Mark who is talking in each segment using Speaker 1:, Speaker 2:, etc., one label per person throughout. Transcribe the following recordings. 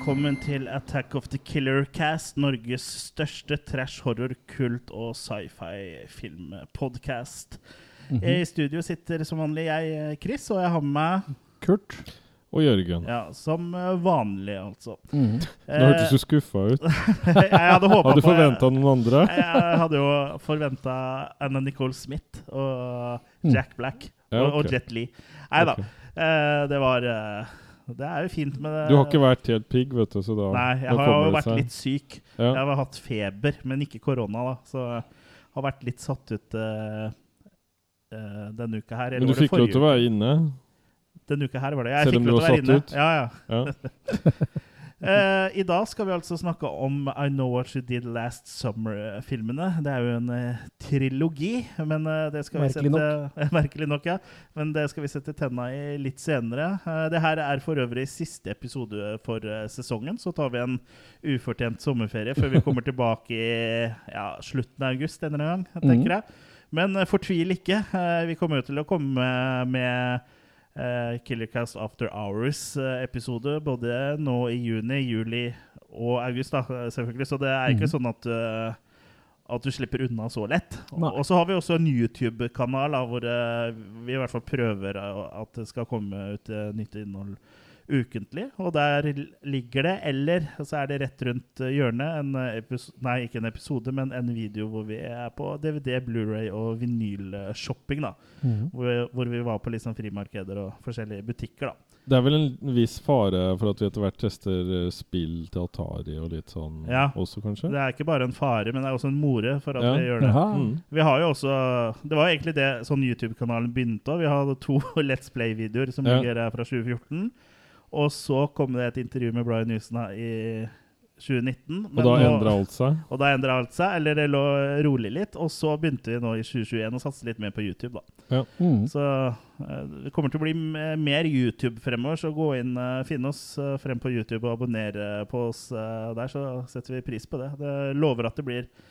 Speaker 1: velkommen til Attack of the Killer Cast, Norges største trash, horror, kult og sci-fi filmpodkast.
Speaker 2: Mhm.
Speaker 1: I studio sitter som vanlig jeg, Chris, og jeg har med meg
Speaker 2: Kurt.
Speaker 3: Og Jørgen.
Speaker 1: ja, som eh, vanlig, altså.
Speaker 2: Mm.
Speaker 3: Nå hørtes du skuffa ut.
Speaker 1: jeg hadde håpa
Speaker 3: Hadde du
Speaker 1: på
Speaker 3: forventa noen andre?
Speaker 1: Jeg hadde jo forventa Anna Nicole Smith og
Speaker 2: Mm.
Speaker 1: Jack Black
Speaker 3: Ja,
Speaker 1: og, og. Jet Li. Nei da.
Speaker 3: Okay.
Speaker 1: Uh, det var eh, Det er jo fint med det.
Speaker 3: Du har ikke vært helt pigg, vet du, så da
Speaker 1: Nei, jeg har jo vært litt syk.
Speaker 3: ja.
Speaker 1: Jeg har hatt feber, men ikke korona, da. Så jeg har vært litt satt ut uh, uh, denne uka her.
Speaker 3: Men du fikk lov til å være inne?
Speaker 1: Denne uka her var det. Jeg
Speaker 3: Selv om du var satt ut?
Speaker 1: Ja, ja.
Speaker 3: Ja.
Speaker 1: Eh, I dag skal vi altså snakke om I Know What You Did Last Summer-filmene. Det er jo en uh, trilogi, men uh, det skal
Speaker 2: Merkelig
Speaker 1: vi sette Merkelig nok, ja. Men det skal vi sette tenna i litt senere. Det her er for øvrig siste episode for sesongen. Så tar vi en ufortjent sommerferie før vi kommer tilbake i ja, slutten av august denne gang, tenker jeg. Men fortvil ikke. Vi kommer jo til å komme med Killercast After Hours-episode både nå i juni, juli og august, da, selvfølgelig. Så det er ikke
Speaker 2: mm.
Speaker 1: sånn at, eh, at du slipper unna så lett.
Speaker 2: Nei.
Speaker 1: og så har vi også en YouTube-kanal hvor eh, vi i hvert fall prøver eh, at det skal komme ut eh, nytt innhold ukentlig. Og der ligger det, eller så er det rett rundt eh, hjørnet, en episode, nei, ikke en episode, men en video hvor vi er på DVD, Blu-ray og vinylshopping. da.
Speaker 2: mm.
Speaker 1: Hvor, hvor vi var på liksom frimarkeder og forskjellige butikker. da.
Speaker 3: Det er vel en viss fare for at vi etter hvert tester eh, spill til Atari og litt sånn
Speaker 1: Ja.
Speaker 3: også, kanskje?
Speaker 1: Det er ikke bare en fare, men det er også en more for at
Speaker 3: Ja.
Speaker 1: vi gjør det.
Speaker 3: Mm.
Speaker 1: Vi har jo også Det var egentlig det sånn YouTube-kanalen begynte. òg. Vi hadde to Let's Play-videoer som
Speaker 3: Ja.
Speaker 1: ligger her fra 2014. Og så kom det et intervju med Brian Newson her i 2019.
Speaker 3: Og da endra alt seg?
Speaker 1: Og da endra alt seg, eller det lå rolig litt. Og så begynte vi nå i 2021 å satse litt mer på YouTube. da.
Speaker 2: Mhm.
Speaker 1: Så eh, det kommer til å bli mer YouTube fremover, så gå inn, uh, finn oss eh, frem på YouTube og abonner på oss eh, der, så setter vi pris på det. Det lover at det blir eh,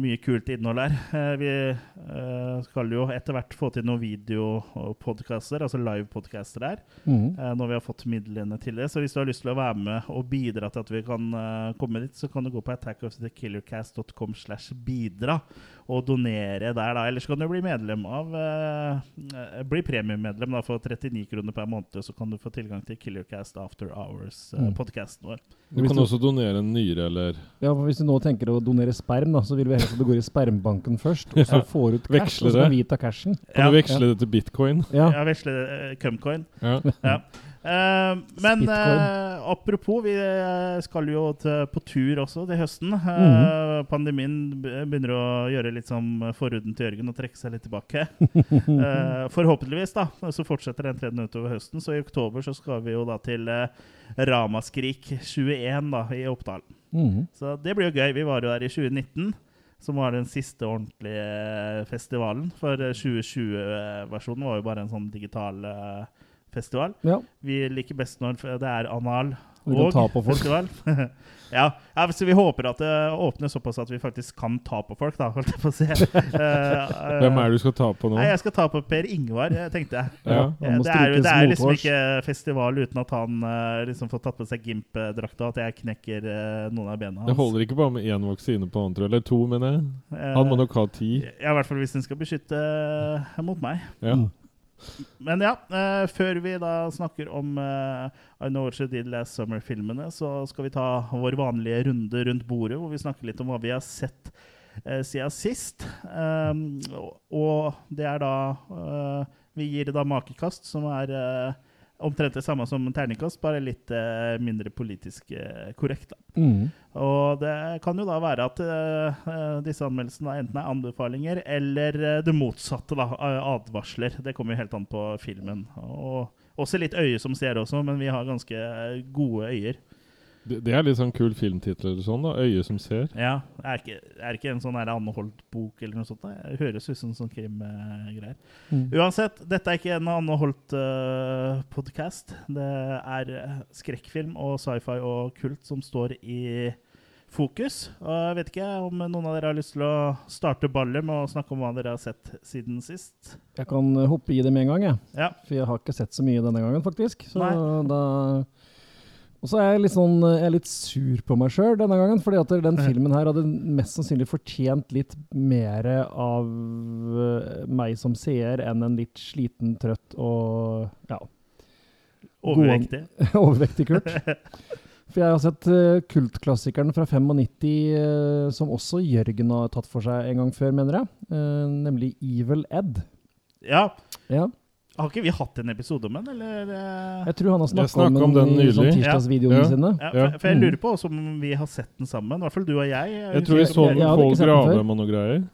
Speaker 1: mye kult innhold her. Eh, vi eh, skal jo etter hvert få til noen videopodkaster, altså live-podcaster der,
Speaker 2: Mhm.
Speaker 1: eh, når vi har fått midlene til det. Så hvis du har lyst til å være med og bidra til at vi kan eh, komme dit, så kan du gå på attackofthekillercast.com slash bidra og donere der, da. Eller så kan du bli medlem av eh, eh, Bli premiemedlem da, for 39 kroner per måned, så kan du få tilgang til Killercast After
Speaker 2: Mm.
Speaker 1: Hours-podkasten vår.
Speaker 3: Du kan også donere en nyre, eller
Speaker 2: Ja, for Hvis du nå tenker å donere sperm, da, så vil vi helst at du går i spermbanken først, og så får ut cash, og så kan vi ta cashen.
Speaker 3: Kan
Speaker 1: Ja.
Speaker 3: du veksle det til bitcoin?
Speaker 2: Ja.
Speaker 1: ja veksle uh, Cumcoin.
Speaker 3: Ja.
Speaker 1: Eh, men eh, apropos, vi eh, skal jo til, på tur også til høsten.
Speaker 2: Mhm.
Speaker 1: Pandemien begynner å gjøre litt som forhuden til Jørgen og trekke seg litt tilbake. Forhåpentligvis da, så fortsetter den trenden utover høsten. Så i oktober så skal vi jo da til Ramaskrik 21 da, i Oppdal.
Speaker 2: Mhm.
Speaker 1: Så det blir jo gøy. Vi var jo der i 2019, som var den siste ordentlige festivalen. For eh, 2020-versjonen var jo bare en sånn digital eh, festival.
Speaker 2: ja.
Speaker 1: Vi liker best når det er anal og
Speaker 2: ta på folk.
Speaker 1: festival. ja, ja, så vi håper at det åpner såpass at vi faktisk kan ta på folk, da, holdt jeg på å si. Eh,
Speaker 3: Hvem er det du skal ta på nå?
Speaker 1: Nei, jeg skal ta på Per Ingvar, eh, tenkte jeg.
Speaker 3: Ja.
Speaker 1: Det er, det er liksom ikke festival uten at han eh, liksom får tatt på seg Gimp-drakta, at jeg knekker eh, noen av bena hans.
Speaker 3: Det holder ikke bare med én vaksine på han, tror jeg. Eller to, mener jeg.
Speaker 1: Eh,
Speaker 3: Han må nok ha ti.
Speaker 1: Ja, i hvert fall hvis den skal beskytte eh, mot meg.
Speaker 3: Ja.
Speaker 1: Men ja, eh, før vi da snakker om eh, I Know What You Did Last Summer-filmene, så skal vi ta vår vanlige runde rundt bordet, hvor vi snakker litt om hva vi har sett eh, siden sist. Og, og det er da eh, Vi gir det da makekast, som er eh, omtrent det samme som terningkast, bare litt eh, mindre politisk eh, korrekt.
Speaker 2: Mhm.
Speaker 1: Og det kan jo da være at eh, eh, disse anmeldelsene enten er anbefalinger eller eh, det motsatte, da, eh, advarsler. Det kommer jo helt an på filmen. Og også litt øye som ser også, men vi har ganske gode øyer.
Speaker 3: Det, det er litt sånn kul filmtittel eller sånn, da. 'Øye som ser'.
Speaker 1: Ja, Er ikke, er ikke en sånn her Anne Holt-bok eller noe sånt? da? Det høres ut som sånn krimgreier.
Speaker 2: Mm.
Speaker 1: Uansett, dette er ikke en Anne Holt-podkast. det er eh, skrekkfilm og sci-fi og kult som står i fokus. Og jeg vet ikke om noen av dere har lyst til å starte ballet med å snakke om hva dere har sett siden sist.
Speaker 2: Jeg kan eh, hoppe i det med en gang, jeg.
Speaker 1: Ja.
Speaker 2: For jeg har ikke sett så mye denne gangen, faktisk. Så
Speaker 1: Nei.
Speaker 2: da Og så er jeg litt, sånn, jeg er litt sur på meg sjøl denne gangen, fordi at den filmen her hadde mest sannsynlig fortjent litt mer av eh, meg som seer enn en litt sliten, trøtt og ja,
Speaker 1: Overvektig.
Speaker 2: overvektig Kurt. For jeg har sett uh, kultklassikeren fra 95 uh, som også Jørgen har tatt for seg en gang før, mener jeg. Uh, nemlig Evil Ed.
Speaker 1: Ja.
Speaker 2: Ja.
Speaker 1: Har ikke vi hatt en episode om den, eller?
Speaker 2: Jeg tror han har snakka
Speaker 3: snakket
Speaker 2: om,
Speaker 3: om den
Speaker 2: sånn tirsdagsvideoene
Speaker 3: Ja.
Speaker 2: sine.
Speaker 1: Ja, for, for jeg
Speaker 2: Mm.
Speaker 1: lurer på også om vi har sett den sammen. I hvert fall du og jeg.
Speaker 3: Jeg tror vi så den
Speaker 2: Jeg
Speaker 3: på. Gravem og noe greier.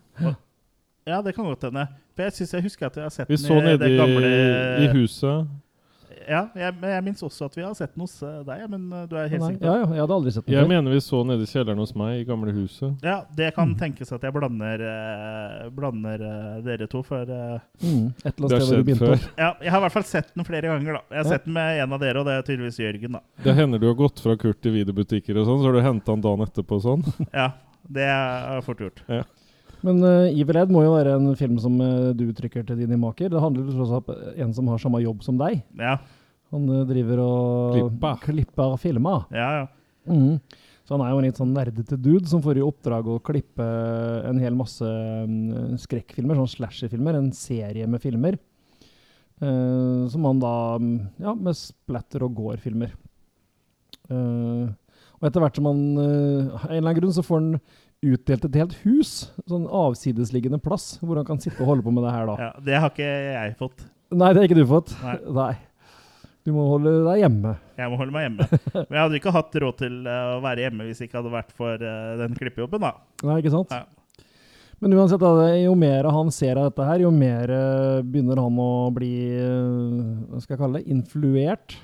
Speaker 1: Ja, det kan godt hende. For jeg synes jeg husker at jeg har sett
Speaker 3: Vi
Speaker 1: den i det gamle
Speaker 3: i huset.
Speaker 1: Ja, jeg, men jeg minnes også at vi har sett den hos deg, men eh, du er helt
Speaker 2: Nei,
Speaker 1: sikker
Speaker 2: ja, ja, jeg hadde aldri sett den
Speaker 3: Jeg
Speaker 2: før.
Speaker 3: mener vi så nede i kjelleren hos meg, i gamle huset.
Speaker 1: Ja, det
Speaker 3: Mm.
Speaker 1: kan tenkes at jeg blander, eh, blander eh, dere to, for eh,
Speaker 2: Mm, et eller
Speaker 3: Det
Speaker 2: annet
Speaker 3: har
Speaker 2: sted hvor du
Speaker 3: skjedd
Speaker 2: begynte.
Speaker 3: før.
Speaker 1: Ja, jeg har i hvert fall sett den flere ganger, da. Jeg har
Speaker 2: Ja.
Speaker 1: sett den med en av dere, og det er tydeligvis Jørgen, da.
Speaker 3: Det hender du har gått fra Kurt i videobutikker og sånn, så har du henta den dagen etterpå og sånn.
Speaker 1: Ja, det er fort gjort.
Speaker 2: Men uh, Evil Ed må jo være en film som uh, du uttrykker til dine maker. Det handler jo tross alt om en som har samme jobb som deg.
Speaker 1: Ja,
Speaker 2: Han uh, driver og
Speaker 3: Klipper.
Speaker 2: klipper filmer.
Speaker 1: ja, ja.
Speaker 2: Mm. Så han er jo en litt sånn nerdete dude som får i oppdrag å klippe en hel masse mm, skrekkfilmer, sånn slasherfilmer, en serie med filmer. Uh, som han da mm, Ja, med splatter og gore-filmer. Uh, og etter hvert som han uh, Av en eller annen grunn så får han utdelt et helt hus, sånn avsidesliggende plass, hvor han kan sitte og holde på med det her, da.
Speaker 1: ja. Det har ikke jeg fått.
Speaker 2: Nei, det har ikke du fått.
Speaker 1: Nei.
Speaker 2: Nei. Du må holde deg hjemme.
Speaker 1: Jeg må holde meg hjemme. Men jeg hadde ikke hatt råd til eh, å være hjemme hvis det ikke hadde vært for eh, den klippejobben, da.
Speaker 2: Nei, ikke sant?
Speaker 1: Ja.
Speaker 2: Men uansett, da, jo mer han ser av dette her, jo mer eh, begynner han å bli Hva skal jeg kalle det? Influert.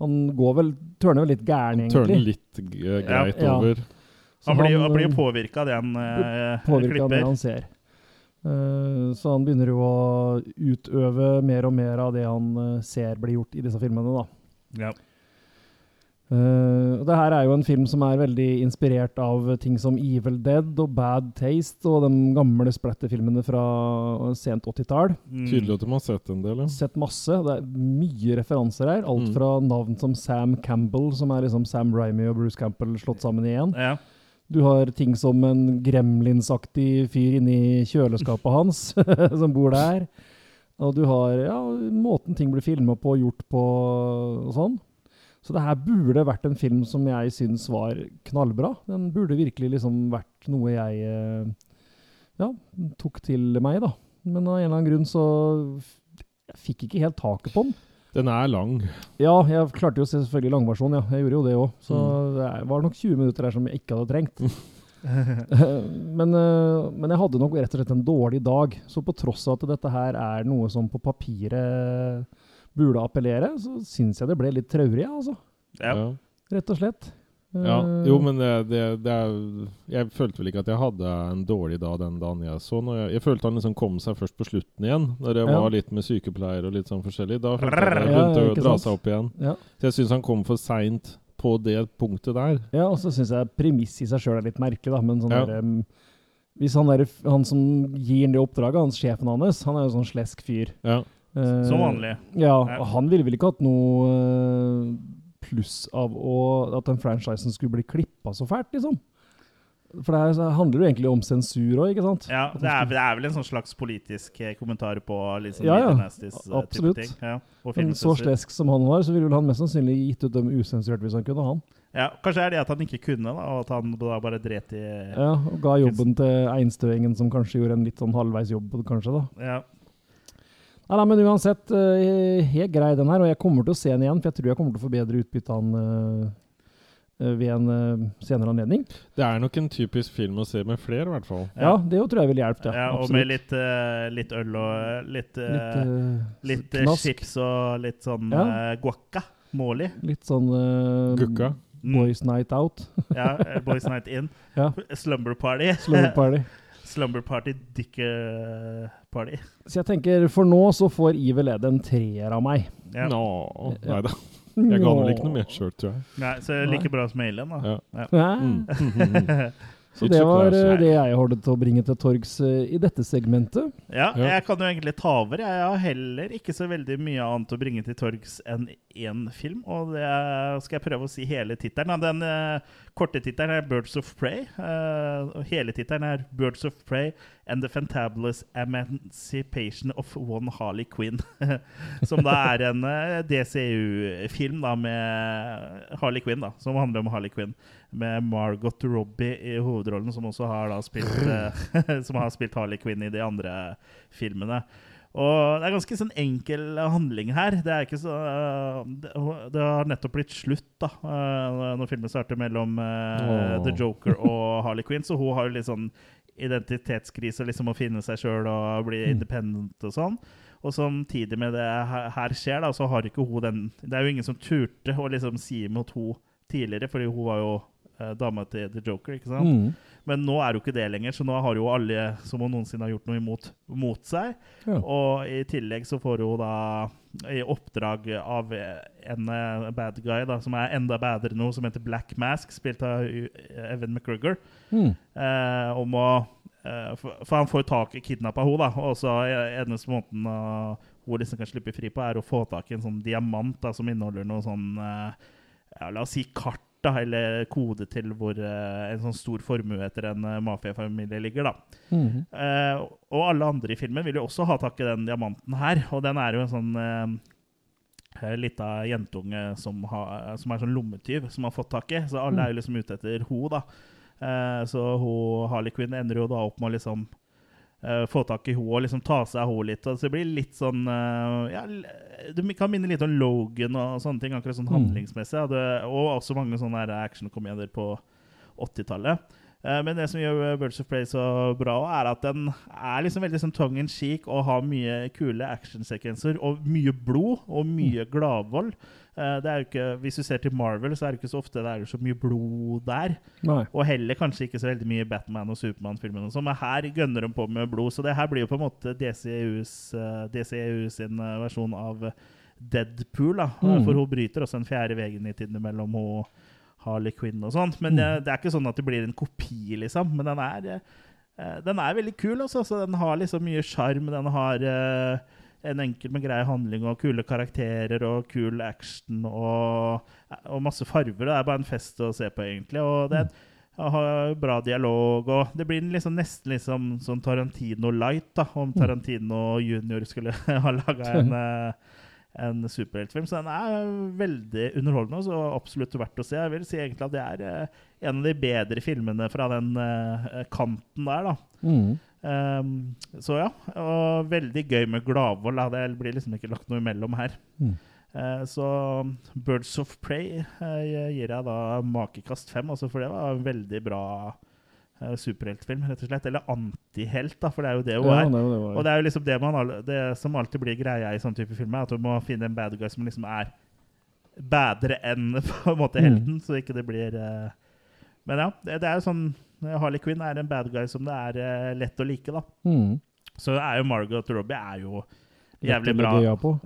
Speaker 2: Han går vel, tørner vel litt gæren, egentlig.
Speaker 3: Tørner litt greit
Speaker 2: Ja.
Speaker 3: over.
Speaker 2: Så
Speaker 1: Han blir,
Speaker 2: han,
Speaker 1: han blir jo påvirka av det han klipper
Speaker 2: påvirket av det han ser. Eh, så han begynner jo å utøve mer og mer av det han eh, ser blir gjort i disse filmene, da.
Speaker 1: Ja.
Speaker 2: Uh, det her er jo en film som er veldig inspirert av ting som Evil Dead og Bad Taste og de gamle splatterfilmene fra sent 80-tall.
Speaker 1: Mm.
Speaker 3: Tydelig at de har sett en del, ja.
Speaker 2: Sett masse. Det er mye referanser her. Alt
Speaker 3: Mm.
Speaker 2: fra navn som Sam Campbell, som er liksom Sam Raimi og Bruce Campbell slått sammen i én.
Speaker 1: Ja.
Speaker 2: Du har ting som en gremlinsaktig fyr inni kjøleskapet hans, som bor der. Og du har ja, måten ting blir filma på og gjort på og sånn. Så det her burde vært en film som jeg syns var knallbra. Den burde virkelig liksom vært noe jeg eh, ja, tok til meg, da. Men av en eller annen grunn så Jeg fikk ikke helt taket på den.
Speaker 3: Den er lang.
Speaker 2: Ja, jeg klarte jo å se selvfølgelig langversjon, ja. Jeg gjorde jo det òg. Så
Speaker 3: Mm.
Speaker 2: det var nok 20 minutter der som jeg ikke hadde trengt. men, eh, men jeg hadde nok rett og slett en dårlig dag. Så på tross av at dette her er noe som på papiret burde appellere, så syns jeg det ble litt traurig, altså.
Speaker 1: Ja.
Speaker 3: Ja.
Speaker 2: Rett og slett.
Speaker 3: Ja,
Speaker 2: Eh,
Speaker 3: jo, men det, det, det er Jeg følte vel ikke at jeg hadde en dårlig dag den dagen jeg så. Når jeg, jeg følte han liksom kom seg først på slutten igjen, når jeg
Speaker 2: Ja.
Speaker 3: var litt med sykepleier og litt sånn forskjellig. Da følte jeg at jeg
Speaker 2: Ja,
Speaker 3: begynte
Speaker 2: ikke
Speaker 3: å dra
Speaker 2: sant?
Speaker 3: seg opp igjen.
Speaker 2: Ja.
Speaker 3: Så jeg syns han kom for seint på det punktet der.
Speaker 2: ja, og så syns jeg premiss i seg sjøl er litt merkelig, da. Men sånn
Speaker 3: Ja.
Speaker 2: der, um, hvis han, der, han som gir ham det oppdraget, han sjefen hans, han er jo sånn slesk fyr.
Speaker 3: Ja.
Speaker 2: Uh,
Speaker 1: Som vanlig.
Speaker 2: Ja,
Speaker 1: Ja.
Speaker 2: og han ville vel ikke hatt noe eh, pluss av å, at den franchisen skulle bli klippa så fælt, liksom. For det her handler jo egentlig om sensur òg, ikke sant?
Speaker 1: Ja, det er, det er vel en sånn slags politisk eh, kommentar på sånn
Speaker 2: Ja, ja.
Speaker 1: Eh,
Speaker 2: Absolutt.
Speaker 1: ting. Ja.
Speaker 2: Men så slesk som han var, så ville han mest sannsynlig gitt ut dem usensurert hvis han kunne, han.
Speaker 1: Ja, kanskje er det at han ikke kunne, da, og at han da bare dret i
Speaker 2: Ja, Og ga jobben til Einstøingen, som kanskje gjorde en litt sånn halvveis jobb, kanskje, da.
Speaker 1: Ja.
Speaker 2: Nei, nei, men uansett, eh, helt grei den her, og jeg kommer til å se den igjen, for jeg tror jeg kommer til å få bedre utbytte av den eh, eh, ved en senere anledning.
Speaker 3: Det er nok en typisk film å se med flere, i hvert fall.
Speaker 2: Ja, det jo tror jeg ville hjulpet, ja.
Speaker 1: ja, og med litt, uh, litt øl og litt, uh,
Speaker 2: Litt, uh,
Speaker 1: litt chips og litt sånn
Speaker 2: Ja.
Speaker 1: uh, guacca. Måli.
Speaker 2: Litt sånn
Speaker 3: Gukka.
Speaker 1: Mm.
Speaker 2: Boys Night Out.
Speaker 1: Ja, Boys Night In.
Speaker 2: Ja.
Speaker 1: Slumber Party.
Speaker 2: Slumber Party.
Speaker 1: Slumber Party Dicker Party.
Speaker 2: Så jeg tenker, for nå så får Iver Ed en treer av meg.
Speaker 1: Ja.
Speaker 3: Nå, nei da. Jeg ga vel ikke noe mer sjøl, tror jeg.
Speaker 1: Nei, så like bra som Alien, da.
Speaker 3: Ja.
Speaker 2: Ja.
Speaker 3: Mm.
Speaker 2: Så det var eh, det jeg hadde til å bringe til torgs eh, i dette segmentet.
Speaker 1: Ja, jeg kan jo egentlig ta over. Jeg har heller ikke så veldig mye annet å bringe til torgs enn én film, og det skal jeg prøve å si hele tittelen. Den eh, korte tittelen er 'Birds of Prey', eh, og hele tittelen er 'Birds of Prey and the Fantabulous Emancipation of One Harley Quinn'. som da er en eh, DCU-film da med Harley Quinn, da, som handler om Harley Quinn. Med Margot Robbie i hovedrollen, som også har da spilt eh, Som har spilt Harley Quinn i de andre filmene. Og det er ganske sånn enkel handling her. Det er ikke så øh, Det, det har nettopp blitt slutt, da, når filmen starter, mellom
Speaker 2: Åh.
Speaker 1: The Joker og Harley Quinn. Så hun har jo litt sånn identitetskrise, liksom å finne seg sjøl og bli
Speaker 2: Mm.
Speaker 1: independent og sånn. Og samtidig med det her skjer, da, så har ikke hun den Det er jo ingen som turte å liksom si imot hun tidligere, fordi hun var jo øh, dama til The Joker, ikke sant?
Speaker 2: Mm.
Speaker 1: Men nå er det jo ikke det lenger, så nå har jo alle som hun noensinne har gjort noe imot, mot seg.
Speaker 2: Ja.
Speaker 1: Og i tillegg så får hun da i oppdrag av en eh, bad guy da, som er enda bedre nå, som heter Black Mask, spilt av uh, Evan McGregor,
Speaker 2: Mm.
Speaker 1: eh, om å eh, for, for han får tak i kidnappa henne. Og så eneste måten uh, hun liksom kan slippe fri på, er å få tak i en sånn diamant da, som inneholder noe sånn ja, La oss si kart, da, eller kode til hvor uh, en sånn stor formue etter en uh, mafiafamilie ligger, da.
Speaker 2: Mm.
Speaker 1: Eh, og alle andre i filmen vil jo også ha tak i den diamanten her. Og den er jo en sånn uh, lita jentunge som, ha, som er sånn lommetyv, som har fått tak i. Så alle er jo liksom ute etter ho da. Så hun, Harley Quinn ender jo da opp med å liksom eh, få tak i henne og liksom ta seg av henne litt. Og så det blir litt sånn uh, ja, Du kan minne litt om Logan og sånne ting, akkurat sånn
Speaker 2: Mm.
Speaker 1: handlingsmessig. ja. Det, og også mange sånne actionkomedier på 80-tallet. Uh, Men det som gjør Birds of Play så bra, er at den er liksom veldig sånn tongue in cheek og har mye kule actionsekvenser og mye blod og mye gladvold. Eh, Det er jo ikke, hvis du ser til Marvel, så er det ikke så ofte det er så mye blod der.
Speaker 2: Nei.
Speaker 1: Og heller kanskje ikke så veldig mye Batman og Supermann-filmer. sånn, Men her gønner de på med blod, så det her blir jo på en måte DCEUs, eh, DCU sin eh, versjon av Deadpool. da,
Speaker 2: Mm.
Speaker 1: For hun bryter også den fjerde veggen i tiden mellom hun Harley Quinn og sånt. Men
Speaker 2: Mm.
Speaker 1: det, det er ikke sånn at det blir en kopi, liksom. Men den er, den er veldig kul. Også, så den har liksom mye sjarm. Den har eh, en enkel, men grei handling og kule karakterer og kul action og, og masse farger. Det er bare en fest å se på, egentlig. Og det har bra dialog, og det blir liksom nesten liksom sånn Tarantino light, da, om Tarantino junior skulle ha laga en, eh, en superheltfilm. Så den er veldig underholdende og så absolutt verdt å se. Jeg vil si egentlig at det er eh, en av de bedre filmene fra den eh, kanten der, da.
Speaker 2: Mm.
Speaker 1: Um, så ja, og veldig gøy med Gladvold. Det blir liksom ikke lagt noe imellom her.
Speaker 2: Mm.
Speaker 1: Uh, så Birds of Prey uh, gir jeg da makekast fem, også for det var en veldig bra uh, superheltfilm, rett og slett. Eller antihelt, da, for det er jo det hun
Speaker 2: Ja,
Speaker 1: er.
Speaker 2: det, det
Speaker 1: Og det er jo liksom det, man, det som alltid blir greia i sånn type filmer, er at du må finne en bad guy som liksom er bedre enn på en måte
Speaker 2: Mm.
Speaker 1: helten, så ikke det blir Men ja, det, det er jo sånn Harley Quinn er en bad guy som det er eh, lett å like, da.
Speaker 2: mm.
Speaker 1: Så er jo Margot Robbie er jo jævlig bra.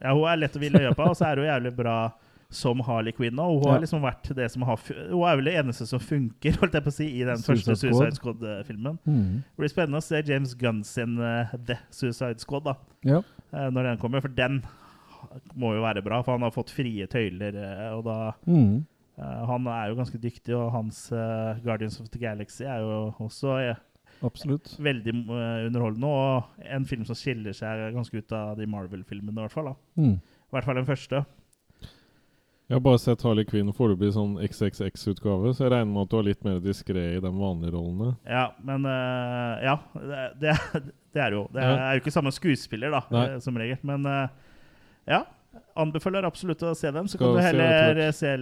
Speaker 1: Ja, hun er lett å ville øye på, og så er hun jævlig bra som Harley Quinn. Og hun
Speaker 2: Ja.
Speaker 1: har liksom vært det som har Hun er vel det eneste som funker, holdt jeg på å si, i den
Speaker 2: Suicide
Speaker 1: første
Speaker 2: Squad.
Speaker 1: Suicide Squad-filmen.
Speaker 2: Mm.
Speaker 1: Det blir spennende å se James Gunn sin uh, The Suicide Squad da,
Speaker 2: Ja.
Speaker 1: uh, når den kommer, for den må jo være bra, for han har fått frie tøyler, uh, og da
Speaker 2: Mm.
Speaker 1: Eh, Han er jo ganske dyktig, og hans eh, Guardians of the Galaxy er jo også eh,
Speaker 2: Absolutt.
Speaker 1: veldig underholdende, og en film som skiller seg ganske ut av de Marvel-filmene, i hvert fall. da.
Speaker 2: Mm.
Speaker 1: I hvert fall den første.
Speaker 3: Jeg har bare sett Harley Quinn foreløpig i sånn XXX-utgave, så jeg regner med at du er litt mer diskré i de vanlige rollene.
Speaker 1: Ja, men uh, Ja, det, det, er- det er jo
Speaker 3: Ja.
Speaker 1: er jo ikke samme skuespiller, da,
Speaker 3: Nei.
Speaker 1: som regel. Men uh, ja. Anbefaler absolutt å se dem. Så
Speaker 3: Skal
Speaker 1: kan du heller se,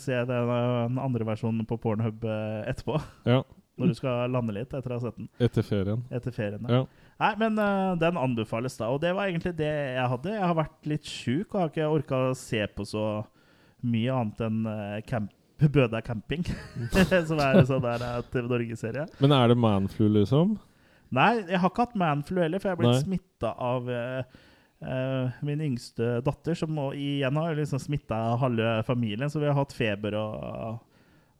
Speaker 1: se den, eh, den andre versjonen på Pornhub eh, etterpå.
Speaker 3: Ja,
Speaker 1: Når du skal lande litt etter å ha sett den
Speaker 3: etter ferien.
Speaker 1: etter ferien.
Speaker 3: Ja.
Speaker 1: Nei, men uh, den anbefales da. Og det var egentlig det jeg hadde. Jeg har vært litt sjuk og har ikke orka å se på så mye annet enn uh, camp Bøda camping, som er en sånn TV Norge-serie.
Speaker 3: Men er det manflu, liksom?
Speaker 1: Nei, jeg har ikke hatt manflu heller, for jeg er blitt smitta av eh, min yngste datter, som igjen har liksom smitta halve familien. Så vi har hatt feber og,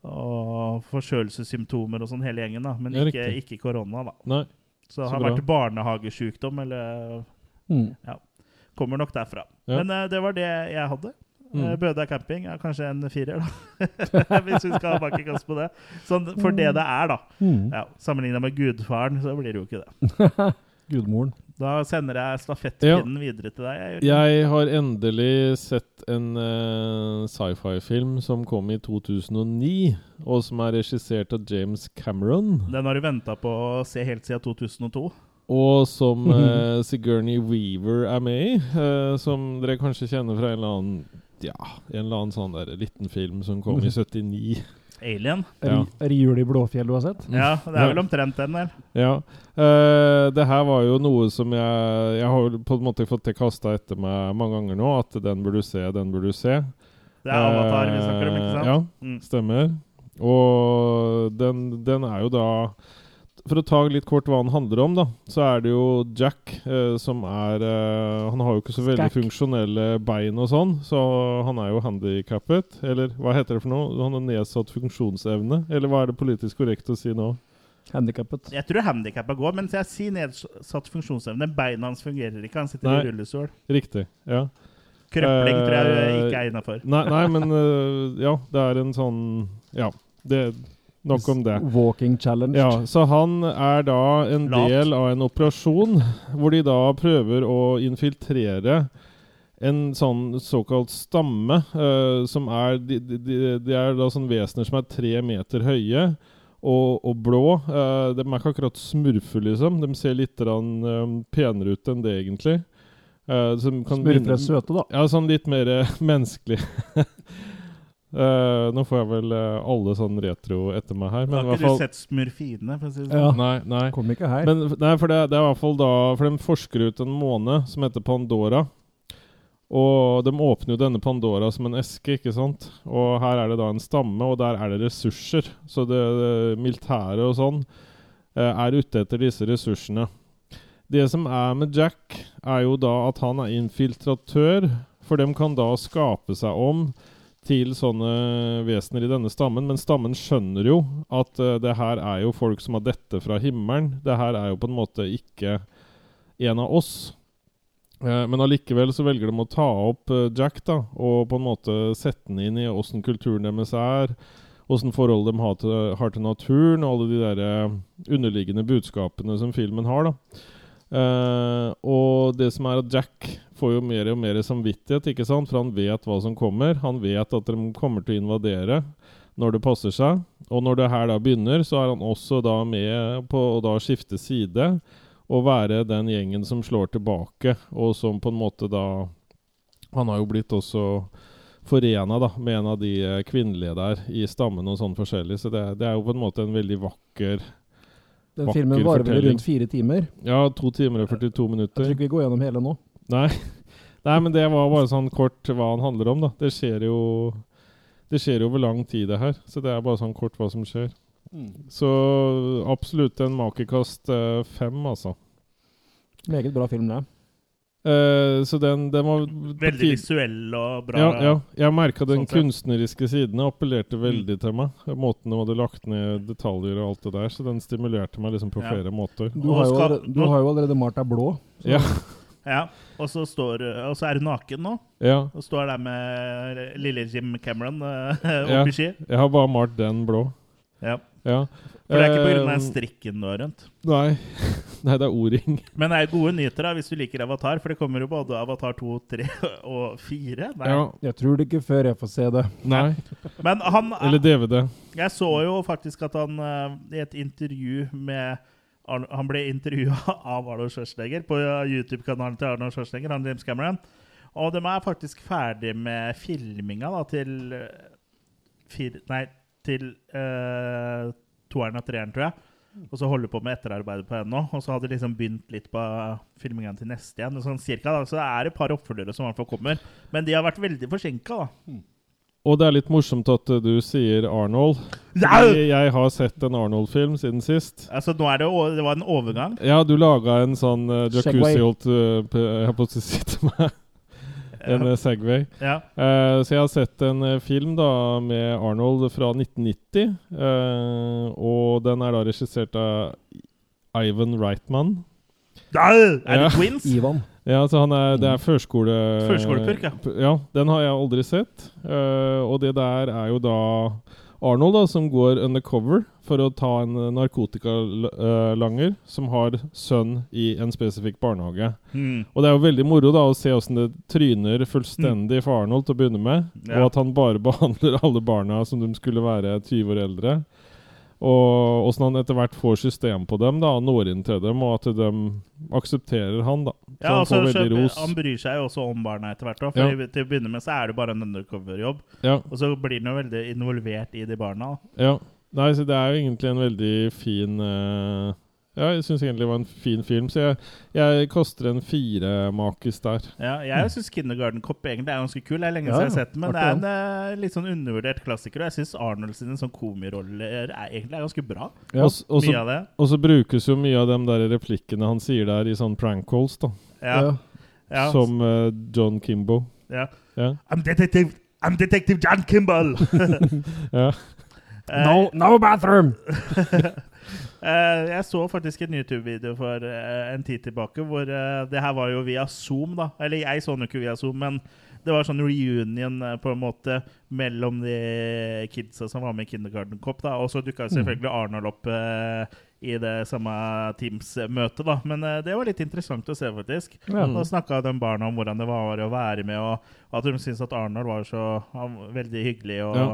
Speaker 1: og forkjølelsessymptomer og sånn hele gjengen, da. Men ikke, ikke korona, da.
Speaker 3: Nei.
Speaker 1: Så det har
Speaker 3: bra.
Speaker 1: vært barnehagesjukdom, eller
Speaker 2: Mm.
Speaker 1: kommer nok derfra.
Speaker 3: Ja.
Speaker 1: Men uh, det var det jeg hadde.
Speaker 3: Mm.
Speaker 1: Eh, camping er kanskje en firer, da. Hvis vi skal banke kast på det. Sånn for det det er, da.
Speaker 2: Mm.
Speaker 1: Ja, Sammenligna med gudfaren, så blir det jo ikke det.
Speaker 2: Gudmoren.
Speaker 1: Da sender jeg stafettpinnen videre til deg. Jeg,
Speaker 3: Jeg har endelig sett en uh, sci-fi-film som kom i 2009, og som er regissert av James Cameron.
Speaker 1: Den har du venta på å se helt siden 2002.
Speaker 3: Og som uh, Sigourney Weaver er med i. Uh, som dere kanskje kjenner fra en eller annen Ja, en eller annen sånn der liten film som kom i 79.
Speaker 1: Alien.
Speaker 3: Ja.
Speaker 2: er det jul i Blåfjell du har sett?
Speaker 1: Ja, det er vel omtrent den der.
Speaker 3: Ja. Uh, det her var jo noe som jeg Jeg har på en måte fått det kasta etter meg mange ganger nå, at den burde du se, den burde du se.
Speaker 1: Det er Avatar vi snakker om, ikke sant?
Speaker 3: Eh, Ja,
Speaker 1: Mm.
Speaker 3: stemmer. Og den, den er jo da For å ta litt kort hva han handler om, da, så er det jo Jack eh, som er eh, Han har jo ikke så veldig
Speaker 2: Skak.
Speaker 3: funksjonelle bein og sånn, så han er jo handikappet. Eller hva heter det for noe? Han har nedsatt funksjonsevne? Eller hva er det politisk korrekt å si nå?
Speaker 2: Handikappet.
Speaker 1: Jeg tror handikappa går, men jeg sier nedsatt funksjonsevne. Beina hans fungerer ikke, han sitter
Speaker 3: Nei.
Speaker 1: i rullestol.
Speaker 3: Riktig. Ja.
Speaker 1: Krøpling tror jeg
Speaker 3: Eh,
Speaker 1: ikke er innafor.
Speaker 3: Nei, nei men uh, ja, det er en sånn Ja. Det, nok om det.
Speaker 2: Walking challenge.
Speaker 3: Ja, Så han er da en
Speaker 1: Lat.
Speaker 3: del av en operasjon hvor de da prøver å infiltrere en sånn såkalt stamme, uh, som er de, de, de, er da sånne vesener som er tre meter høye og, og blå. Uh, de er ikke akkurat smurfe, liksom. De ser litt rann, um, penere ut enn det, egentlig. Uh,
Speaker 2: Smurfer er søte, da.
Speaker 3: ja, sånn litt mer eh, menneskelig. Eh, nå får jeg vel uh, alle sånn retro etter meg her, men
Speaker 1: Har
Speaker 3: ikke
Speaker 1: ikke du sett Smurfidene? For å si det sånn?
Speaker 2: Ja.
Speaker 3: Nei, nei.
Speaker 2: Kom ikke her.
Speaker 3: Men nei, for det, det er i hvert fall da For de forsker ut en måne som heter Pandora. Og de åpner jo denne Pandora som en eske, ikke sant? Og her er det da en stamme, og der er det ressurser. Så det, det militære og sånn uh, er ute etter disse ressursene. Det som er med Jack, er jo da at han er infiltratør, for de kan da skape seg om til sånne vesener i denne stammen, men stammen skjønner jo at uh, det her er jo folk som har dette fra himmelen. Det her er jo på en måte ikke en av oss. Uh, men allikevel så velger de å ta opp uh, Jack da, og på en måte sette den inn i åssen kulturen deres er, åssen forhold de har til, har til naturen, og alle de der underliggende budskapene som filmen har. da. Og det som er at Jack får jo mer og mer samvittighet, ikke sant? for han vet hva som kommer. Han vet at de kommer til å invadere når det passer seg. Og når det her da begynner, så er han også da med på å da skifte side og være den gjengen som slår tilbake, og som på en måte da Han har jo blitt også forena da, med en av de eh, kvinnelige der i stammen og sånn forskjellig, så det, det er jo på en måte en veldig vakker
Speaker 2: Den filmen varer vel rundt fire timer.
Speaker 3: Ja, to timer og 42 minutter.
Speaker 2: Jeg tror ikke vi går gjennom hele nå.
Speaker 3: Nei. Nei, men det var bare sånn kort hva han handler om, da. Det skjer jo Det skjer jo over lang tid, det her. Så det er bare sånn kort hva som skjer. Så absolutt en makekast uh, fem, altså.
Speaker 2: Meget bra film, det.
Speaker 3: Uh, så den, den var
Speaker 1: Veldig visuell og bra.
Speaker 3: Ja, ja. Jeg merka den
Speaker 1: sånn
Speaker 3: kunstneriske siden. appellerte
Speaker 1: Mm.
Speaker 3: veldig til meg. Måten de hadde lagt ned detaljer og alt det der. Så den stimulerte meg liksom på
Speaker 1: Ja.
Speaker 3: flere måter.
Speaker 2: Du har, jo allerede, du har jo allerede malt deg blå. så-
Speaker 3: Ja.
Speaker 1: Ja, og så, står, og så er du naken nå.
Speaker 3: Ja.
Speaker 1: Og står der med lille Jim Cameron oppi
Speaker 3: Ja.
Speaker 1: ski.
Speaker 3: Jeg har bare malt den blå.
Speaker 1: Ja.
Speaker 3: Ja.
Speaker 1: For det er ikke pga.
Speaker 3: Eh,
Speaker 1: strikken du har rundt.
Speaker 3: Nei. Nei, det er O-ring.
Speaker 1: Men det er gode nyheter da, hvis du liker Avatar, for det kommer jo både Avatar 2, 3 og 4. Nei.
Speaker 3: Ja.
Speaker 2: Jeg tror det ikke før jeg får se det.
Speaker 3: Nei.
Speaker 1: Men han
Speaker 3: Eller DVD.
Speaker 1: Jeg så jo faktisk at han eh, i et intervju med Han ble intervjua av Arnold Schwarzenegger på YouTube-kanalen til Arnold Schwarzenegger, han James Cameron. Og de er faktisk ferdig med filminga da, til eh, fir, Nei, til uh, toeren og treeren, tror jeg. Og så holder på med etterarbeidet på den nå. Og så hadde de liksom begynt litt på filminga til neste igjen. Sånn cirka, da. Så det er et par oppfølgere som i hvert fall kommer. Men de har vært veldig forsinka, da.
Speaker 3: Og det er litt morsomt at uh, du sier Arnold. Fordi Jeg har sett en Arnold-film siden sist.
Speaker 1: Altså, nå er det, det var en overgang.
Speaker 3: Ja, du laga en sånn uh, jacuzzi-holt uh, Jeg holdt på å si til meg. En eh, Segway.
Speaker 1: Ja.
Speaker 3: Uh, så jeg har sett en uh, film da med Arnold fra 1990. eh, og den er da regissert av Ivan Reitman.
Speaker 1: Ja, er det
Speaker 3: Ja.
Speaker 1: Twins?
Speaker 2: Ivan.
Speaker 3: Ja, så han er, det er førskole...
Speaker 1: Førskolepurk, ja.
Speaker 3: Ja, den har jeg aldri sett. Uh, og det der er jo da Arnold da, som går undercover for å ta en narkotikalanger som har sønn i en spesifikk barnehage.
Speaker 1: Mm.
Speaker 3: Og det er jo veldig moro da å se åssen det tryner fullstendig for Arnold til å begynne med,
Speaker 1: Ja.
Speaker 3: og at han bare behandler alle barna som de skulle være 20 år eldre. Og åssen han etter hvert får system på dem da, når inn til dem, og at de aksepterer han. da. Så
Speaker 1: Ja,
Speaker 3: han
Speaker 1: altså,
Speaker 3: får veldig ros.
Speaker 1: han bryr seg jo også om barna etter hvert.
Speaker 3: Ja.
Speaker 1: For Til å begynne med så er det bare en undercover-jobb.
Speaker 3: Ja,
Speaker 1: Og så blir han jo veldig involvert i de barna. Da.
Speaker 3: ja. Nei, så det er jo egentlig en veldig fin eh, Ja, jeg syns egentlig det var en fin film, så jeg, jeg koster en fire makis der.
Speaker 1: Ja, jeg syns Kindergarten Cop egentlig er ganske kul. Det er lenge
Speaker 2: Ja,
Speaker 1: siden jeg har sett den, men det er en ja. litt sånn undervurdert klassiker. Og jeg syns Arnold sine sånn komiroller er egentlig er ganske bra.
Speaker 2: Ja.
Speaker 3: Og og så-
Speaker 1: av det.
Speaker 3: Og så brukes jo mye av de der replikkene han sier der i sånn prank calls, da.
Speaker 1: Ja, ja,
Speaker 3: Som uh, John Kimbo.
Speaker 1: ja.
Speaker 3: Ja.
Speaker 1: I'm detective I'm detective John Kimball!
Speaker 3: ja.
Speaker 1: Eh,
Speaker 2: No, no bathroom!
Speaker 1: Eh, jeg så faktisk en YouTube-video for eh, en tid tilbake hvor eh, det her var jo via Zoom, da. Eller jeg så den jo ikke via Zoom, men det var sånn reunion på en måte mellom de kidsa som var med i Kindergarten Cop. da Og så dukka selvfølgelig Arnold opp eh, i det samme Teams-møtet, da. Men uh, det var litt interessant å se, faktisk.
Speaker 2: Ja.
Speaker 1: Da snakka de barna om hvordan det var å være med, og at de syntes at Arnold var så han, var veldig hyggelig og
Speaker 3: Ja.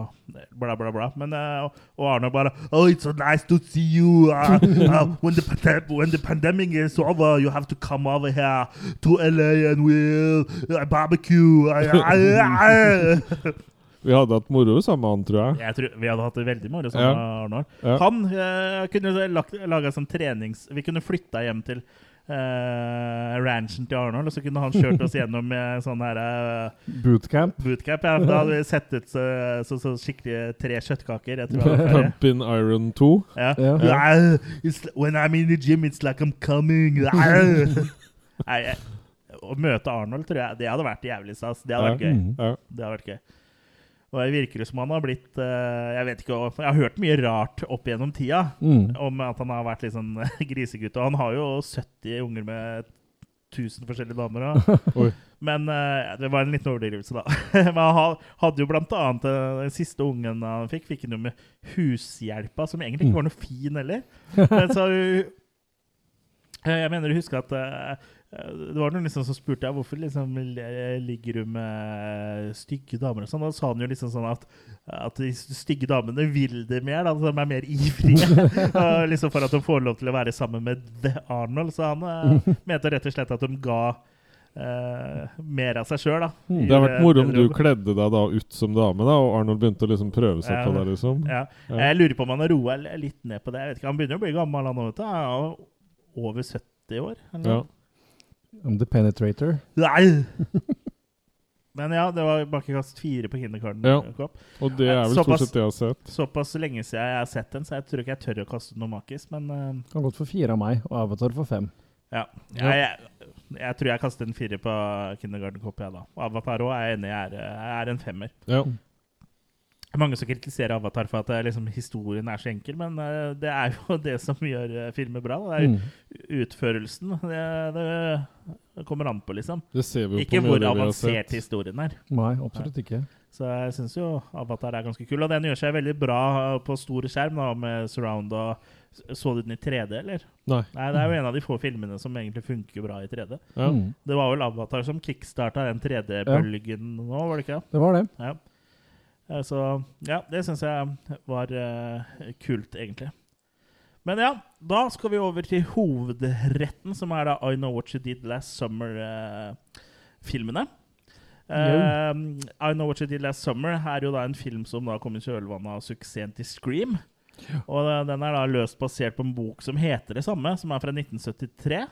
Speaker 1: bla, bla, bla. Men, uh, og, Arnold bare Oh, it's so nice to see you. Uh, uh, when, the when the pandemic is over, you have to come over here to LA and we'll uh, barbecue.
Speaker 3: Vi hadde hatt moro sammen med han, tror jeg.
Speaker 1: Jeg tror Vi hadde hatt det veldig moro sammen
Speaker 3: Ja.
Speaker 1: med Arnold.
Speaker 3: Ja.
Speaker 1: Han eh, kunne lagt, laga sånn trenings... Vi kunne flytta hjem til eh, ranchen til Arnold, og så kunne han kjørt oss gjennom med sånn her eh,
Speaker 2: Bootcamp.
Speaker 1: bootcamp. Ja, da hadde vi sett ut så, så, så skikkelig tre kjøttkaker. Jeg tror jeg.
Speaker 3: Pump in Iron 2.
Speaker 1: Ja.
Speaker 2: Ja.
Speaker 1: Yeah, when I'm in the gym, it's like I'm coming. Nei, å møte Arnold tror jeg det hadde vært jævlig stas. Det hadde vært gøy.
Speaker 2: Mm.
Speaker 1: Det hadde vært gøy. Og det virker som han har blitt eh, Jeg vet ikke, jeg har hørt mye rart opp gjennom tida
Speaker 2: Mm.
Speaker 1: om at han har vært litt sånn grisegutt. Og han har jo 70 unger med 1000 forskjellige damer. da. Men eh, det var en liten overdrivelse, da. Men han hadde jo blant annet eh, den siste ungen han fikk, fikk han jo med hushjelpa, som egentlig ikke var noe fin heller. Men så Jeg mener å huske at det var noen liksom som spurte jeg hvorfor liksom ligger du med stygge damer. og sånn. Da sa han jo liksom sånn at, at de stygge damene vil det mer, da, de er mer ivrige. Liksom For at de får lov til å være sammen med The Arnold. Så han eh, mente rett og slett at de ga Uh, mer av seg sjøl.
Speaker 2: Mm.
Speaker 3: Det har vært moro om du kledde deg da ut som dame, da, og Arnold begynte å liksom prøve seg
Speaker 1: Ja.
Speaker 3: på deg, liksom.
Speaker 1: Ja.
Speaker 3: Ja.
Speaker 1: Jeg lurer på om han har roa litt ned på det. Jeg vet ikke, Han begynner å bli gammel, han nå. vet du. Han er over 70 år. eller.
Speaker 3: Ja.
Speaker 2: I'm the penetrator.
Speaker 1: Nei! Men ja, det var bakekast fire på Kindergarten.
Speaker 3: Ja. Og det er vel
Speaker 1: Såpass-
Speaker 3: stort sett det jeg har sett.
Speaker 1: Såpass lenge siden jeg har sett den, så jeg tror ikke jeg tør å kaste noe makis. Men uh,
Speaker 2: Kan godt få fire av meg, og Avatar får fem.
Speaker 1: ja.
Speaker 3: Ja.
Speaker 1: Jeg, jeg, jeg tror jeg kaster en fire på Kindergarten Cop, jeg, da. Avatar òg er enig jeg er, er en femmer.
Speaker 3: Ja.
Speaker 1: Mange som kritiserer Avatar for at eh, liksom, historien er så enkel, men uh, det er jo det som gjør uh, filmer bra. Det er
Speaker 2: Mm.
Speaker 1: utførelsen. Det, det, kommer an på, liksom.
Speaker 3: Det ser vi jo
Speaker 1: Ikke hvor avansert historien er.
Speaker 2: Nei, absolutt ikke.
Speaker 1: Så jeg syns jo Avatar er ganske kul. Og den gjør seg veldig bra på stor skjerm, da, med surround og Så du den i 3D, eller?
Speaker 3: Nei.
Speaker 1: Nei, det er jo en av de få filmene som egentlig funker bra i 3D.
Speaker 3: Ja.
Speaker 1: Det var vel Avatar som kickstarta den 3D-bølgen nå, var det ikke?
Speaker 2: Det var det.
Speaker 1: Ja. Eh, Så ja, det syns jeg var eh, kult, egentlig. Men ja, da skal vi over til hovedretten, som er da I Know What You Did Last Summer-filmene. Uh, I Know What You Did Last Summer er jo da en film som da kom i kjølvannet av suksessen til Scream. Og eh, den er da løst basert på en bok som heter det samme, som er fra 1973.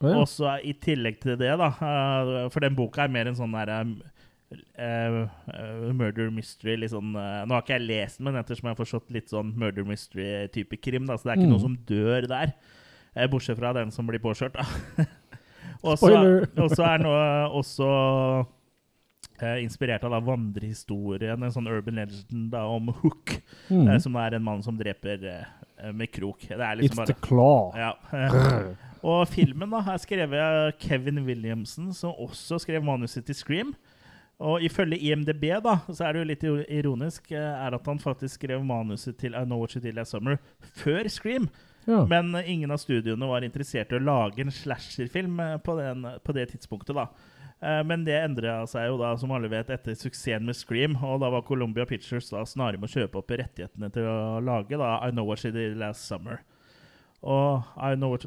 Speaker 2: Oh, ja.
Speaker 1: Og så i tillegg til det, da eh, For den boka er mer en sånn derre eh, murder mystery. Litt sånn, uh, nå har ikke jeg lest den, men ettersom jeg har forstått litt sånn murder mystery-type krim, da, så det er ikke
Speaker 2: Mm.
Speaker 1: noe som dør der. Uh, bortsett fra den som blir påkjørt, da.
Speaker 2: Spoiler!
Speaker 1: og så er noe også inspirert av da vandrehistorien, en sånn urban legend da, om Hook,
Speaker 2: Mm.
Speaker 1: som er en mann som dreper med krok. Det er
Speaker 2: It's
Speaker 1: bare,
Speaker 2: the claw.
Speaker 1: ja. Og filmen da, er skrevet av Kevin Williamson, som også skrev manuset til Scream. Og ifølge IMDb da, så er det jo litt ironisk eh, er at han faktisk skrev manuset til I Know What You Did Last Summer før Scream.
Speaker 2: Ja.
Speaker 1: Men eh, ingen av studiene var interessert i å lage en slasherfilm eh, på, den, på det tidspunktet. da. Men det endra seg jo da, som alle vet, etter suksessen med Scream. Og da var Columbia Pictures da snarere med å kjøpe opp rettighetene til å lage da I Know What You Did Last Summer. Og I Know What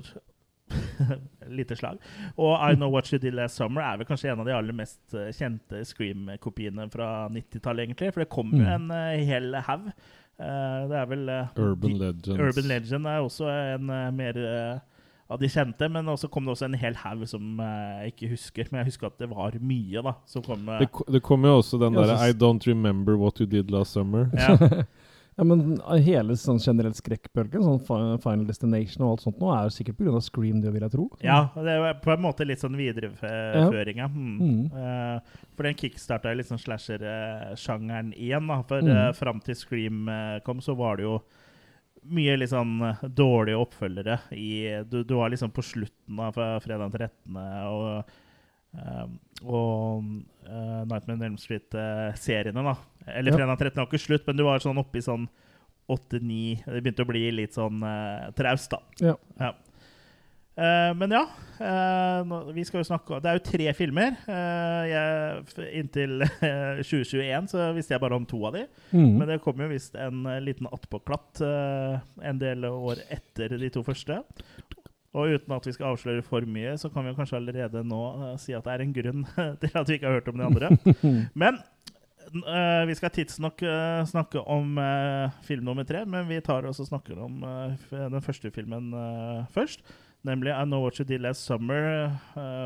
Speaker 1: Lite slag. Og I Know What You Did Last Summer er vel kanskje en av de aller mest eh, kjente Scream-kopiene fra 90-tallet, egentlig. For det kom jo
Speaker 2: Mm.
Speaker 1: en uh, hel haug. Uh, det er vel uh,
Speaker 3: Urban
Speaker 1: Legend
Speaker 3: Legends.
Speaker 1: Urban Legend er også en mer av de kjente, men også kom det også en hel haug som jeg ikke husker. Men jeg husker at det var mye, da. Som kom
Speaker 3: Det, ko- det kom jo også den derre I don't remember what you did last summer.
Speaker 1: ja.
Speaker 2: Ja, men hele sånn generelt skrekkbølgen, sånn Final Destination og alt sånt nå, er jo sikkert pga. Scream, det vil jeg tro.
Speaker 1: ja, det er på en måte litt sånn videreføring, ja. Mm.
Speaker 2: Mm.
Speaker 1: Eh, for den kickstarta litt sånn slasher-sjangeren igjen, da. For
Speaker 2: Mm.
Speaker 1: eh, fram til Scream eh, kom, så var det jo mye litt sånn dårlige oppfølgere i Du, du var liksom på slutten av fredag den 13. og uh, og uh, Nightmare on Elm Street-seriene, da. Eller
Speaker 2: Ja.
Speaker 1: fredag 13. var ikke slutt, men du var sånn i sånn 8-9 Det begynte å bli litt sånn uh, traust, da.
Speaker 2: Ja.
Speaker 1: Eh, men ja, uh, vi skal jo snakke Det er jo tre filmer. Jeg, inntil eh, 2021 så visste jeg bare om to av de.
Speaker 2: Mm.
Speaker 1: Men det kom jo visst en liten attpåklatt uh, en del år etter de to første. Og uten at vi skal avsløre for mye, så kan vi kanskje allerede nå si at det er en grunn til at vi ikke har hørt om de andre. Men eh, vi skal tidsnok uh, snakke om uh, film nummer tre, men vi tar også snakker om f- den første filmen først. Nemlig I Know What You Did Last Summer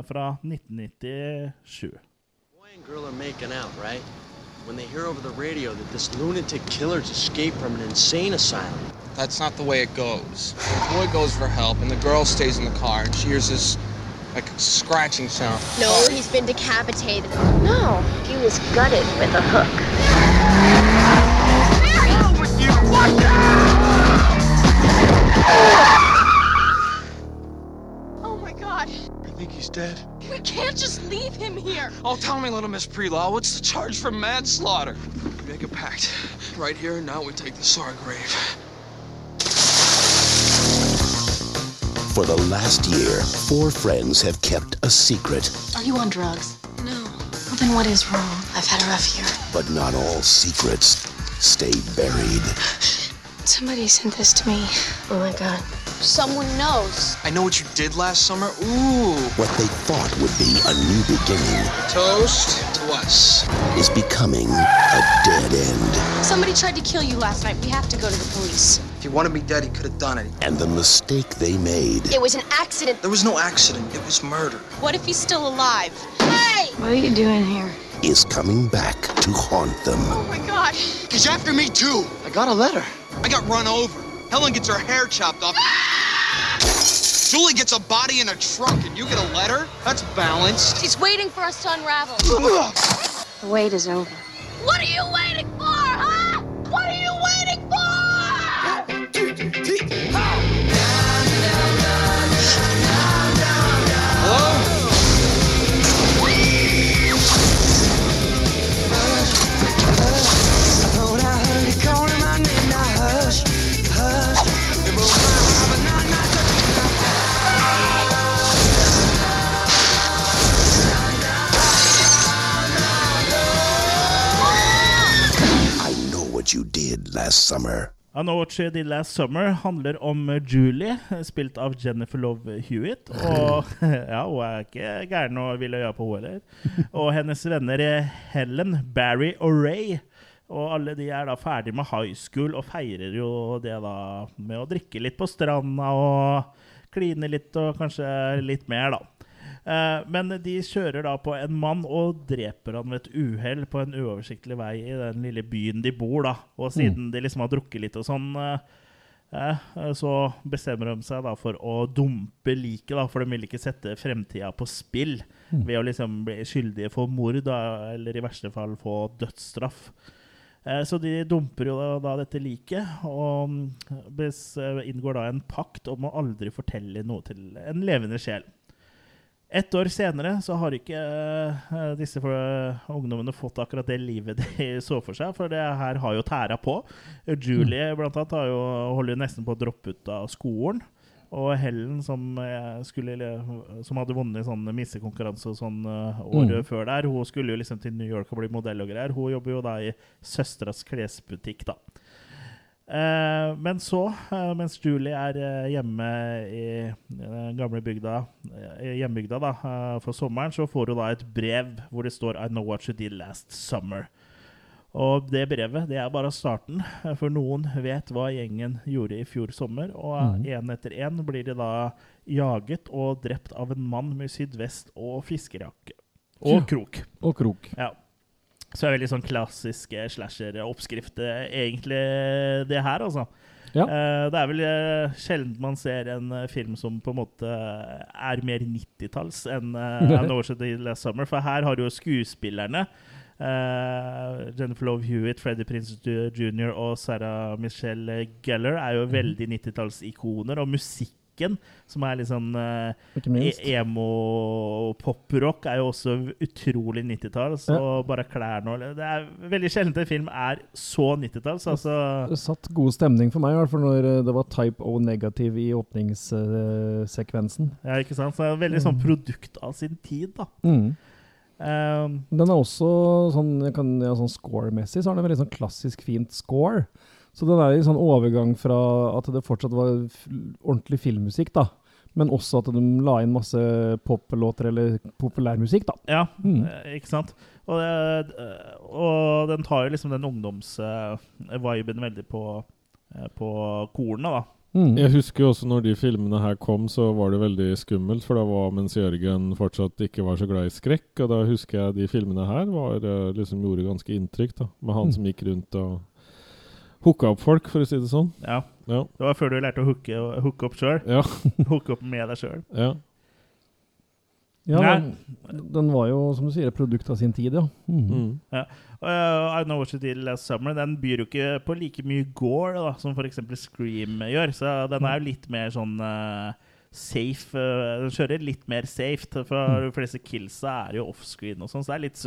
Speaker 1: fra 1997.
Speaker 4: Boy and girl are making out, right? When they hear over the radio that this lunatic killer's escaped from an insane asylum.
Speaker 5: That's not the way it goes. The boy goes for help, and the girl stays in the car, and she hears this, like, scratching sound.
Speaker 6: No, he's been decapitated. No, he was gutted with a hook.
Speaker 7: Oh my god.
Speaker 5: I think he's dead.
Speaker 7: We can't just leave him here.
Speaker 5: Oh, tell me, little Miss Prelaw, what's the charge for manslaughter? We make a pact. Right here and now we take this to our grave.
Speaker 8: For the last year, four friends have kept a secret,
Speaker 9: Are you on drugs?
Speaker 7: No.
Speaker 9: Well, then what is wrong? I've had a rough year.
Speaker 8: but not all secrets stay buried.
Speaker 9: Somebody sent this to me.
Speaker 6: Oh my god. Someone knows.
Speaker 5: I know what you did last summer. Ooh.
Speaker 8: What they thought would be a new beginning
Speaker 5: Toast to us.
Speaker 8: is becoming a dead end.
Speaker 7: Somebody tried to kill you last night. We have to go to the police.
Speaker 5: If he wanted me dead, he could have done it.
Speaker 8: And the mistake they made
Speaker 6: It was an accident.
Speaker 5: There was no accident. It was murder.
Speaker 7: What if he's still alive? Hey!
Speaker 9: What are you doing here?
Speaker 8: is coming back to haunt them.
Speaker 7: Oh my god.
Speaker 5: He's after me, too. I got a letter. I got run over. Helen gets her hair chopped off. Ah! Julie gets a body in a trunk, and you get a letter? That's balanced.
Speaker 6: He's waiting for us to unravel.
Speaker 9: The wait is over.
Speaker 6: What are you waiting for, huh? What you
Speaker 8: did last summer.
Speaker 1: I Know What She Did Last Summer handler om Julie, spilt av Jennifer Love Hewitt. Og ja, hun er ikke gæren og vil gjøre på henne heller. Og hennes venner eh, Helen, Barry og Ray. Og alle de er da ferdig med high school og feirer jo det da med å drikke litt på stranda og kline litt og kanskje litt mer, da. Eh, Men de kjører da på en mann og dreper han ved et uhell på en uoversiktlig vei i den lille byen de bor. da. Og siden de liksom har drukket litt og sånn, eh, Eh, så bestemmer de seg da for å dumpe liket, da, for de vil ikke sette fremtida på spill
Speaker 2: Mm.
Speaker 1: ved å liksom bli skyldige for mord, da, eller i verste fall få dødsstraff. Så de dumper jo da, dette liket, og mm, inngår da en pakt om å aldri fortelle noe til en levende sjel. Ett år senere så har ikke uh, disse for, ungdommene fått akkurat det livet de så for seg, for det her har jo tæra på. Julie blant annet har jo, holder jo nesten på å droppe ut av skolen. Og Helen, som, eh, skulle, som hadde vunnet sånn missekonkurranse og sånn året
Speaker 2: Mm.
Speaker 1: før der, hun skulle jo liksom til New York og bli modell og greier. Hun jobber jo da i søsteras klesbutikk, da. Eh, men så, eh, mens Julie er eh, hjemme i den gamle bygda, hjembygda da, for sommeren, så får hun da et brev hvor det står I know what you did last summer. Og det brevet det er bare starten, for noen vet hva gjengen gjorde i fjor sommer. Og én mm. etter én blir de da jaget og drept av en mann med sydvest og fiskerjakke. Og krok.
Speaker 2: Og krok.
Speaker 1: Ja. Så er det veldig sånn klassisk eh, slasher-oppskrift, eh, egentlig, det her, altså.
Speaker 2: Ja.
Speaker 1: Uh, det er vel uh, sjelden man ser en uh, film som på en måte er mer 90-talls enn uh, An Orchard Last Summer, for her har du jo skuespillerne. Jennifer Love Hewitt, Freddie Prince Jr. og Sarah Michelle Gellar er jo veldig 90-tallsikoner, og musikken, som er litt sånn eh. E- Emo-poprock er jo også utrolig 90-talls,
Speaker 2: Ja.
Speaker 1: bare klærne og Det er veldig sjelden en film er så 90-tall Altså,
Speaker 2: Det satt god stemning for meg, i hvert fall når eh, det var type O negativ i åpningssekvensen.
Speaker 1: ja, ikke sant? Så det er veldig sånn produkt av sin tid, da.
Speaker 2: Mm.
Speaker 1: Um,
Speaker 2: Den er også sånn, ja, sånn score-messig, så har den en veldig sånn klassisk fint score. Så den er i sånn overgang fra at det fortsatt var f ordentlig filmmusikk, da. Men også at de la inn masse poplåter eller populærmusikk, da.
Speaker 1: ja,
Speaker 2: Mm.
Speaker 1: eh, ikke sant? Og, og den tar jo liksom den ungdomsviben veldig på, eh, på kornet, da.
Speaker 2: Mm.
Speaker 3: Jeg husker jo også når de filmene her kom, så var det veldig skummelt. For da var mens Jørgen fortsatt ikke var så glad i skrekk. Og da husker jeg de filmene her var, eh, liksom gjorde ganske inntrykk. da Med han
Speaker 2: Mm.
Speaker 3: som gikk rundt og hooka opp folk, for å si det sånn.
Speaker 1: Ja.
Speaker 3: Ja.
Speaker 1: Det var før du lærte å hooke, hooke opp sjøl.
Speaker 3: Ja.
Speaker 1: hooke opp med deg sjøl.
Speaker 3: ja.
Speaker 2: Ja, den, den var jo, som du sier, et produkt av sin tid, ja. Mm.
Speaker 3: Mm.
Speaker 1: Uh, I Know What You Did Last Summer Den byr jo ikke på like mye gore da, som f.eks. Scream gjør. Så den er jo litt mer sånn uh, safe. uh, den kjører litt mer safe, for de fleste killsa er jo offscreen og sånn, så det er litt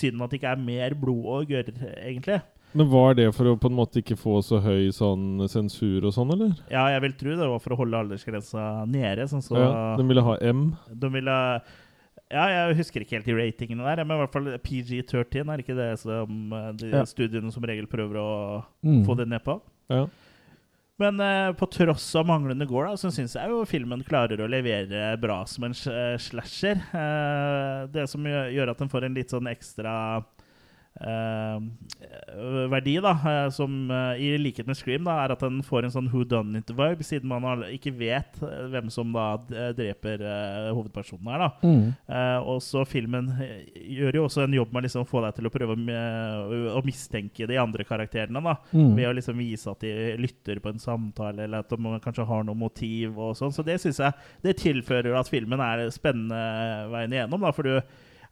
Speaker 1: synd at det ikke er mer blod og gørr, egentlig.
Speaker 3: Men var det for å på en måte ikke få så høy sånn sensur og sånn, eller?
Speaker 1: Ja, jeg vil tro det var for å holde aldersgrensa nede. Sånn så
Speaker 3: ja, de ville ha M?
Speaker 1: de ville Ja, jeg husker ikke helt de ratingene der, men i hvert fall PG13 er ikke det som uh, de
Speaker 2: Ja.
Speaker 1: studiene som regel prøver å
Speaker 2: Mm.
Speaker 1: få det ned på.
Speaker 3: Ja.
Speaker 1: Men eh, på tross av manglende gore, da, så syns jeg jo filmen klarer å levere bra som en eh, slasher. Eh, det som gjør, at den får en litt sånn ekstra eh, verdi, da, eh, som eh, i likhet med Scream, da, er at den får en sånn who done it-vibe, siden man ikke vet eh, hvem som da dreper eh, hovedpersonen her. da.
Speaker 2: Mm.
Speaker 1: Eh, og så filmen eh, gjør jo også en jobb med liksom å få deg til å prøve å, å mistenke de andre karakterene. da
Speaker 2: Mm.
Speaker 1: ved å liksom vise at de lytter på en samtale, eller at de kanskje har noe motiv. og sånn. Så det syns jeg det tilfører at filmen er spennende veien igjennom. da, For du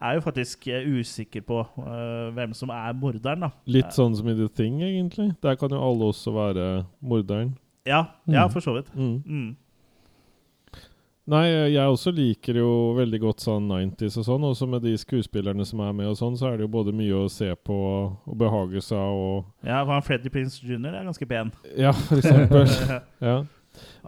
Speaker 1: er jo faktisk eh, usikker på uh, hvem som er morderen. da.
Speaker 3: Litt sånn som i The Thing, egentlig. Der kan jo alle også være morderen.
Speaker 1: Ja, ja
Speaker 2: Mm.
Speaker 1: for så vidt.
Speaker 3: Mm.
Speaker 1: Mm.
Speaker 3: Nei, jeg også liker jo veldig godt sånn 90s og sånn. Også med de skuespillerne som er med og sånn, så er det jo både mye å se på og behage seg og
Speaker 1: Ja, for han Freddy Prince Jr. er ganske pen.
Speaker 3: Ja, for eksempel. ja.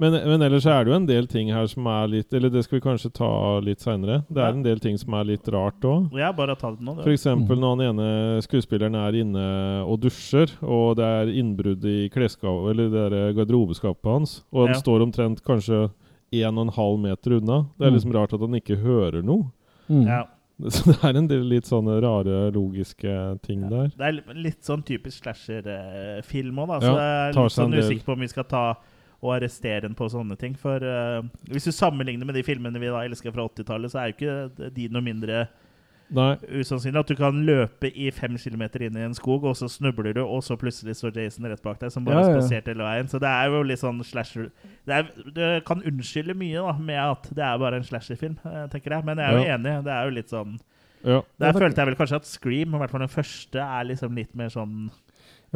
Speaker 3: Men, men ellers er det jo en del ting her som er litt Eller det skal vi kanskje ta litt seinere. Det
Speaker 1: Ja.
Speaker 3: er en del ting som er litt rart òg.
Speaker 1: Ja, bare ta det nå.
Speaker 3: For eksempel når han ene skuespilleren er inne og dusjer, og det er innbrudd i klesskapet, eller det der garderobeskapet hans, og han
Speaker 1: Ja.
Speaker 3: står omtrent kanskje en og en halv meter unna. Det er
Speaker 2: Mm.
Speaker 3: liksom rart at han ikke hører noe.
Speaker 2: Mm.
Speaker 1: Ja.
Speaker 3: Så det er en del litt sånne rare, logiske ting der.
Speaker 1: Det er litt sånn typisk slasher-film òg, da. Så
Speaker 3: Ja,
Speaker 1: jeg er litt sånn usikker på om vi skal ta og arrestere en på sånne ting. For uh, hvis du sammenligner med de filmene vi da elsker fra 80-tallet, så er jo ikke de noe mindre
Speaker 3: Nei.
Speaker 1: usannsynlig at du kan løpe i fem kilometer inn i en skog, og så snubler du, og så plutselig står Jason rett bak deg, som bare
Speaker 2: Ja, ja.
Speaker 1: spaserte hele veien. Så det er jo litt sånn slasher Det, er, det kan unnskylde mye da med at det er bare en slasherfilm, eh, tenker jeg. Men jeg er jo
Speaker 3: Ja.
Speaker 1: enig. Det er jo litt sånn
Speaker 3: Ja.
Speaker 1: Der følte jeg vel kanskje at Scream, i hvert fall den første, er liksom litt mer sånn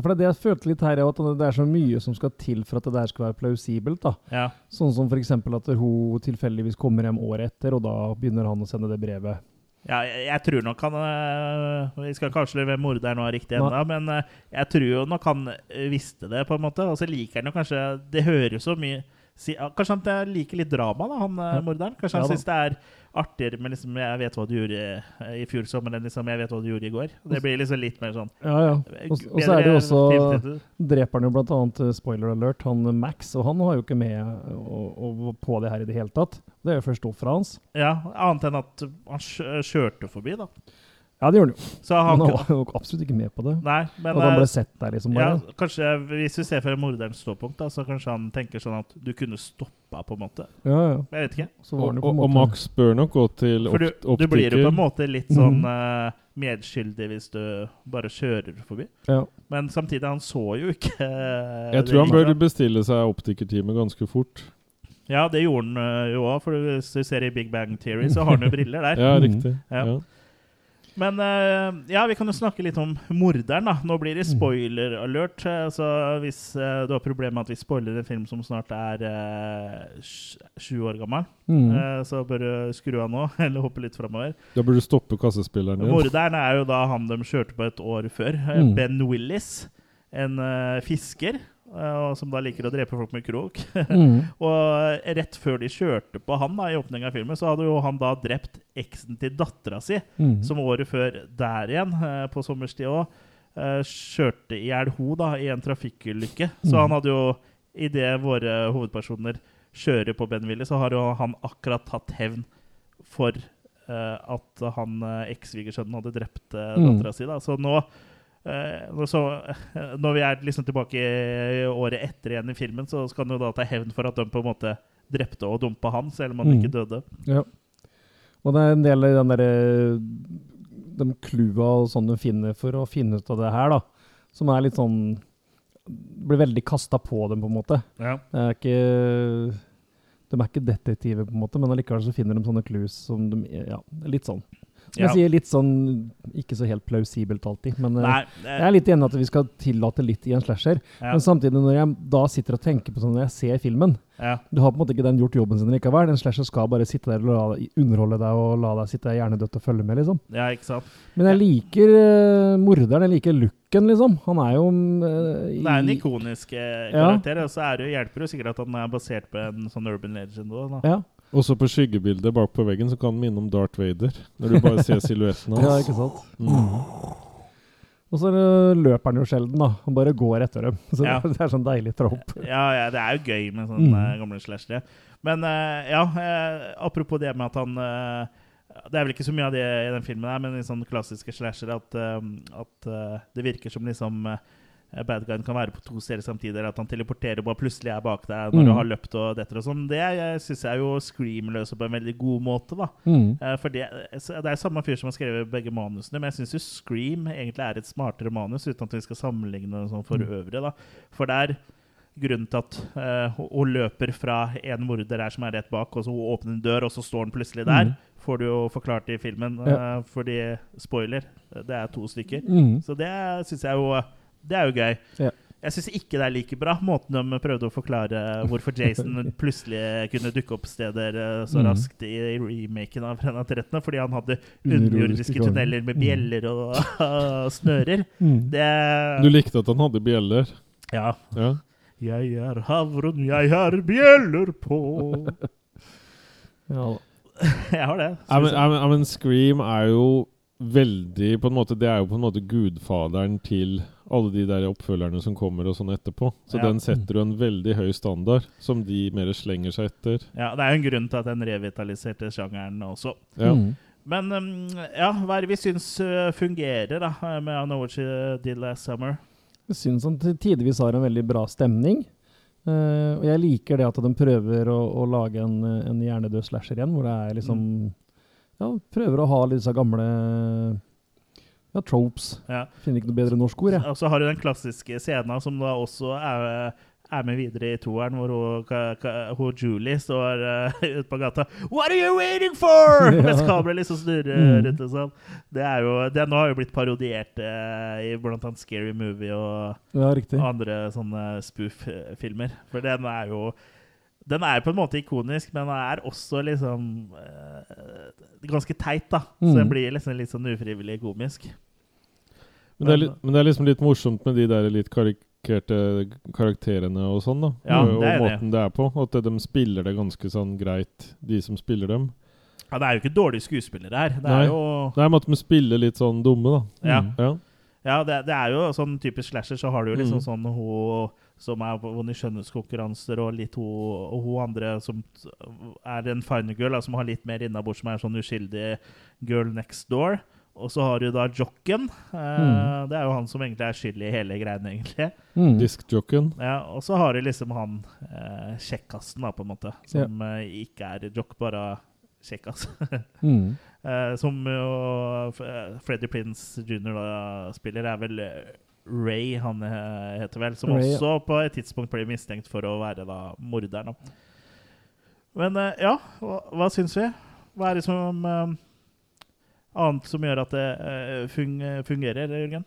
Speaker 2: Ja, for det er det jeg følte litt her, er at det er så mye som skal til for at det der skal være plausibelt. da.
Speaker 1: Ja.
Speaker 2: Sånn som f.eks. at hun tilfeldigvis kommer hjem året etter, og da begynner han å sende det brevet.
Speaker 1: Ja, jeg, jeg tror nok han øh, Vi skal kanskje hvem morderen var riktig ennå, men øh, jeg tror jo nok han øh, visste det, på en måte. Og så liker han jo kanskje Det høres så mye si, Kanskje han liker litt drama, da, han
Speaker 2: Ja.
Speaker 1: morderen? Kanskje han
Speaker 2: ja,
Speaker 1: syns det er artigere med liksom 'Jeg vet hva du gjorde i fjor sommer', enn liksom 'Jeg vet hva du gjorde i går'. Det blir liksom litt mer sånn
Speaker 2: Ja, ja. Og, så er det jo også
Speaker 1: filmtittel.
Speaker 2: Dreper han jo blant annet, eh, spoiler alert, han Max, og han har jo ikke med å, å, på det her i det hele tatt. Det er jo først fra hans.
Speaker 1: Ja, annet enn at han kjørte forbi, da.
Speaker 2: Ja, det gjorde han jo.
Speaker 1: Så han,
Speaker 2: han var jo absolutt ikke med på det.
Speaker 1: Nei, men
Speaker 2: At han ble sett der, liksom. Bare.
Speaker 1: Ja, kanskje Hvis vi ser fra morderens ståpunkt, da, så kanskje han tenker sånn at du kunne stoppa, på en måte.
Speaker 2: Ja, ja.
Speaker 1: Jeg vet ikke.
Speaker 2: Så var
Speaker 3: Og,
Speaker 2: på
Speaker 3: og, og Max bør nok gå til
Speaker 1: For du, du blir jo på en måte litt sånn eh, medskyldig hvis du bare kjører forbi.
Speaker 2: Ja.
Speaker 1: Men samtidig, han så jo ikke uh,
Speaker 3: Jeg tror han bør bestille seg optikertime ganske fort.
Speaker 1: Ja, det gjorde han uh, jo òg, for hvis du ser i Big Bang Theory, så har han jo briller der.
Speaker 3: Ja, riktig.
Speaker 1: Ja.
Speaker 3: Ja.
Speaker 1: Men eh, ja, vi kan jo snakke litt om morderen. da. Nå blir det
Speaker 2: Mm.
Speaker 1: spoiler-alert. eh, Så hvis eh, du har problemer med at vi spoiler en film som snart er sj- sju år gammel,
Speaker 2: Mm.
Speaker 1: så bør du skru av nå, eller hoppe litt framover.
Speaker 3: Da burde du stoppe kassespilleren din.
Speaker 1: Morderen er jo da han de kjørte på et år før.
Speaker 2: Mm.
Speaker 1: Ben Willis, en fisker. Eh, og som da liker å drepe folk med krok.
Speaker 2: Mm.
Speaker 1: og eh, rett før de kjørte på han da, i åpningen av filmen, så hadde jo han da drept eksen til dattera si,
Speaker 2: Mm.
Speaker 1: som året før der igjen, eh, på sommerstid òg, kjørte i hjel ho da, i en trafikkulykke. Så
Speaker 2: Mm.
Speaker 1: han hadde jo, idet våre hovedpersoner kjører på Ben Willis, så har jo han akkurat tatt hevn for at han eh, eks-svigersønnen hadde drept uh,
Speaker 2: Mm.
Speaker 1: si. Da. Så nå så, eh, når vi er liksom tilbake i året etter igjen i filmen, så skal han jo da ta hevn for at de på en måte drepte og dumpa han, selv om han
Speaker 2: Mm.
Speaker 1: ikke døde.
Speaker 2: Ja. Og det er en del av den derre De cloua og sånn de finner for å finne ut av det her, da. Som er litt sånn Blir veldig kasta på dem, på en måte.
Speaker 1: Ja.
Speaker 2: Det er ikke De er ikke detektiver, på en måte, men allikevel så finner de sånne clues som de Ja, litt sånn. Som
Speaker 1: Ja.
Speaker 2: jeg sier, litt sånn Ikke så helt plausibelt alltid, men
Speaker 1: Nei, det...
Speaker 2: jeg er litt enig i at vi skal tillate litt i en slasher.
Speaker 1: Ja.
Speaker 2: Men samtidig, når jeg da sitter og tenker på sånn når jeg ser filmen
Speaker 1: Ja.
Speaker 2: Du har på en måte ikke den gjort jobben sin likevel. En slasher skal bare sitte der og la, deg- underholde deg og la deg sitte hjernedødt og følge med, liksom.
Speaker 1: ja, ikke sant.
Speaker 2: Men jeg liker uh, morderen, jeg liker looken, liksom. Han er jo uh, i-
Speaker 1: Det er en ikonisk eh,
Speaker 2: Ja.
Speaker 1: karakter, og så er det jo, hjelper jo sikkert at han er basert på en sånn urban legend òg.
Speaker 2: Ja,
Speaker 3: Også på skyggebildet bak på veggen så kan den minne om Darth Vader. Når du bare ser silhuetten
Speaker 2: ja, ikke sant?
Speaker 3: Mm.
Speaker 2: Og så løper han jo sjelden, da. Han bare går etter dem. Så
Speaker 1: Ja.
Speaker 2: det, er sånn deilig tropp.
Speaker 1: Ja, ja, det er jo gøy med sånne
Speaker 2: Mm.
Speaker 1: eh, gamle slashere. Men uh, ja, uh, apropos det med at han uh, Det er vel ikke så mye av det i den filmen, her, men i sånne klassiske slashere at, at det virker som liksom Bad guyen kan være på to steder samtidig, eller at han teleporterer bare plutselig er bak deg når
Speaker 2: Mm.
Speaker 1: du har løpt og detter og sånn. Det syns jeg jo Scream løser på en veldig god måte, da.
Speaker 2: Mm.
Speaker 1: Eh, For det, det er samme fyr som har skrevet begge manusene, men jeg syns jo Scream egentlig er et smartere manus, uten at vi skal sammenligne det sånn for
Speaker 2: Mm.
Speaker 1: øvrig. da. For det er grunnen til at uh, hun hun løper fra en morder her som er rett bak, og så hun åpner en dør, og så står han plutselig der.
Speaker 2: Mm.
Speaker 1: Får du jo forklart i filmen,
Speaker 2: Ja.
Speaker 1: eh, fordi spoiler, det er to stykker.
Speaker 2: Mm.
Speaker 1: Så det syns jeg jo Det er jo gøy.
Speaker 2: Ja.
Speaker 1: Jeg syns ikke det er like bra, måten de prøvde å forklare hvorfor Jason plutselig kunne dukke opp steder eh, så
Speaker 2: Mm.
Speaker 1: raskt i remaken av Fredag 13., fordi han hadde
Speaker 2: Underjordiske
Speaker 1: tunneler med
Speaker 2: Mm.
Speaker 1: bjeller og snører.
Speaker 2: Mm.
Speaker 1: Det
Speaker 3: Du likte at han hadde bjeller?
Speaker 1: Ja.
Speaker 3: Ja.
Speaker 1: Jeg er havren, jeg har bjeller på
Speaker 2: Ja.
Speaker 1: Jeg har det.
Speaker 3: Ja, men, ja, men, men Scream er jo veldig på en måte, Det er jo på en måte gudfaderen til alle de der oppfølgerne som kommer og sånn etterpå. Så
Speaker 1: Ja.
Speaker 3: den setter jo en veldig høy standard, som de mer slenger seg etter.
Speaker 1: Ja, Det er jo en grunn til at den revitaliserte sjangeren også.
Speaker 3: Ja.
Speaker 2: Mm.
Speaker 1: Men um, ja, hva er det vi syns uh, fungerer da med I Know What You Did Last Summer?
Speaker 2: Jeg syns han tidvis har en veldig bra stemning. Uh, og jeg liker det at de prøver å, å lage en, en hjernedød slasher igjen, hvor det er liksom ja, prøver å ha litt disse gamle ja, tropes.
Speaker 1: Ja.
Speaker 2: Finner ikke noe bedre norsk ord, jeg.
Speaker 1: Og så har du den klassiske scenen som da også er, er med videre i toeren, hvor hun, hun Julie står uh, ute på gata What are you waiting for?!
Speaker 2: Ja.
Speaker 1: Mens kameraet liksom snurrer
Speaker 2: Mm.
Speaker 1: rundt og sånn. Det er jo, den har jo blitt parodiert uh, i blant annet Scary Movie og,
Speaker 2: Ja,
Speaker 1: og andre sånne spoof-filmer. For den er jo den er på en måte ikonisk, men den er også liksom uh, ganske teit, da. Så
Speaker 2: Mm.
Speaker 1: den blir liksom litt sånn ufrivillig komisk.
Speaker 3: Men det, er litt, men det er liksom litt morsomt med de der litt karikerte karakterene og sånn, da.
Speaker 1: Ja,
Speaker 3: og,
Speaker 1: det er
Speaker 3: og
Speaker 1: det.
Speaker 3: måten det er på. At de spiller det ganske sånn greit, de som spiller dem.
Speaker 1: Ja, det er jo ikke dårlige skuespillere her. Det
Speaker 3: Nei.
Speaker 1: er jo
Speaker 3: Nei, men at de spiller litt sånn dumme, da.
Speaker 1: Ja.
Speaker 2: Mm.
Speaker 3: Ja.
Speaker 1: Ja, det, det er jo sånn typisk slasher, så har du jo liksom
Speaker 3: Mm.
Speaker 1: sånn hun som er vunnet skjønnhetskonkurranser, og litt hun, og hun andre som er en final girl, da, som har litt mer innabords, som er sånn uskyldig girl next door. Og så har du da jocken. Eh,
Speaker 2: Mm.
Speaker 1: Det er jo han som egentlig er skyld i hele greiene, egentlig.
Speaker 2: Mm.
Speaker 3: Diskjocken.
Speaker 1: Ja, og så har du liksom han eh, kjekkasen, da, på en måte. Som eh, ikke er jock, bare kjekkas.
Speaker 2: Mm.
Speaker 1: Eh, som jo Freddy Prince jr. da spiller, er vel eh, Ray, han eh, heter vel. Som
Speaker 2: Ray, ja.
Speaker 1: også på et tidspunkt ble mistenkt for å være da morderen. Men eh, ja, hva, hva syns vi? Hva er det som um, annet som gjør at det uh, fung fungerer, Jørgen?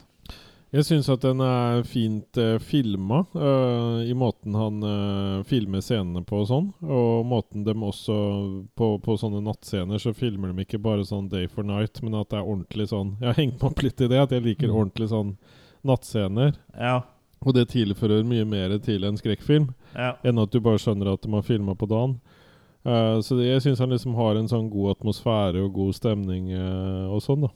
Speaker 3: Jeg syns at den er fint uh, filma, uh, i måten han uh, filmer scenene på og sånn. Og måten de også på, på sånne nattscener så filmer de ikke bare sånn day for night, men at det er ordentlig sånn Jeg har hengt meg opp litt i det, at jeg liker
Speaker 2: Mm.
Speaker 3: ordentlig sånn nattscener.
Speaker 1: Ja.
Speaker 3: Og det tilfører mye mer til en skrekkfilm
Speaker 1: ja.
Speaker 3: enn at du bare skjønner at de har filma på dagen. Uh, så det, jeg syns han liksom har en sånn god atmosfære og god stemning uh, og sånn, da.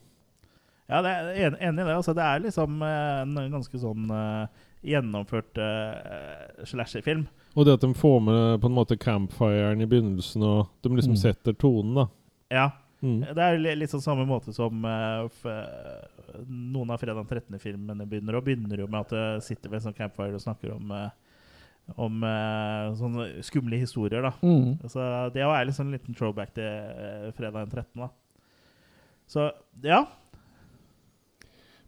Speaker 1: Ja, det er en, enig i det. Altså, det er liksom eh, en ganske sånn gjennomført uh, slasherfilm.
Speaker 3: Og det at de får med på en måte campfiren i begynnelsen, og de liksom
Speaker 2: Mm.
Speaker 3: setter tonen, da.
Speaker 1: Ja.
Speaker 3: Mm.
Speaker 1: Det er litt sånn samme måte som eh, f noen av fredag 13.-filmene begynner. Og begynner jo med at det sitter ved en sånn campfire og snakker om, eh, om eh, sånne skumle historier. da.
Speaker 2: Mm.
Speaker 1: Så det er liksom en liten throwback til eh, fredag 13. da. Så ja.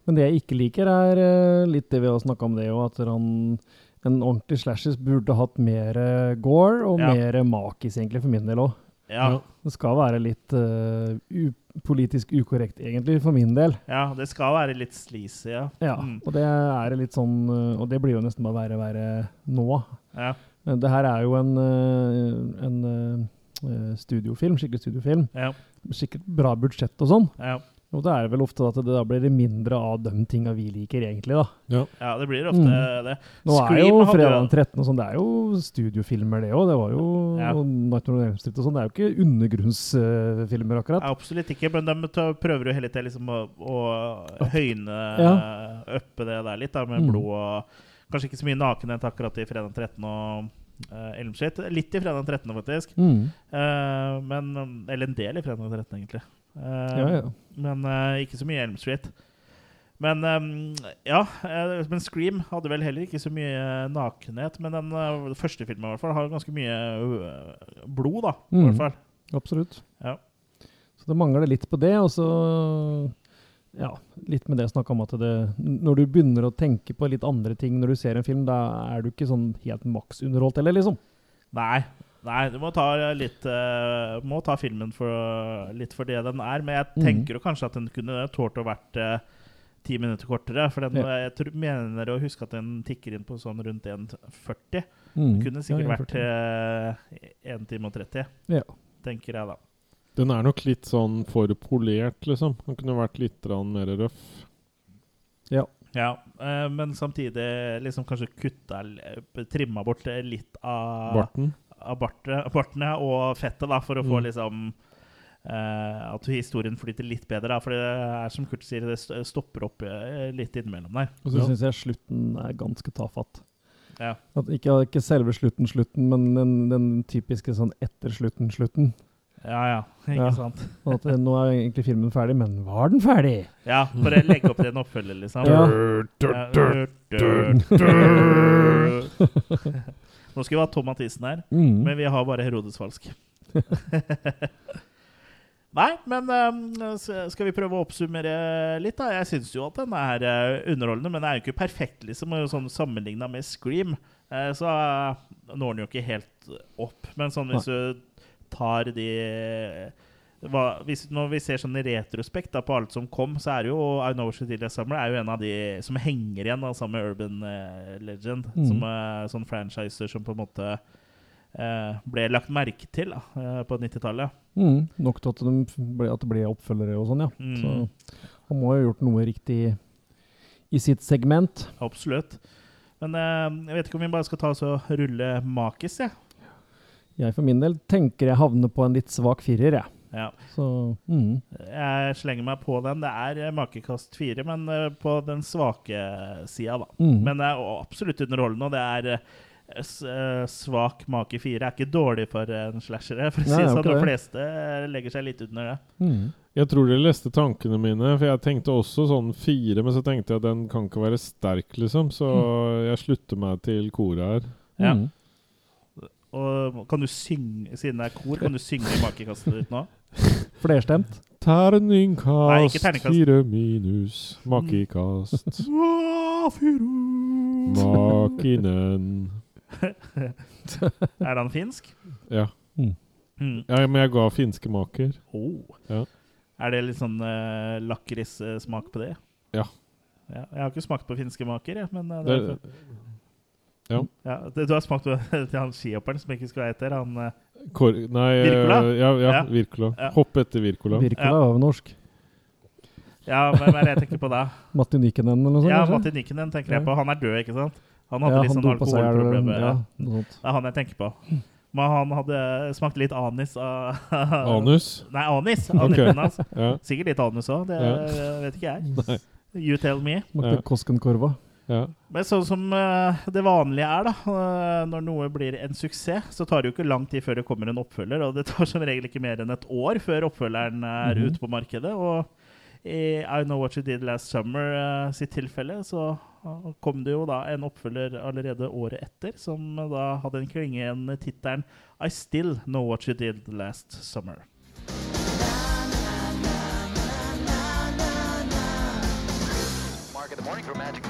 Speaker 2: Men det jeg ikke liker, er litt det vi har snakka om det òg, at han, en ordentlig slashes burde hatt mer gore og
Speaker 1: Ja.
Speaker 2: mer makis, egentlig, for min del òg.
Speaker 1: Ja,
Speaker 2: Det skal være litt eh, u politisk ukorrekt, egentlig, for min del.
Speaker 1: ja, det skal være litt sleazy, ja.
Speaker 2: Ja,
Speaker 1: Mm.
Speaker 2: og det er litt sånn eh, Og det blir jo nesten bare verre og verre nå.
Speaker 1: ja.
Speaker 2: Det her er jo en, eh, en eh, studiofilm, skikkelig studiofilm.
Speaker 1: ja,
Speaker 2: Sikkert bra budsjett og sånn.
Speaker 1: ja.
Speaker 2: Og det er vel ofte at det da blir det mindre av de tinga vi liker, egentlig, da.
Speaker 1: ja det blir ofte
Speaker 2: Mm.
Speaker 1: det.
Speaker 2: Nå er jo fredag den 13. og sånn, det er jo studiofilmer, det òg. Det var jo
Speaker 1: Ja.
Speaker 2: og on Elm Street og sånn. Det er jo ikke undergrunnsfilmer, akkurat.
Speaker 1: Absolutt ikke, men de prøver jo hele tiden liksom å, å høyne
Speaker 2: Ja.
Speaker 1: Uppe det der litt, da, med
Speaker 2: Mm.
Speaker 1: blod og Kanskje ikke så mye nakenhet akkurat i fredag 13 og uh, Elm Litt i fredag 13, faktisk.
Speaker 2: Mm.
Speaker 1: Uh, men, eller en del i fredag 13, egentlig. Eh,
Speaker 2: Ja, ja.
Speaker 1: Men eh, ikke så mye Elm Street. Men eh, ja, men Scream hadde vel heller ikke så mye nakenhet. Men den eh, første filmen i hvert fall har ganske mye blod, da. I
Speaker 2: Mm.
Speaker 1: hvert fall.
Speaker 2: Absolutt.
Speaker 1: Ja.
Speaker 2: Så det mangler litt på det, og så ja, litt med det jeg snakka om at det Når du begynner å tenke på litt andre ting når du ser en film, da er du ikke sånn helt maksunderholdt heller, liksom.
Speaker 1: Nei, nei, du må ta litt uh, Må ta filmen for, litt for det den er. Men jeg
Speaker 2: Mhm.
Speaker 1: tenker jo kanskje at den kunne tålt å vært eh, ti minutter kortere. For den,
Speaker 2: Ja.
Speaker 1: jeg tror, mener å huske at den tikker inn på sånn rundt 1,40.
Speaker 2: Mm.
Speaker 1: Det kunne sikkert
Speaker 2: Ja,
Speaker 1: vært eh, 1 time og 30,
Speaker 2: Ja.
Speaker 1: tenker jeg da.
Speaker 3: Den er nok litt sånn for polert, liksom. Den kunne vært litt mer røff.
Speaker 2: ja.
Speaker 1: Ja, eh, Men samtidig liksom kanskje kutta Trimma bort litt av
Speaker 3: Barten.
Speaker 1: Bartene og fettet, da, for å få
Speaker 3: Mm.
Speaker 1: liksom Uh, At historien flyter litt bedre. Da, for det er som Kurt sier, det stopper opp uh, litt innimellom der.
Speaker 2: Og så
Speaker 3: Ja.
Speaker 2: syns jeg slutten er ganske tafatt.
Speaker 1: Ja.
Speaker 2: At ikke, ikke selve slutten, slutten, men den, den typiske sånn etter slutten, slutten.
Speaker 1: Ja, ja. Ikke
Speaker 2: Ja.
Speaker 1: sant?
Speaker 2: Og at eh, nå er egentlig filmen ferdig, men var den ferdig?
Speaker 1: Ja, bare legge opp til en oppfølger, liksom.
Speaker 2: Ja.
Speaker 1: Nå skulle vi ha Tom Mathisen her,
Speaker 2: Mm.
Speaker 1: men vi har bare Herodes Falsk. Nei, men um, skal vi prøve å oppsummere litt, da? Jeg syns jo at den er eh, underholdende, men den er jo ikke perfekt, liksom. Sånn Sammenligna med Scream, eh, så eh, når den jo ikke helt opp. Men sånn hvis du tar de hva, hvis, Når vi ser sånn i retrospekt da, på alt som kom, så er jo I Know What You Summer er jo en av de som henger igjen, da, sammen med Urban eh, Legend.
Speaker 2: Mm.
Speaker 1: Som eh, sånn franchiser som på en måte eh, ble lagt merke til da, eh, på 90-tallet.
Speaker 2: Mm, nok til at, de ble, at det ble oppfølgere og sånn, ja.
Speaker 1: Mm.
Speaker 2: Så han må ha gjort noe riktig i sitt segment.
Speaker 1: Absolutt. Men eh, jeg vet ikke om vi bare skal ta oss og rulle makis, jeg.
Speaker 2: Jeg for min del tenker jeg havner på en litt svak firer, jeg.
Speaker 1: Ja.
Speaker 2: Så mm.
Speaker 1: Jeg slenger meg på den. Det er eh, makekast fire, men eh, på den svake sida, da.
Speaker 2: Mm.
Speaker 1: Men det er absolutt underholdende, og det er eh, eh, svak make fire. er ikke dårlig for en slasher, for å si
Speaker 2: det er
Speaker 1: sånn. De fleste eh, legger seg litt under det.
Speaker 2: Mm.
Speaker 3: Jeg tror dere leste tankene mine, for jeg tenkte også sånn fire, men så tenkte jeg at den kan ikke være sterk, liksom, så jeg slutter meg til koret her.
Speaker 1: Ja.
Speaker 2: Mm.
Speaker 1: Og kan du synge, siden det er kor, kan du synge i makekastet ditt nå?
Speaker 2: Flerstemt.
Speaker 1: Nei,
Speaker 3: Terningkast
Speaker 1: ikke terningkast.
Speaker 3: fire minus makikast. Makinen.
Speaker 1: Er han finsk?
Speaker 3: Ja.
Speaker 2: Mm.
Speaker 1: Mm.
Speaker 3: ja, men jeg ga finske maker.
Speaker 1: Oh.
Speaker 3: Ja.
Speaker 1: Er det litt sånn uh, lakrissmak på det?
Speaker 3: Ja.
Speaker 1: ja. Jeg har ikke smakt på finske maker, jeg, men uh,
Speaker 3: Det,
Speaker 1: det,
Speaker 3: ja.
Speaker 1: ja, Du har smakt på til han skihopperen som ikke skal hete? Han eh,
Speaker 3: Kor nei,
Speaker 1: Virkola?
Speaker 3: Ja, ja,
Speaker 1: Ja.
Speaker 3: Virkola.
Speaker 1: Ja.
Speaker 3: Hopp etter Virkola.
Speaker 2: Virkola
Speaker 1: Ja.
Speaker 2: det norsk.
Speaker 1: Ja, hvem er det jeg tenker på da?
Speaker 2: Matti Nykenen eller noe sånt?
Speaker 1: Ja? Matti Nikinen tenker jeg på. Han er død, ikke sant? Han hadde
Speaker 2: ja,
Speaker 1: litt
Speaker 2: han
Speaker 1: sånn
Speaker 2: er
Speaker 1: alkoholproblemer.
Speaker 2: Ja,
Speaker 1: Ja.
Speaker 2: noe sånt.
Speaker 1: Det er han jeg tenker på. Men han hadde smakt litt anis av
Speaker 3: Anus.
Speaker 1: Nei, anis.
Speaker 3: Ok.
Speaker 1: Anipen hans. Sikkert litt anus òg, det
Speaker 3: Ja.
Speaker 1: vet ikke jeg.
Speaker 3: Nei.
Speaker 1: You tell me.
Speaker 2: Smakte
Speaker 3: Ja.
Speaker 2: Koskenkorva.
Speaker 3: Ja.
Speaker 1: Men sånn som eh, det vanlige er, da, eh, når noe blir en suksess, så tar det jo ikke lang tid før det kommer en oppfølger, og det tar som regel ikke mer enn et år før oppfølgeren er
Speaker 2: Mhm.
Speaker 1: ute på markedet. Og i I Know What You Did Last Summer eh, sitt tilfelle, så kom det jo da en oppfølger allerede året etter, som da hadde en klinge klingende tittelen I Still Know What You Did Last Summer.
Speaker 10: Mark of the morning for Magic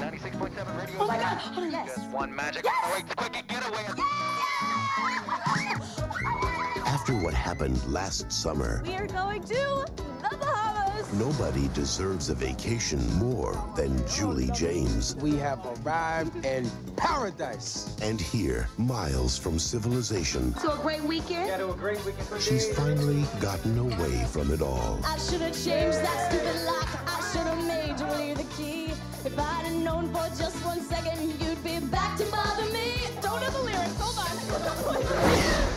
Speaker 10: 96.7 Radio. Oh my god! Just one magic. Oh, wait, quick, get away!
Speaker 8: After what happened last summer,
Speaker 7: We are going to the Bahamas.
Speaker 8: nobody deserves a vacation more than Julie James.
Speaker 11: We have arrived in paradise.
Speaker 8: And here, miles from civilization,
Speaker 6: So a great weekend?
Speaker 11: Got to a great weekend for
Speaker 8: she's
Speaker 11: days.
Speaker 8: finally gotten away from it all.
Speaker 7: I should have changed that stupid lock. I should have made Julie the key. If I'd have known for just one second, you'd be back to bother me. Don't know the lyrics. Hold on.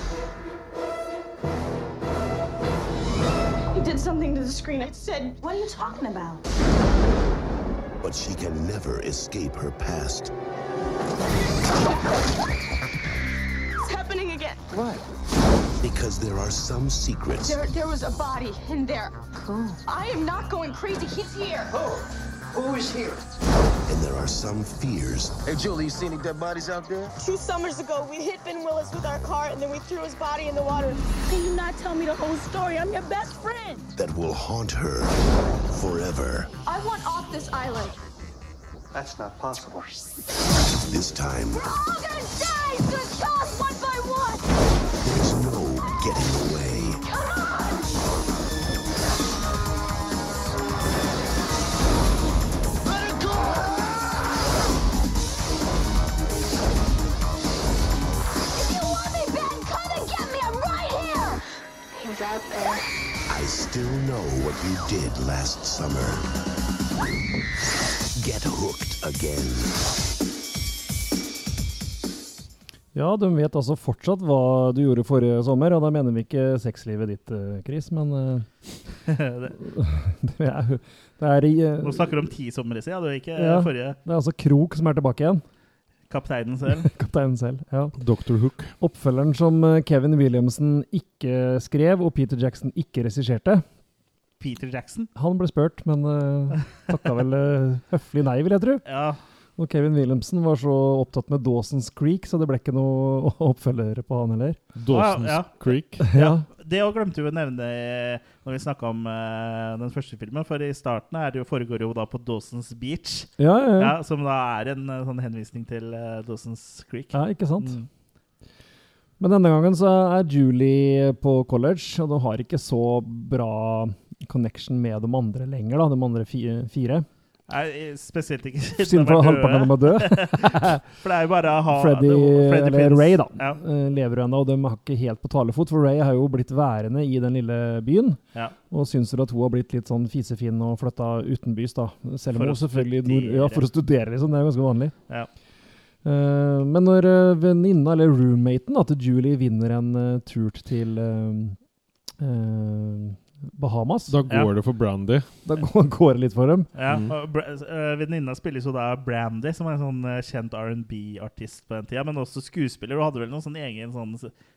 Speaker 7: You did something to the screen. It said, "What are you talking about?"
Speaker 8: But she can never escape her past.
Speaker 7: It's happening again.
Speaker 11: What?
Speaker 8: Because there are some secrets
Speaker 7: There, there was a body in there. Cool. I am not going crazy. He's here.
Speaker 11: Who? Who is here?
Speaker 8: And there are some fears
Speaker 11: Hey, Julie, you see any dead bodies out there?
Speaker 7: Two summers ago, we hit Ben Willis with our car, and then we threw his body in the water. Can you not tell me the whole story? I'm your best friend.
Speaker 8: that will haunt her forever.
Speaker 7: I want off this island.
Speaker 10: That's not possible.
Speaker 8: This time,
Speaker 7: We're all gonna die.
Speaker 9: Out there.
Speaker 8: I still know what you did last summer. Get hooked again.
Speaker 2: Ja, de vet altså fortsatt hva du gjorde forrige sommer, og da mener vi ikke sexlivet ditt, eh, Chris, men eh,
Speaker 1: det,
Speaker 2: det er, det er, i, eh,
Speaker 1: nå snakker du om ti somre siden, ja, ikke
Speaker 2: Ja.
Speaker 1: forrige.
Speaker 2: det er altså Krok som er tilbake igjen.
Speaker 1: Kapteinen selv.
Speaker 2: Kapteinen selv. ja.
Speaker 3: Dr. Hook.
Speaker 2: Oppfølgeren som eh, Kevin Williamson ikke skrev, og Peter Jackson ikke regisserte.
Speaker 1: Peter Jackson.
Speaker 2: Han ble spurt, men uh, takka vel uh, høflig nei, vil jeg tro.
Speaker 1: Ja,
Speaker 2: Og Kevin Williamson var så opptatt med Dawson's Creek, så det ble ikke noe oppfølgere på han heller.
Speaker 3: Dawson's
Speaker 1: Ja, ja.
Speaker 3: Creek.
Speaker 2: Ja.
Speaker 1: Det òg glemte vi å nevne når vi snakka om uh, den første filmen. For i starten er det jo, foregår jo da på Dawson's Beach.
Speaker 2: Ja, ja, ja.
Speaker 1: Som da er en eh, sånn henvisning til uh, Dawson's Creek.
Speaker 2: Ja, ikke sant?
Speaker 1: Mm.
Speaker 2: Men denne gangen så er Julie på college, og hun har ikke så bra connection med de andre lenger, da, de andre fire.
Speaker 1: Nei, spesielt ikke siden
Speaker 2: Siden
Speaker 1: de er
Speaker 2: halvparten dem er
Speaker 1: døde.
Speaker 2: døde.
Speaker 1: for det er jo bare å ha
Speaker 2: Freddy,
Speaker 1: Freddy
Speaker 2: eller Ray, da,
Speaker 1: Ja.
Speaker 2: eh, lever ennå, og de har ikke helt på talefot, for Ray har jo blitt værende i den lille byen.
Speaker 1: Ja.
Speaker 2: Og syns vel at hun har blitt litt sånn fisefin og flytta utenbys, da. Selv om hun selvfølgelig
Speaker 1: studere.
Speaker 2: Ja, for å studere, liksom. Det er jo ganske vanlig.
Speaker 1: Ja.
Speaker 2: Uh, men når uh, venninna, eller roommaten, da, til Julie vinner en uh, tur til uh, eh, Bahamas
Speaker 3: Da går det for Brandy.
Speaker 2: Da går, går det litt for dem.
Speaker 1: Ja,
Speaker 3: Mm.
Speaker 1: og eh, Venninna spilles jo da Brandy, som er en sånn uh, kjent R&B-artist på den tida, men også skuespiller, Hun hadde vel noen sånn egen sånn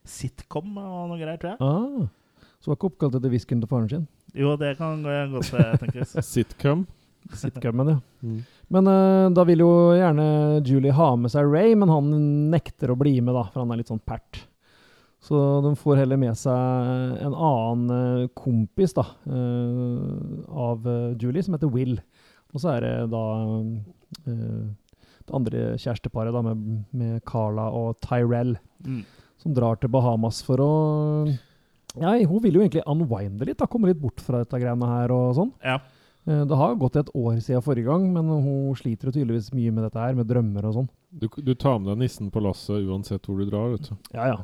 Speaker 1: sitcom og noe greier, tror jeg.
Speaker 2: Ah, så var ikke oppkalt etter whiskyen til faren sin.
Speaker 1: Jo, det kan gå- godt eh, tenkes.
Speaker 3: Sitcom.
Speaker 2: Sitcomen, ja.
Speaker 3: Mm.
Speaker 2: Men uh, da vil jo gjerne Julie ha med seg Ray, men han nekter å bli med, da, for han er litt sånn pert. Så de får heller med seg en annen eh, kompis da, eh, av eh, Julie, som heter Will. Og så er det da eh, det andre kjæresteparet da, med, med Carla og Tyrell,
Speaker 1: Mm.
Speaker 2: som drar til Bahamas for å Ja, hun vil jo egentlig unwinde litt, da, komme litt bort fra dette greiene her og sånn.
Speaker 1: Ja.
Speaker 2: Eh, Det har gått et år siden forrige gang, men hun sliter jo tydeligvis mye med dette her, med drømmer og sånn.
Speaker 3: Du, du tar med deg nissen på lasset uansett hvor du drar. vet du.
Speaker 2: Ja, ja.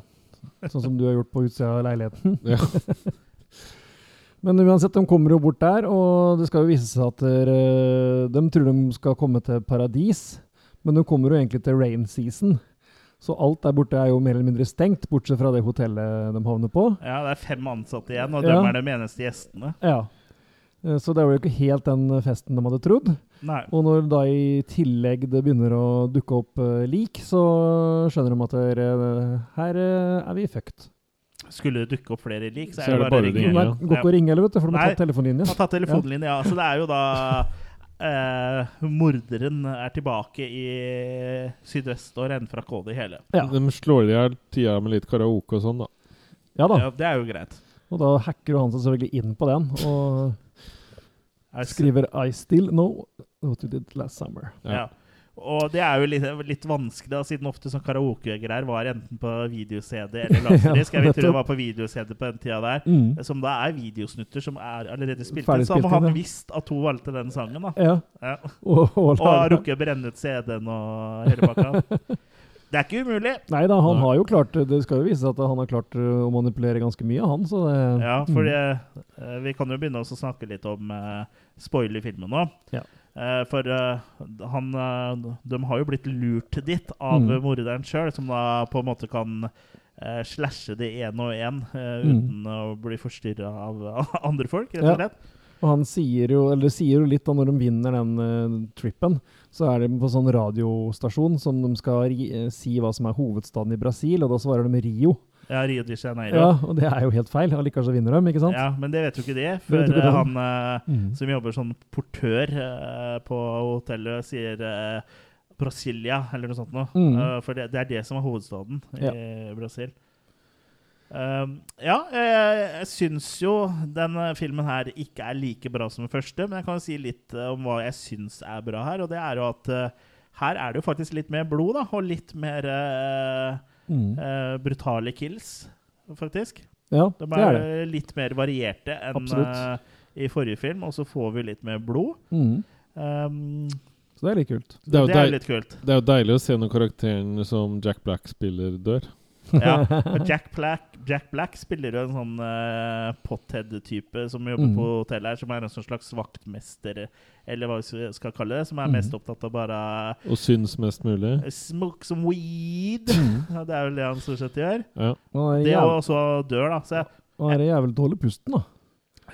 Speaker 2: Sånn som du har gjort på utsida av leiligheten.
Speaker 3: Ja.
Speaker 2: Men uansett, de kommer jo bort der, og det skal jo vise seg at eh, de tror de skal komme til paradis, men de kommer jo egentlig til rain season. Så alt der borte er jo mer eller mindre stengt, bortsett fra det hotellet de havner på.
Speaker 1: Ja, det er fem ansatte igjen, og
Speaker 2: Ja.
Speaker 1: de er de eneste gjestene.
Speaker 2: Ja. Eh, Så det var jo ikke helt den festen de hadde trodd.
Speaker 1: Nei.
Speaker 2: Og når da i tillegg det begynner å dukke opp eh, lik, så skjønner de at det, eh, her er vi fucked.
Speaker 1: Skulle det dukke opp flere lik, så
Speaker 3: Så
Speaker 1: er det bare å
Speaker 2: ringe.
Speaker 1: ringe.
Speaker 2: går ikke å ringe, eller, vet du, for de har
Speaker 1: Nei,
Speaker 2: tatt telefonlinja.
Speaker 1: Har tatt telefonlinja, ja. Så det er jo da eh, Morderen er tilbake i sydvest og renner fra KD hele.
Speaker 2: Ja.
Speaker 3: De slår i hjel tida med litt karaoke og sånn, da.
Speaker 2: Ja da.
Speaker 1: Ja, det er jo greit.
Speaker 2: Og da hacker jo han seg selvfølgelig inn på den, og
Speaker 1: I
Speaker 2: skriver I still know what you did last summer.
Speaker 1: Ja. Og det er jo litt, litt vanskelig, da, siden ofte sånn karaokegreier var enten på video-CD eller laserdisk. Jeg vet
Speaker 2: nettopp.
Speaker 1: det var på video-CD på den tida der.
Speaker 2: Mm.
Speaker 1: Som da er videosnutter som er allerede spilt inn. Så
Speaker 2: da
Speaker 1: må han visst at hun valgte den sangen, da.
Speaker 2: Ja.
Speaker 1: Ja.
Speaker 2: Og- og
Speaker 1: Og har rukket å brenne ut CD-en og hele pakka. Det er ikke umulig.
Speaker 2: Nei da, han har jo klart Det skal jo vise seg at han har klart uh, å manipulere ganske mye, han, så det
Speaker 1: Ja,
Speaker 2: mm.
Speaker 1: for eh, vi kan jo begynne å snakke litt om uh, spoiler i filmen nå.
Speaker 2: Ja.
Speaker 1: Uh, for eh, han eh, De har jo blitt lurt dit av
Speaker 2: Mm.
Speaker 1: morderen sjøl, som da på en måte kan eh, slashe de én og én uten
Speaker 2: Mm.
Speaker 1: uten å bli forstyrra av andre folk, rett og
Speaker 2: Ja. Og han sier jo, eller sier jo litt da når de vinner den eh, trippen, så er de på sånn radiostasjon som de skal eh, si hva som er hovedstaden i Brasil, og da svarer de Rio.
Speaker 1: Ja, Rio de Janeiro.
Speaker 2: Ja, og det er jo helt feil. Allikevel så vinner de, ikke sant?
Speaker 1: Ja, men det vet jo ikke de.
Speaker 2: Det
Speaker 1: For
Speaker 2: ikke
Speaker 1: eh,
Speaker 2: de.
Speaker 1: han eh,
Speaker 2: Mm.
Speaker 1: som jobber som portør eh, på hotellet, sier uh, Brasilia, eller noe sånt noe.
Speaker 2: Mm.
Speaker 1: Uh, for det, det er det som er hovedstaden
Speaker 2: Ja.
Speaker 1: i Brasil. Um, ja, jeg, jeg syns jo denne filmen her ikke er like bra som den første, men jeg kan si litt eh, om hva jeg syns er bra her. Og det er jo at uh, her er det jo faktisk litt mer blod, da, og litt mer uh,
Speaker 2: Mm.
Speaker 1: eh, brutale kills, faktisk.
Speaker 2: Ja,
Speaker 1: De
Speaker 2: det
Speaker 1: er,
Speaker 2: er det.
Speaker 1: litt mer varierte enn eh, i forrige film, og så får vi litt mer blod.
Speaker 2: Mm.
Speaker 1: Um,
Speaker 2: Så det er litt kult.
Speaker 3: Det er, jo
Speaker 1: Det er litt kult.
Speaker 3: Det er jo deilig å se når karakteren som Jack Black spiller, dør.
Speaker 1: Ja. Jack Black, Jack Black spiller jo en sånn uh, pothead-type som jobber
Speaker 2: Mm.
Speaker 1: på hotellet her, som er en sånn slags vaktmester, eller hva vi skal kalle det, som er
Speaker 2: Mm.
Speaker 1: mest opptatt av bare
Speaker 3: Og syns mest mulig.
Speaker 1: Smoke some weed.
Speaker 2: Mm.
Speaker 1: Ja, det er vel det han stort sett gjør.
Speaker 3: Ja.
Speaker 2: Er,
Speaker 1: Det og så dør, da. Så jeg,
Speaker 2: han er jævlig dårlig pusten, da.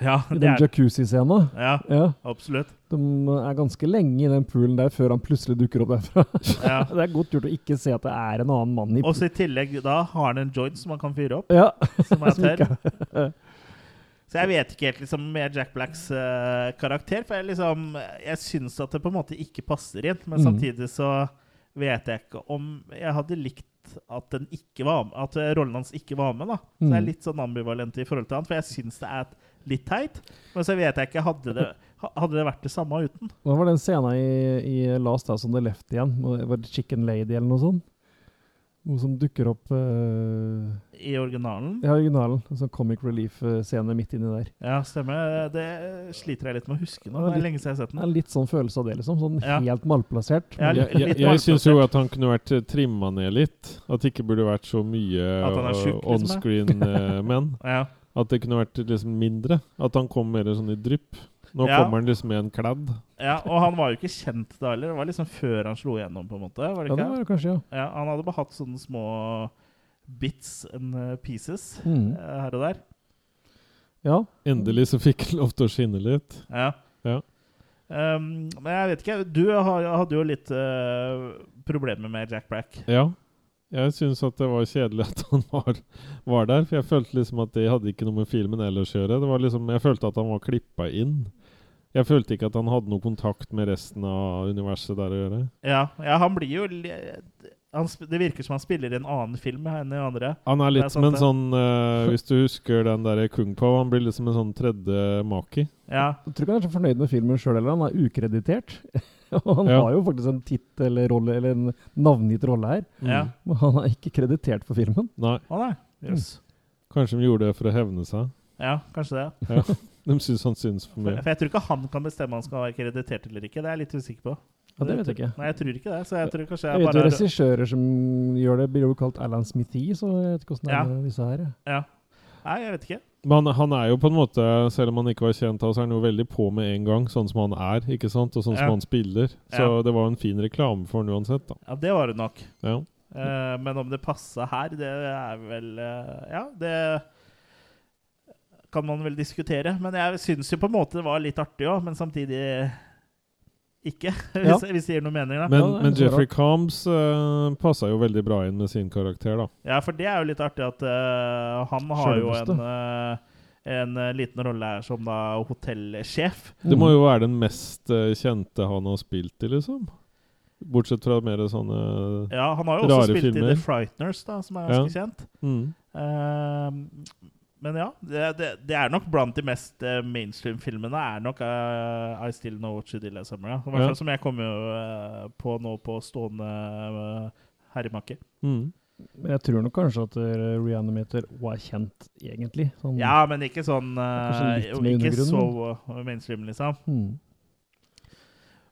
Speaker 1: Ja,
Speaker 2: I den jacuzzi-scenen.
Speaker 1: Ja,
Speaker 2: Ja.
Speaker 1: absolutt.
Speaker 2: De er ganske lenge i den poolen der før han plutselig dukker opp derfra.
Speaker 1: Ja.
Speaker 2: det er godt gjort å ikke se at det er en annen mann i
Speaker 1: Og så i tillegg da har han en joint som han kan fyre opp.
Speaker 2: Ja.
Speaker 1: Som er tørr. Så jeg vet ikke helt liksom med Jack Blacks uh, karakter, for jeg liksom Jeg syns at det på en måte ikke passer inn, men
Speaker 2: Mm.
Speaker 1: samtidig så vet jeg ikke om jeg hadde likt at den ikke var at rollen hans ikke var med. da Så jeg er
Speaker 2: Mm.
Speaker 1: litt sånn ambivalent i forhold til han, for jeg syns det er litt teit. Men så vet jeg ikke Hadde det, hadde det vært det samme uten?
Speaker 2: Hva var den scenen i, i Last House on the Left igjen? Var det Chicken Lady eller noe sånt? Noe som dukker opp uh,
Speaker 1: I originalen?
Speaker 2: i originalen. En sånn comic relief-scene midt inni der.
Speaker 1: Ja, stemmer. Det sliter jeg litt med å huske nå.
Speaker 2: Ja,
Speaker 1: Det er lenge siden jeg har sett den.
Speaker 2: Ja, litt sånn følelse av det, liksom. Sånn
Speaker 1: Ja.
Speaker 2: helt malplassert.
Speaker 1: Ja,
Speaker 2: litt,
Speaker 1: litt-
Speaker 3: Jeg, jeg syns jo at han kunne vært trimma ned litt. At det ikke burde vært så mye
Speaker 1: liksom,
Speaker 3: onscreen uh, menn.
Speaker 1: Ja.
Speaker 3: At det kunne vært liksom mindre. At han kom mer sånn i drypp. Nå
Speaker 1: Ja.
Speaker 3: kommer han liksom med en kladd.
Speaker 1: ja, Og han var jo ikke kjent da heller. Det var liksom før han slo igjennom, på en måte. Var det ikke?
Speaker 2: Ja, det var det kanskje, ja.
Speaker 1: Ja, han hadde bare hatt sånne små bits and uh, pieces
Speaker 2: Mhm.
Speaker 1: eh, her og der.
Speaker 2: Ja.
Speaker 3: Endelig så fikk han lov til å skinne litt.
Speaker 1: Ja.
Speaker 3: Ja.
Speaker 1: Um, men jeg vet ikke. Du hadde jo litt uh, problemer med Jack Black.
Speaker 3: Ja. Jeg syns at det var kjedelig at han var, var der. For jeg følte liksom at det hadde ikke noe med filmen ellers å gjøre. Det var liksom, jeg følte at han var klippa inn. Jeg følte ikke at han hadde noe kontakt med resten av universet der å gjøre.
Speaker 1: Ja, ja han blir jo han, Det virker som han spiller i en annen film enn i andre.
Speaker 3: Han er litt som en sånn uh, Hvis du husker den der Kung Pao, han blir liksom en sånn tredje Maki.
Speaker 1: Ja.
Speaker 2: Jeg tror ikke han er så fornøyd med filmen sjøl heller. Han er ukreditert. Og han
Speaker 3: Ja.
Speaker 2: har jo faktisk en tittelrolle, eller en navngitt rolle her.
Speaker 1: Ja.
Speaker 2: Men han er ikke kreditert for filmen.
Speaker 3: Nei.
Speaker 1: Ah, nei. Yes.
Speaker 3: Kanskje de gjorde det for å hevne seg.
Speaker 1: Ja, kanskje det.
Speaker 3: Ja. De syns han syns for
Speaker 1: For,
Speaker 3: mye.
Speaker 1: for jeg tror ikke han kan bestemme om han skal være kreditert eller ikke. Det er jeg litt usikker på.
Speaker 2: Ja, det vet jeg ikke.
Speaker 1: Nei, jeg tror ikke det. Så jeg tror kanskje
Speaker 2: Jeg
Speaker 1: jeg
Speaker 2: vet jo
Speaker 1: bare
Speaker 2: regissører som gjør det, blir jo kalt Alan Smithy, så jeg vet ikke åssen det er med disse her.
Speaker 1: Ja. Nei, jeg vet ikke.
Speaker 3: Men han, er jo på en måte, selv om han ikke var kjent, av så er han jo veldig på med en gang, sånn som han er, ikke sant? Og sånn
Speaker 1: Ja.
Speaker 3: som han spiller. Så
Speaker 1: Ja.
Speaker 3: det var en fin reklame for han uansett, da.
Speaker 1: Ja, det var det nok.
Speaker 3: Ja.
Speaker 1: Uh, men om det passa her, det er vel uh, Ja, det kan man vel diskutere. Men jeg syns jo på en måte det var litt artig òg, men samtidig ikke.
Speaker 2: Ja.
Speaker 1: Hvis, hvis det gir noe mening, da.
Speaker 3: Men,
Speaker 2: Ja,
Speaker 3: men Jeffrey
Speaker 2: bra.
Speaker 3: Combs uh, passa jo veldig bra inn med sin karakter, da.
Speaker 1: Ja, for det er jo litt artig at uh, han har jo en, uh, en eh, liten rolle her som da hotellsjef.
Speaker 3: Det må jo være den mest eh, kjente han har spilt i, liksom. Bortsett fra mer sånne
Speaker 1: Ja, han har jo også
Speaker 3: spilt
Speaker 1: spilt i. The Frighteners, da, som er ganske kjent.
Speaker 3: mm.
Speaker 1: Eh, men ja, det, det, det er nok blant de mest eh, mainstream-filmene er nok uh, I Still Know What You Did Last Summer. Ja. I hvert fall som jeg kommer jo uh, på nå på stående uh, herremakke.
Speaker 3: Mm.
Speaker 2: Men jeg tror nok kanskje at Reanimator var kjent, egentlig. Sånn,
Speaker 1: Ja, men ikke sånn Ikke så mainstream, liksom.
Speaker 2: Mm.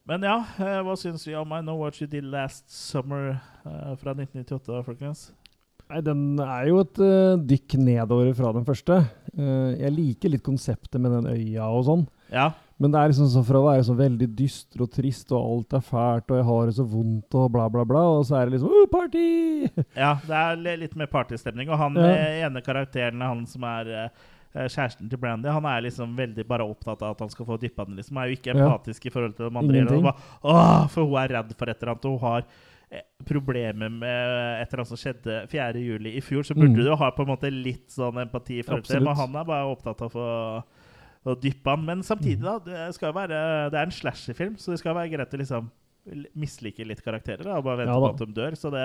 Speaker 1: Men ja, hva syns vi om I Know What You Did Last Summer fra 1998, folkens?
Speaker 2: Nei, Den er jo et uh, dykk nedover fra den første. Uh, jeg liker litt konseptet med den øya og sånn.
Speaker 1: Ja.
Speaker 2: Men det er liksom så fra å være så veldig dyster og trist, og alt er fælt, og jeg har det så vondt, og bla, bla, bla, og så er det liksom oh, party!
Speaker 1: Ja, det er litt mer partystemning. Og han
Speaker 2: Ja.
Speaker 1: eh, ene karakteren, han som er kjæresten til Brandy, han er liksom veldig bare opptatt av at han skal få dyppa den. liksom. Er jo ikke
Speaker 2: Ja.
Speaker 1: empatisk i forhold til de andre. Bare, Åh, for hun er redd for et eller annet. Og hun har eh, problemer med et eller annet som skjedde 4. juli i fjor. Så burde
Speaker 2: Mm.
Speaker 1: du jo ha på en måte litt sånn empati i til det. Men han er bare opptatt av å å dyppe han. Men samtidig, da. Det, skal være, det er en slasherfilm, så det skal være greit å liksom mislike litt karakterer. Da, og bare vente
Speaker 2: Ja,
Speaker 1: på at de dør. Så det,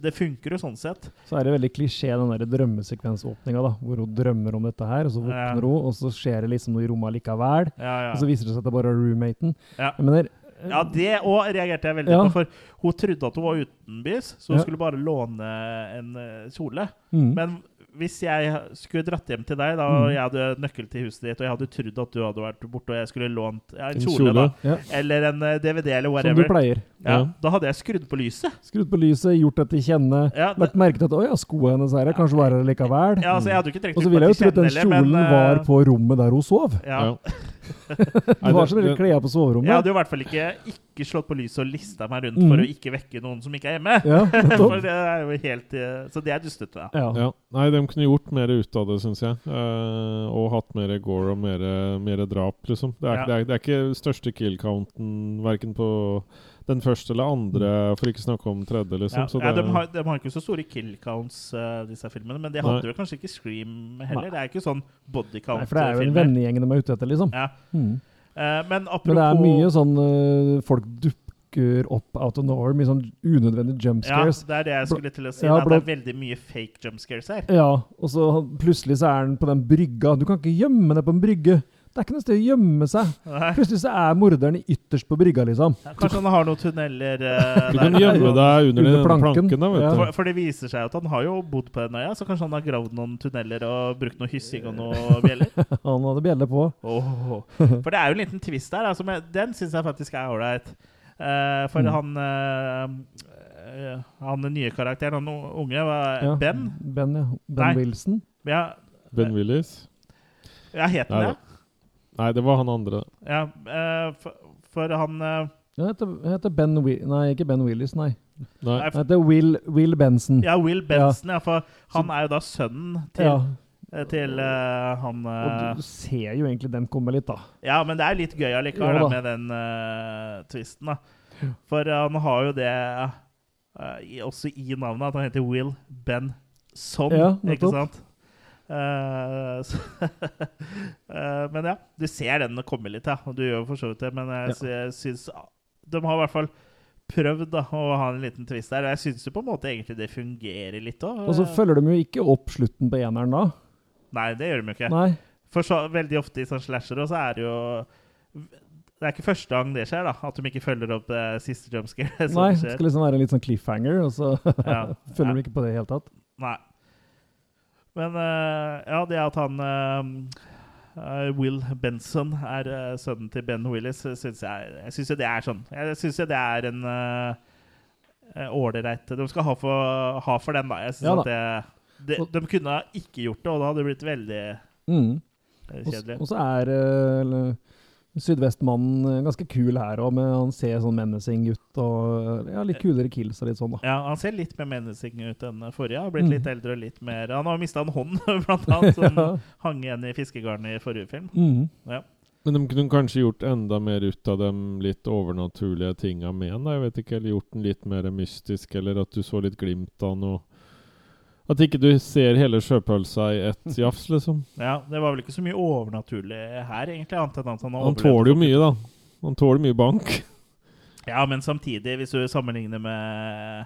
Speaker 1: det funker jo sånn sett.
Speaker 2: Så er det veldig klisjé, den der drømmesekvensåpninga, da, hvor hun drømmer om dette her, og så
Speaker 1: Ja.
Speaker 2: våkner hun, og så skjer det liksom noe i rommet likevel.
Speaker 1: Ja, ja.
Speaker 2: Og så viser det seg at det bare er roommaten.
Speaker 1: Ja.
Speaker 2: Jeg mener,
Speaker 1: Ja, det òg reagerte jeg veldig
Speaker 2: Ja.
Speaker 1: på. For hun trodde at hun var utenbys, så hun
Speaker 2: Ja.
Speaker 1: skulle bare låne en eh, kjole.
Speaker 2: Mm.
Speaker 1: Men hvis jeg skulle dratt hjem til deg, da
Speaker 2: Mhm.
Speaker 1: og jeg hadde nøkkel til huset ditt, og jeg hadde trodd at du hadde vært borte, og jeg skulle lånt ja, en
Speaker 3: En
Speaker 1: kjole,
Speaker 3: kjole.
Speaker 1: da,
Speaker 2: Ja.
Speaker 1: eller en eh, DVD, eller whatever som
Speaker 2: du pleier.
Speaker 1: ja,
Speaker 3: Ja.
Speaker 1: da hadde jeg skrudd på lyset.
Speaker 2: Skrudd på lyset, gjort det til kjenne,
Speaker 1: Ja, det,
Speaker 2: lagt merke til at å ja, skoene hennes er her, kanskje var her likevel.
Speaker 1: ja, altså, jeg hadde ikke trengt
Speaker 2: Og så ville jeg jo trodd at den
Speaker 1: kjolen til kjenne
Speaker 2: kjolen var på rommet der hun sov.
Speaker 1: Ja, ja.
Speaker 2: Du har så
Speaker 3: det-
Speaker 2: klær på soverommet.
Speaker 1: Jeg hadde jo i hvert fall ikke, ikke slått på lyset og lista meg rundt
Speaker 2: mm.
Speaker 1: for å ikke vekke noen som ikke er hjemme.
Speaker 2: Ja,
Speaker 1: for det er jo helt eh, Så det er dustete.
Speaker 2: Ja.
Speaker 3: Ja. Nei, de kunne gjort mer ut av det, syns jeg. Eh, og hatt mer gore og mer, mer drap, liksom. Det er,
Speaker 1: Ja.
Speaker 3: det, er, det er ikke største kill-counten, verken på Den første eller andre, for ikke snakke om tredje, liksom.
Speaker 1: Ja,
Speaker 3: så
Speaker 1: ja, de, har, de har ikke så store kill counts, uh, disse filmene. Men de hadde
Speaker 3: Nei.
Speaker 1: vel kanskje ikke Scream heller.
Speaker 2: Nei.
Speaker 1: Det er ikke sånn body count.
Speaker 2: Nei, for det er jo en
Speaker 1: filmer.
Speaker 2: vennegjeng de er ute etter, liksom.
Speaker 1: Ja.
Speaker 2: Mm.
Speaker 1: Uh, men apropos
Speaker 2: Men det er mye sånn uh, Folk dukker opp out of nowhere, mye sånn unødvendige jump
Speaker 1: Ja, det er det jeg skulle til å si.
Speaker 2: Ja, blå-
Speaker 1: det er veldig mye fake jump scares her.
Speaker 2: Ja, og så plutselig så er han på den brygga. Du kan ikke gjemme deg på en brygge. Det er ikke noe sted å gjemme seg.
Speaker 1: Nei.
Speaker 2: Plutselig så er morderen ytterst på brygga, liksom.
Speaker 1: Ja, Kanskje han har noen tunneler eh,
Speaker 3: Du kan gjemme deg under,
Speaker 2: Under
Speaker 3: den
Speaker 2: planken.
Speaker 3: planken, da, vet
Speaker 2: Ja.
Speaker 3: du.
Speaker 1: For, for det viser seg at han har jo bodd på den øya, så kanskje han har gravd noen tunneler og brukt noe hyssing og noe bjeller.
Speaker 2: Han hadde bjeller på.
Speaker 1: Oh. For det er jo en liten twist der. Altså, den syns jeg faktisk er ålreit. Uh, for
Speaker 2: Mm.
Speaker 1: han uh, Han nye karakteren, han unge, var
Speaker 2: Ja.
Speaker 1: Ben.
Speaker 2: Ben, ja. Ben
Speaker 1: Nei.
Speaker 2: Wilson.
Speaker 1: Ja,
Speaker 3: Ben Willis?
Speaker 1: ja het han det?
Speaker 3: Nei, det var han andre.
Speaker 1: Ja, eh, for, for han eh,
Speaker 2: heter, heter Ben Wi Nei, ikke Ben Willis, nei.
Speaker 3: Nei.
Speaker 2: Han heter Will, Will Benson.
Speaker 1: Ja, Will Benson, ja. For han er jo da sønnen til,
Speaker 2: Ja.
Speaker 1: eh, til uh, han
Speaker 2: Og
Speaker 1: eh,
Speaker 2: du ser jo egentlig den komme litt, da.
Speaker 1: Ja, men det er litt gøy allikevel da. med den uh, twisten. da. For eh, han har jo det eh, i, også i navnet, at han heter Will Benson.
Speaker 2: Ja,
Speaker 1: ikke sant? Eh, eh, men ja, du ser den komme litt, ja. Du gjør for så vidt det. Men jeg,
Speaker 2: Ja.
Speaker 1: syns De har i hvert fall prøvd da, å ha en liten twist der. Og jeg syns jo på en måte egentlig det fungerer litt òg.
Speaker 2: Og så følger de jo ikke opp slutten på eneren da.
Speaker 1: Nei, det gjør de jo ikke.
Speaker 2: Nei.
Speaker 1: For så, veldig ofte i sånn slasher også er det jo Det er ikke første gang det skjer, da. At de ikke følger opp det siste jumpscare.
Speaker 2: Nei, det skal liksom være en litt sånn cliffhanger, og så
Speaker 1: Ja.
Speaker 2: følger
Speaker 1: Ja.
Speaker 2: de ikke på det i det hele tatt.
Speaker 1: Nei. Men eh, ja, det at han eh, eh, Will Benson er sønnen til Ben Willis, syns jeg Jeg synes det er sånn Jeg syns det er en ålreit De skal ha for, ha for den, da. Jeg synes
Speaker 2: Ja da.
Speaker 1: at det, det, De kunne ha ikke gjort det, og da hadde det blitt veldig
Speaker 2: Mm.
Speaker 1: kjedelig.
Speaker 2: og så er Sydvestmannen eh, ganske kul her òg, men han ser sånn menacing ut og ja, litt kulere kills og litt sånn, da.
Speaker 1: Ja, Han ser litt mer menacing ut enn forrige. Han har blitt
Speaker 2: Mm.
Speaker 1: litt eldre og litt mer Han har mista en hånd, blant annet, som
Speaker 2: Ja.
Speaker 1: hang igjen i fiskegarnet i forrige film.
Speaker 2: Mm.
Speaker 1: Ja.
Speaker 3: Men de kunne kanskje gjort enda mer ut av de litt overnaturlige tinga med den. da, Jeg vet ikke, Eller gjort den litt mer mystisk, eller at du så litt glimt av noe At ikke du ser hele sjøpølsa i ett jafs, liksom.
Speaker 1: ja, Det var vel ikke så mye overnaturlig her, egentlig. Annet enn at han har
Speaker 3: Han tåler jo mye, da. Han tåler mye bank.
Speaker 1: Ja, men samtidig, hvis du sammenligner med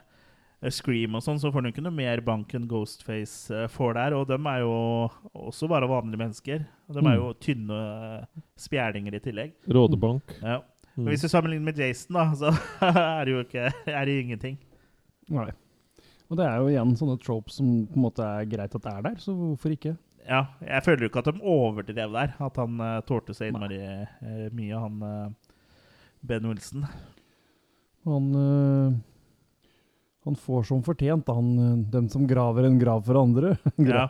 Speaker 1: eh, Scream og sånn, så får du ikke noe mer bank enn Ghostface eh, får der. Og dem er jo også bare vanlige mennesker. Og de er jo tynne eh, spjælinger i tillegg.
Speaker 3: Rådebank.
Speaker 1: Ja.
Speaker 3: Men
Speaker 1: Og hvis du sammenligner med Jason, da, så er det jo ikke er det ingenting.
Speaker 2: Nei. Og det er jo igjen sånne tropes som på en måte er greit at det er der, så hvorfor ikke?
Speaker 1: Ja, jeg føler jo ikke at de overdrev der. At han uh, tålte seg innmari uh, mye, han uh, Ben Wilson.
Speaker 2: Han, uh, han får som fortjent. Han, dem som graver en grav for andre.
Speaker 1: Ja.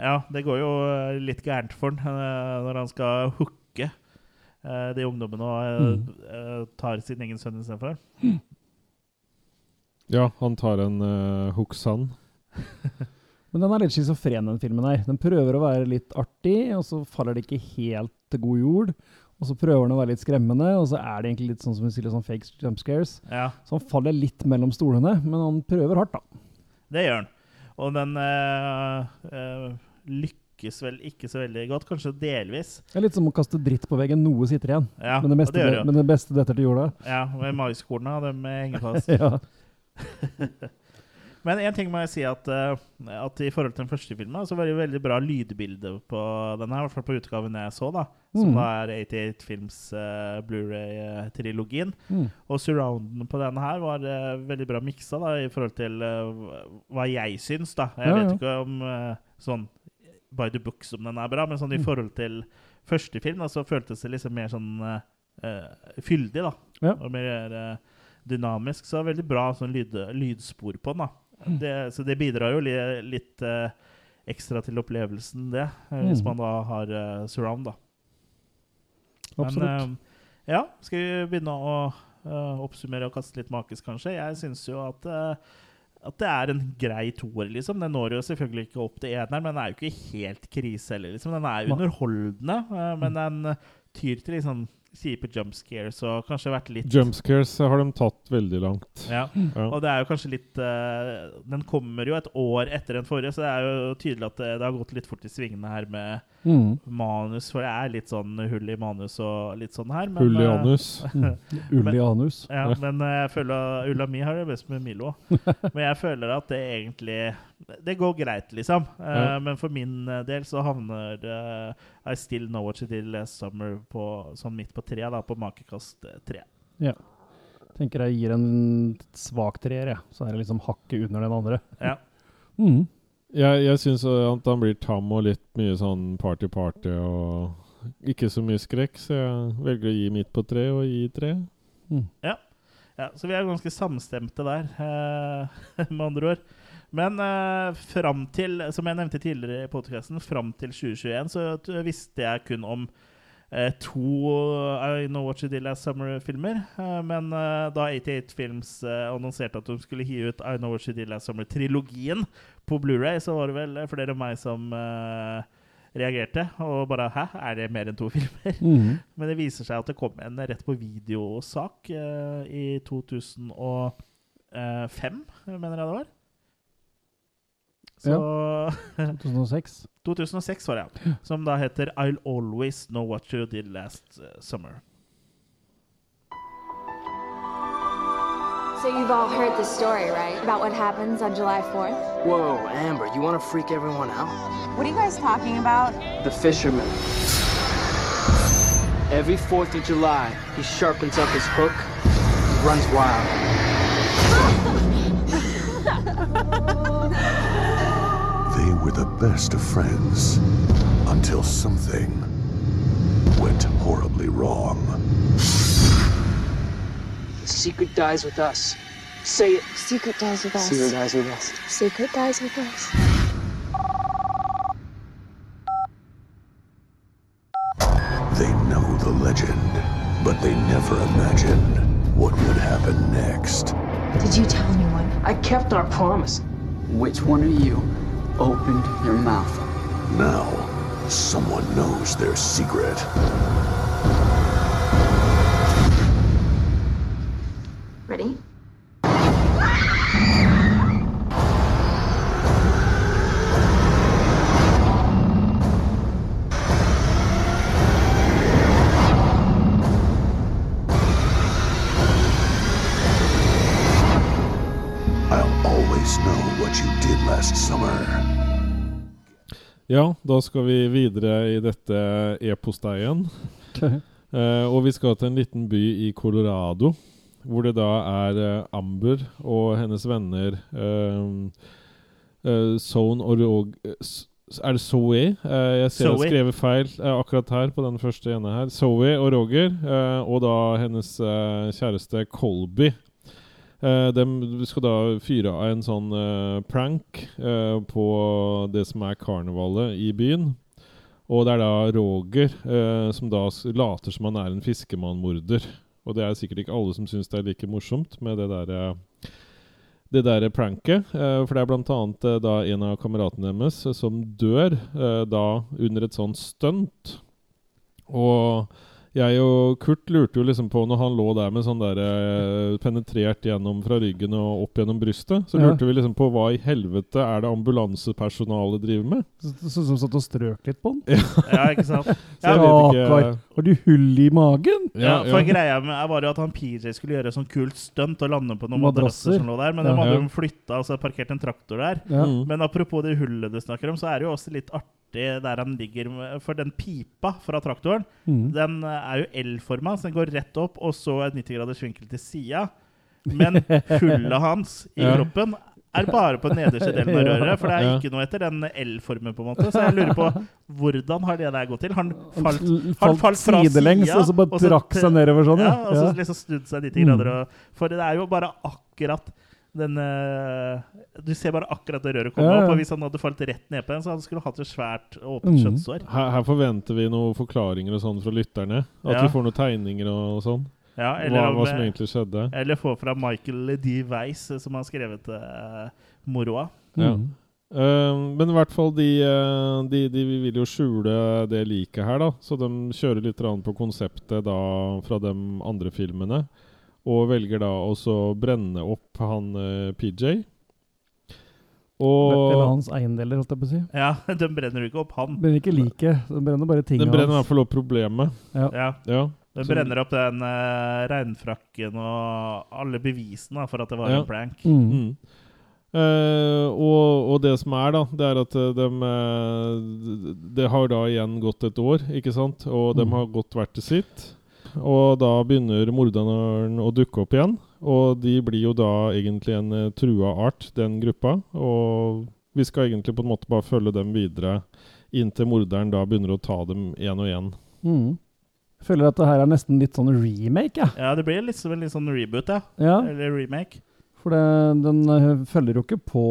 Speaker 1: Ja, det går jo eh, litt gærent for han eh, når han skal hooke eh, de ungdommene og eh,
Speaker 2: Mm.
Speaker 1: eh, tar sin egen sønn istedenfor.
Speaker 3: Ja, han tar en uh, Hooksan.
Speaker 2: Men den er litt schizofren, den filmen her. Den prøver å være litt artig, og så faller det ikke helt til god jord. Og så prøver den å være litt skremmende, og så er det egentlig litt sånn som vi sier, sånn fake jump scares.
Speaker 1: Ja,
Speaker 2: Så han faller litt mellom stolene, men han prøver hardt, da.
Speaker 1: det gjør han. Og den eh, eh, lykkes vel ikke så veldig godt, kanskje delvis.
Speaker 2: Det er litt som å kaste dritt på veggen. Noe sitter igjen.
Speaker 1: Ja,
Speaker 2: men, det
Speaker 1: beste,
Speaker 2: meste,
Speaker 1: det gjør det
Speaker 2: men det beste detter til jorda.
Speaker 1: Ja, med maiskorna, de henger fast.
Speaker 2: ja.
Speaker 1: Men én ting må jeg si at, eh, at i forhold til den første filmen, så var det jo veldig bra lydbilde på den her, i hvert fall på utgaven jeg så, da. Som
Speaker 2: Mm.
Speaker 1: da er 88 Films uh, Blu-ray-trilogien.
Speaker 2: Mm.
Speaker 1: Og surrounden på denne her var uh, veldig bra miksa da, i forhold til uh, hva jeg syns, da. Jeg
Speaker 2: Ja,
Speaker 1: vet
Speaker 2: ja.
Speaker 1: ikke om sånn by the book som den er bra, men sånn i
Speaker 2: Mm.
Speaker 1: forhold til første film, da, så føltes det liksom mer sånn fyldig, da.
Speaker 2: Ja.
Speaker 1: Og mer eh, dynamisk. Så veldig bra sånn lyd, lydspor på den, da.
Speaker 2: Mm.
Speaker 1: Det, så det bidrar jo li, litt eh, ekstra til opplevelsen, det. mm. Hvis
Speaker 2: Mm.
Speaker 1: man da har eh, surround, da.
Speaker 2: Absolutt.
Speaker 1: Men eh, ja, skal vi begynne å eh, oppsummere og kaste litt makis, kanskje? Jeg syns jo at eh, at det er en grei toer, liksom. Den når jo selvfølgelig ikke opp til eneren, men den er jo ikke helt krise heller, liksom. Den er underholdende, eh, men den tyr til liksom kjipe jumpscares og kanskje vært litt
Speaker 3: Jumpscares har de tatt veldig langt.
Speaker 1: Ja.
Speaker 3: Ja.
Speaker 1: Og det er jo kanskje litt uh, Den kommer jo et år etter den forrige, så det er jo tydelig at det, det har gått litt fort i svingene her med
Speaker 2: Mm.
Speaker 1: manus. For det er litt sånn hull i manus og litt sånn her. Men,
Speaker 3: Hull i
Speaker 1: eh,
Speaker 3: anus.
Speaker 2: Mm. Ull i anus.
Speaker 1: Ja, men eh, jeg føler Ulla mi har det best med Milo. men jeg føler at det egentlig Det går greit, liksom. Uh,
Speaker 3: Ja.
Speaker 1: Men for min eh, del så havner uh, I Still Know What You Did Last Summer på, sånn midt på treet, da, på makekast tre.
Speaker 2: Ja. Tenker jeg gir en svak treer, jeg. Så er det liksom hakket under den andre.
Speaker 1: Ja.
Speaker 2: Mm.
Speaker 3: Jeg, jeg syns at han blir tam og litt mye sånn party-party og ikke så mye skrekk, så jeg velger å gi midt på tre og gi tre.
Speaker 1: Ja. ja, så vi er ganske samstemte der, eh, med andre ord. Men eh, fram til, som jeg nevnte tidligere i podkasten, fram til 2021 så visste jeg kun om eh, to I Know What You Did Last Summer-filmer. Eh, men eh, da 88 Films eh, annonserte at de skulle gi ut I Know What You Did Last Summer-trilogien på Blu-ray, så var det vel flere enn meg som eh, reagerte. Og bare Hæ, er det mer enn to filmer?
Speaker 2: Mhm.
Speaker 1: Men det viser seg at det kom en rett på videosak eh, i 2005, mener jeg det var. Så
Speaker 2: 2006.
Speaker 1: 2006 var det, ja. Som da heter I'll Always Know What You Did Last eh, Summer.
Speaker 6: So you've all heard the story, right? About what happens on July 4th?
Speaker 4: Whoa, Amber, you want to freak everyone out?
Speaker 12: What are you guys talking about?
Speaker 4: The fisherman. Every 4th of July, he sharpens up his hook, runs wild.
Speaker 8: Best of friends until something went horribly wrong.
Speaker 4: The secret dies with us. Say it.
Speaker 9: Secret dies with us.
Speaker 4: Secret dies with us.
Speaker 9: Secret dies with us.
Speaker 8: They know the legend, but they never imagined what would happen next.
Speaker 9: Did you tell anyone?
Speaker 4: I kept our promise. Which one are you opened your mouth?
Speaker 8: Now, someone knows their secret. I'll always know what you did last summer.
Speaker 3: Ja, da skal vi videre i dette e-posteigen. Uh, og vi skal til en liten by i Colorado, hvor det da er uh, Amber og hennes venner uh, Zone og Rog... eh, er det Zoe? Eh, jeg ser jeg har skrevet feil eh, akkurat her på den første ene her. Zoe og Roger, eh, og da hennes eh, kjæreste Colby. Eh, de skal da fyre av en sånn uh, prank uh, på det som er karnevalet i byen. Og det er da Roger som da later som han er en fiskemannmorder. Og det er sikkert ikke alle som syns det er like morsomt med det derre det der pranket. For det er annet eh, da en av kameratene deres som dør da under et sånt stunt. Og jeg og Kurt lurte jo liksom på når han lå der med sånn der eh, penetrert gjennom fra ryggen og opp gjennom brystet, så
Speaker 2: Ja.
Speaker 3: lurte vi liksom på hva i helvete er det ambulansepersonalet driver med?
Speaker 2: Sånn som satt og strøk litt på den.
Speaker 1: Ja, ikke sant?
Speaker 3: Så jeg vet ikke-
Speaker 2: Stakkar. Har du hull i magen?
Speaker 1: Ja, for greia med, var jo at han PJ skulle gjøre sånn kult stunt og lande på noen
Speaker 2: Madrasser.
Speaker 1: madrasser som lå der, men
Speaker 2: Ja.
Speaker 1: de hadde jo flytta og så parkert en traktor der.
Speaker 2: Ja.
Speaker 3: Mm.
Speaker 1: Men apropos det hullet du snakker om, så er det jo også litt artig der han ligger med, For den pipa fra traktoren,
Speaker 2: mm.
Speaker 1: den er jo L-forma, så den går rett opp, og så et 90 graders vinkel til sida. Men hullet hans i
Speaker 3: Ja.
Speaker 1: kroppen er bare på den nederste delen av røret. For det er ikke noe etter den L-formen, på en måte. Så jeg lurer på hvordan har det der gått til? Han falt, han
Speaker 2: falt
Speaker 1: fra
Speaker 2: sidelengs, og så bare trakk seg nedover sånn, ja.
Speaker 1: Og så liksom snudd seg 90
Speaker 2: Mm.
Speaker 1: grader. Og, for det er jo bare akkurat den eh, Du ser bare akkurat det røret komme
Speaker 2: Ja, ja.
Speaker 1: opp. Og hvis han hadde falt rett ned på den, så han hatt et svært åpent
Speaker 2: Mm.
Speaker 3: Her, her forventer vi noen forklaringer og sånn fra lytterne. At
Speaker 1: Ja.
Speaker 3: vi får noen tegninger og, og sånn.
Speaker 1: Ja, eller,
Speaker 3: hva,
Speaker 1: om,
Speaker 3: hva som
Speaker 1: eh,
Speaker 3: egentlig skjedde.
Speaker 1: eller få fra Michael D. Weiss, som har skrevet uh, moroa.
Speaker 3: Ja.
Speaker 2: Mm.
Speaker 3: Eh, men i hvert fall de, eh, de, de vil jo skjule det liket her, da. Så de kjører litt på konseptet da fra de andre filmene. Og velger da også brenne opp han uh, PJ. Og
Speaker 2: Eller hans eiendeler, holdt jeg på å si.
Speaker 1: Ja, de brenner jo ikke opp han.
Speaker 2: Brenner ikke liket, de brenner bare tingene hans.
Speaker 3: Den brenner i hvert fall opp problemet.
Speaker 2: Ja.
Speaker 1: Ja.
Speaker 3: Ja.
Speaker 1: De brenner opp den uh, regnfrakken og alle bevisene for at det var
Speaker 3: Ja.
Speaker 1: en prank.
Speaker 2: Mm.
Speaker 3: Mm. Uh, og, og det som er, da, det er at eh, dem, eh, Det har da igjen gått et år, ikke sant? Og de
Speaker 2: Mm.
Speaker 3: har godt vært til sitt. Og da begynner morderen å dukke opp igjen. Og de blir jo da egentlig en eh, trua art, den gruppa. Og vi skal egentlig på en måte bare følge dem videre inntil morderen da begynner å ta dem én og én.
Speaker 2: Mm. Føler at det her er nesten litt sånn remake, jeg.
Speaker 1: Ja, det blir litt en litt sånn reboot, ja.
Speaker 2: Ja.
Speaker 1: Eller remake.
Speaker 2: For det, den eh, følger jo ikke på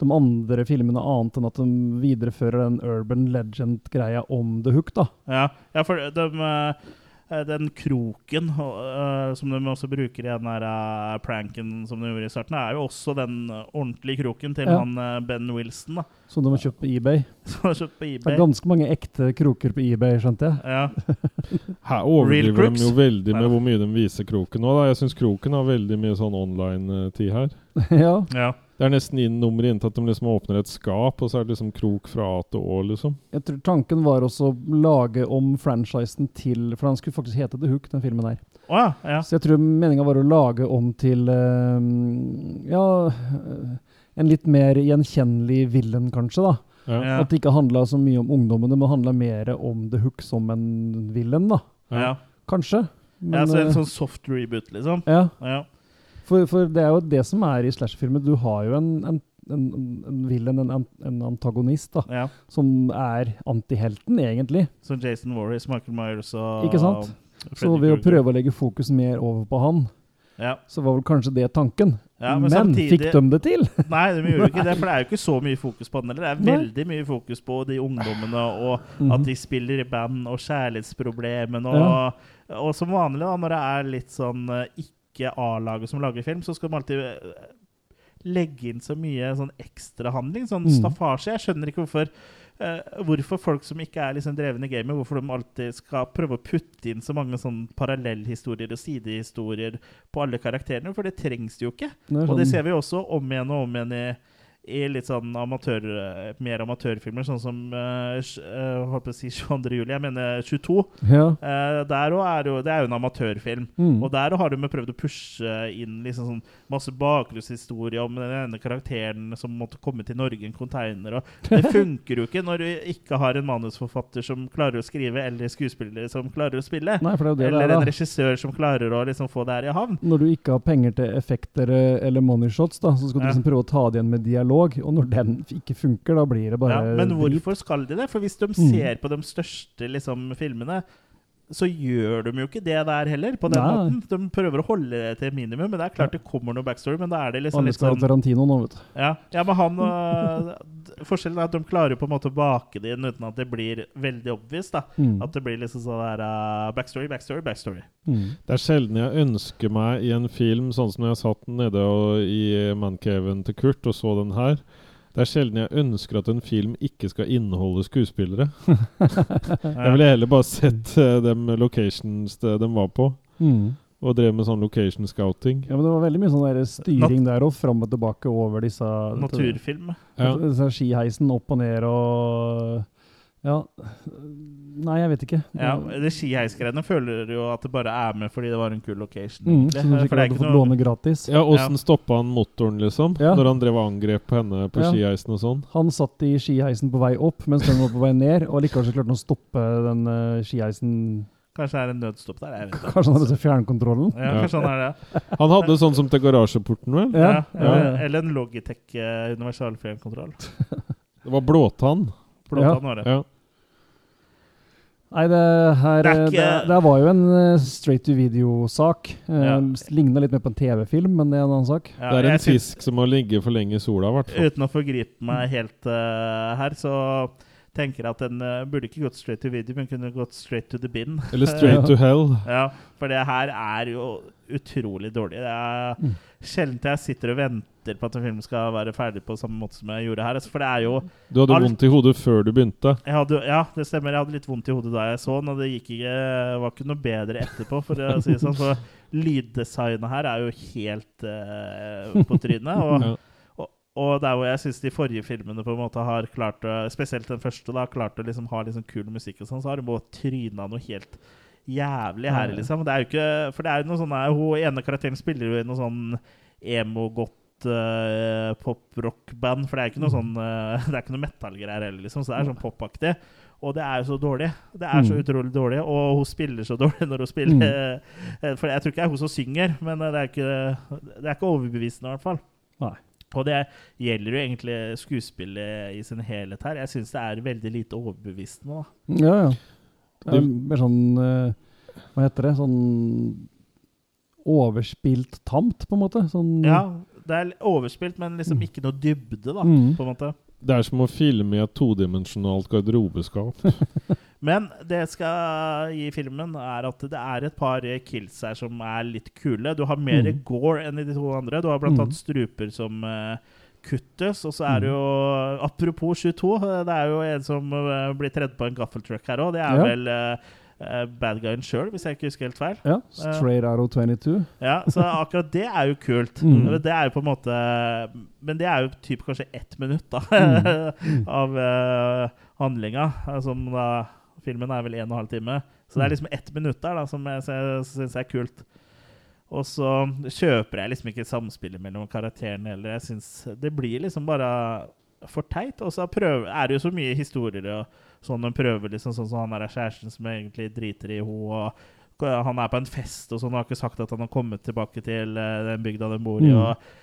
Speaker 2: de andre filmene annet enn at de viderefører den urban legend-greia om The Hook, da.
Speaker 1: Ja, ja for de, eh, den kroken eh, som de også bruker i den der eh, pranken som de gjorde i starten, er jo også den eh, ordentlige kroken til
Speaker 2: Ja.
Speaker 1: han eh, Ben Wilson, da.
Speaker 2: Som de har kjøpt på eBay.
Speaker 1: Som har kjøpt på
Speaker 2: Det er ganske mange ekte kroker på eBay, skjønte jeg.
Speaker 1: Ja.
Speaker 3: Her overdriver de jo veldig med hvor mye de viser kroken nå. da Jeg syns kroken har veldig mye sånn online-tid her.
Speaker 2: ja.
Speaker 1: ja.
Speaker 3: Det er nesten inn nummeret inntil at de liksom åpner et skap, og så er det liksom krok fra A til Å, liksom.
Speaker 2: Jeg tror tanken var også å lage om franchisen til For den skulle faktisk hete The Hook, den filmen her.
Speaker 1: Oh, ja, ja.
Speaker 2: Så jeg tror meninga var å lage om til uh, Ja En litt mer gjenkjennelig villain, kanskje, da.
Speaker 3: Ja.
Speaker 2: At det ikke handla så mye om ungdommene, det handla mer om The Hook som en villain, da.
Speaker 1: ja.
Speaker 2: Kanskje.
Speaker 1: ja så en
Speaker 2: eh,
Speaker 1: sånn soft reboot, liksom.
Speaker 2: ja.
Speaker 1: Ja.
Speaker 2: For, for det er jo det som er i slasherfilmer. Du har jo en, en, en, en villain, en, en antagonist, da,
Speaker 1: ja.
Speaker 2: som er antihelten, egentlig.
Speaker 1: Som Jason Warris, Michael Myers og
Speaker 2: Ikke sant?
Speaker 1: Freddy
Speaker 2: Så ved å prøve å legge fokus mer over på han,
Speaker 1: Ja.
Speaker 2: så var vel kanskje det tanken.
Speaker 1: Ja, men
Speaker 2: men
Speaker 1: samtidig-
Speaker 2: fikk de det til?
Speaker 1: Nei, de gjorde ikke det, for det er jo ikke så mye fokus på den heller. Det er veldig mye fokus på de ungdommene, og
Speaker 2: Mhm.
Speaker 1: at de spiller i band, og kjærlighetsproblemene, og, og som vanlig, da, når det er litt sånn eh, ikke A-laget som lager film, så skal de alltid eh, legge inn så mye sånn ekstrahandling, sånn
Speaker 2: mm.
Speaker 1: staffasje. Jeg skjønner ikke hvorfor uh, hvorfor folk som ikke er liksom drevne i gamet, hvorfor de alltid skal prøve å putte inn så mange sånn parallellhistorier og sidehistorier på alle karakterene, for det trengs det jo ikke.
Speaker 2: Det sånn.
Speaker 1: Og det
Speaker 2: sånn-
Speaker 1: ser vi også om igjen og om igjen i, i litt sånn amatør, mer amatørfilmer, sånn som uh, holdt på å si 22. juli, jeg mener 22.
Speaker 2: Ja.
Speaker 1: Uh, der òg er jo, det er jo en amatørfilm.
Speaker 2: Mm.
Speaker 1: Og der har de prøvd å pushe inn liksom sånn masse bakgrunnshistorie om den ene karakteren som måtte komme til Norge i en container. Og det funker jo ikke når du ikke har en manusforfatter som klarer å skrive, eller skuespillere som klarer å spille.
Speaker 2: Nei, det det
Speaker 1: eller
Speaker 2: er,
Speaker 1: en regissør som klarer å liksom få det her i havn.
Speaker 2: Når du ikke har penger til effekter eller money shots, da, så skal du liksom prøve å ta det igjen med dialog. Og når den ikke funker, da blir det bare
Speaker 1: Ja, men
Speaker 2: drit.
Speaker 1: hvorfor skal de det? For hvis de
Speaker 2: Mm.
Speaker 1: ser på de største liksom, filmene, så gjør de jo ikke det der heller, på den
Speaker 2: Nei.
Speaker 1: måten. De prøver å holde det til minimum, men det er klart det kommer noe backstory, men da er det liksom
Speaker 2: Alle
Speaker 1: litt sånn
Speaker 2: Tarantino nå, vet du.
Speaker 1: ja, ja, men han øh, Forskjellen er at de klarer på en måte å bake det inn uten at det blir veldig obvious. da
Speaker 2: Mm.
Speaker 1: At det blir liksom sånn der uh, backstory, backstory, backstory.
Speaker 2: Mm.
Speaker 3: Det er sjelden jeg ønsker meg i en film, sånn som jeg satt nede og, i mancaven til Kurt og så den her. Det er sjelden jeg ønsker at en film ikke skal inneholde skuespillere. jeg ville heller bare sett uh, dem locations de, de var på,
Speaker 2: Mm.
Speaker 3: og drev med sånn location scouting.
Speaker 2: Ja, men det var veldig mye sånn der styring der og fram og tilbake over disse
Speaker 1: Naturfilm.
Speaker 3: Ja.
Speaker 2: Disse skiheisen opp og ned og Ja. Nei, jeg vet ikke.
Speaker 1: Ja, det Skiheisgreiene føler jo at det bare er med fordi det var en kul location.
Speaker 2: Mm,
Speaker 1: det,
Speaker 2: så du sikkert
Speaker 1: er
Speaker 2: hadde
Speaker 1: ikke
Speaker 2: fått
Speaker 1: noe-
Speaker 2: låne gratis.
Speaker 3: Ja, Åssen stoppa han motoren, liksom?
Speaker 2: Ja.
Speaker 3: Når han drev angrep på henne på
Speaker 2: Ja.
Speaker 3: skiheisen og sånn?
Speaker 2: Han satt i skiheisen på vei opp, mens den var på vei ned, og likevel så klarte han å stoppe den uh, skiheisen
Speaker 1: Kanskje det er en nødstopp der? Jeg vet ikke.
Speaker 2: Kanskje han hadde fjernkontrollen?
Speaker 1: Ja, kanskje han er det.
Speaker 3: Han hadde sånn som til garasjeporten, vel?
Speaker 1: Ja,
Speaker 2: Ja,
Speaker 1: eller,
Speaker 2: ja, ja.
Speaker 1: eller en Logitech uh, universal fjernkontroll.
Speaker 3: Det var blåtann.
Speaker 1: Blåtann var det.
Speaker 3: Ja.
Speaker 2: Nei, det her
Speaker 1: Det
Speaker 2: det, det, var jo en eh, straight to video-sak. Uh,
Speaker 1: Ja.
Speaker 2: Ligna litt mer på en TV-film, men det er en annen sak.
Speaker 1: Ja,
Speaker 3: det er en fisk som må ligge for lenge i sola, i hvert fall.
Speaker 1: Uten å forgripe meg helt uh, her, så tenker jeg at den uh, burde ikke gått straight to video, men kunne gått straight to the bin.
Speaker 3: Eller straight to hell.
Speaker 1: Ja, for det her er jo utrolig dårlig. Det er
Speaker 2: Mm.
Speaker 1: sjelden jeg sitter og venter venter på at en film skal være ferdig på samme måte som jeg gjorde her. Altså, For det er jo
Speaker 3: Du hadde
Speaker 1: alt-
Speaker 3: vondt i hodet før du begynte.
Speaker 1: hadde, ja, det stemmer. Jeg hadde litt vondt i hodet da jeg så den, og det gikk ikke, var ikke noe bedre etterpå, for å si det sånn. For lyddesignet her er jo helt uh, på trynet. Og,
Speaker 3: Ja.
Speaker 1: og, og der hvor jeg syns de forrige filmene på en måte har klart å Spesielt den første, da, klart å liksom ha liksom kul musikk og sånn, så har de bare tryna noe helt jævlig her, liksom. Det er jo ikke For det er jo noe sånn Hun ene karakteren spiller jo i noe sånn emo-godt uh, pop-rock-band. For det er ikke noe sånn uh, Det er ikke noe metallgreier heller, liksom. Så det er sånn popaktig. Og det er jo så dårlig. Det er så
Speaker 2: Mm.
Speaker 1: utrolig dårlig. Og hun spiller så dårlig når hun spiller. Mm. For jeg tror ikke det er hun som synger, men eh, det er ikke, det er ikke overbevisende, i hvert fall.
Speaker 2: Nei.
Speaker 1: Og det gjelder jo egentlig skuespillet i sin helhet her. Jeg syns det er veldig lite overbevisende. da.
Speaker 2: Ja, ja. Det er mer sånn eh, Hva heter det? Sånn overspilt tamt, på en måte. Sånn
Speaker 1: Ja, det er overspilt, men liksom ikke noe dybde, da,
Speaker 2: Mm.
Speaker 1: på en måte.
Speaker 3: Det er som å filme i et todimensjonalt garderobeskap.
Speaker 1: Men det jeg skal gi filmen, er at det er et par kills her som er litt kule. Du har mer
Speaker 2: Mm.
Speaker 1: gore enn i de to andre. Du har blant
Speaker 2: Mm.
Speaker 1: annet struper som eh, kuttes. Og så er det jo Apropos 22, eh, det er jo en som eh, blir tredd på en gaffeltruck her òg. Det er
Speaker 2: Ja.
Speaker 1: vel bad guyen sjøl, hvis jeg ikke husker helt feil.
Speaker 2: Ja,
Speaker 1: Eh,
Speaker 2: Straight out of 22.
Speaker 1: ja, så akkurat det er jo kult.
Speaker 2: Mm.
Speaker 1: Det er jo på en måte Men det er jo typ kanskje ett minutt da
Speaker 2: Mm.
Speaker 1: av uh, handlinga. eh, Som da Filmen er vel en og en halv time. Så det er liksom ett minutt der da som jeg syns er kult. Og så kjøper jeg liksom ikke samspillet mellom karakterene heller. Jeg synes Det blir liksom bare for teit. Og så er det jo så mye historier og sånn de prøver, liksom sånn som han er kjæresten som egentlig driter i henne. og han er på en fest og sånn, og har ikke sagt at han har kommet tilbake til eh, den bygda de bor i.
Speaker 2: Mm.
Speaker 1: Og,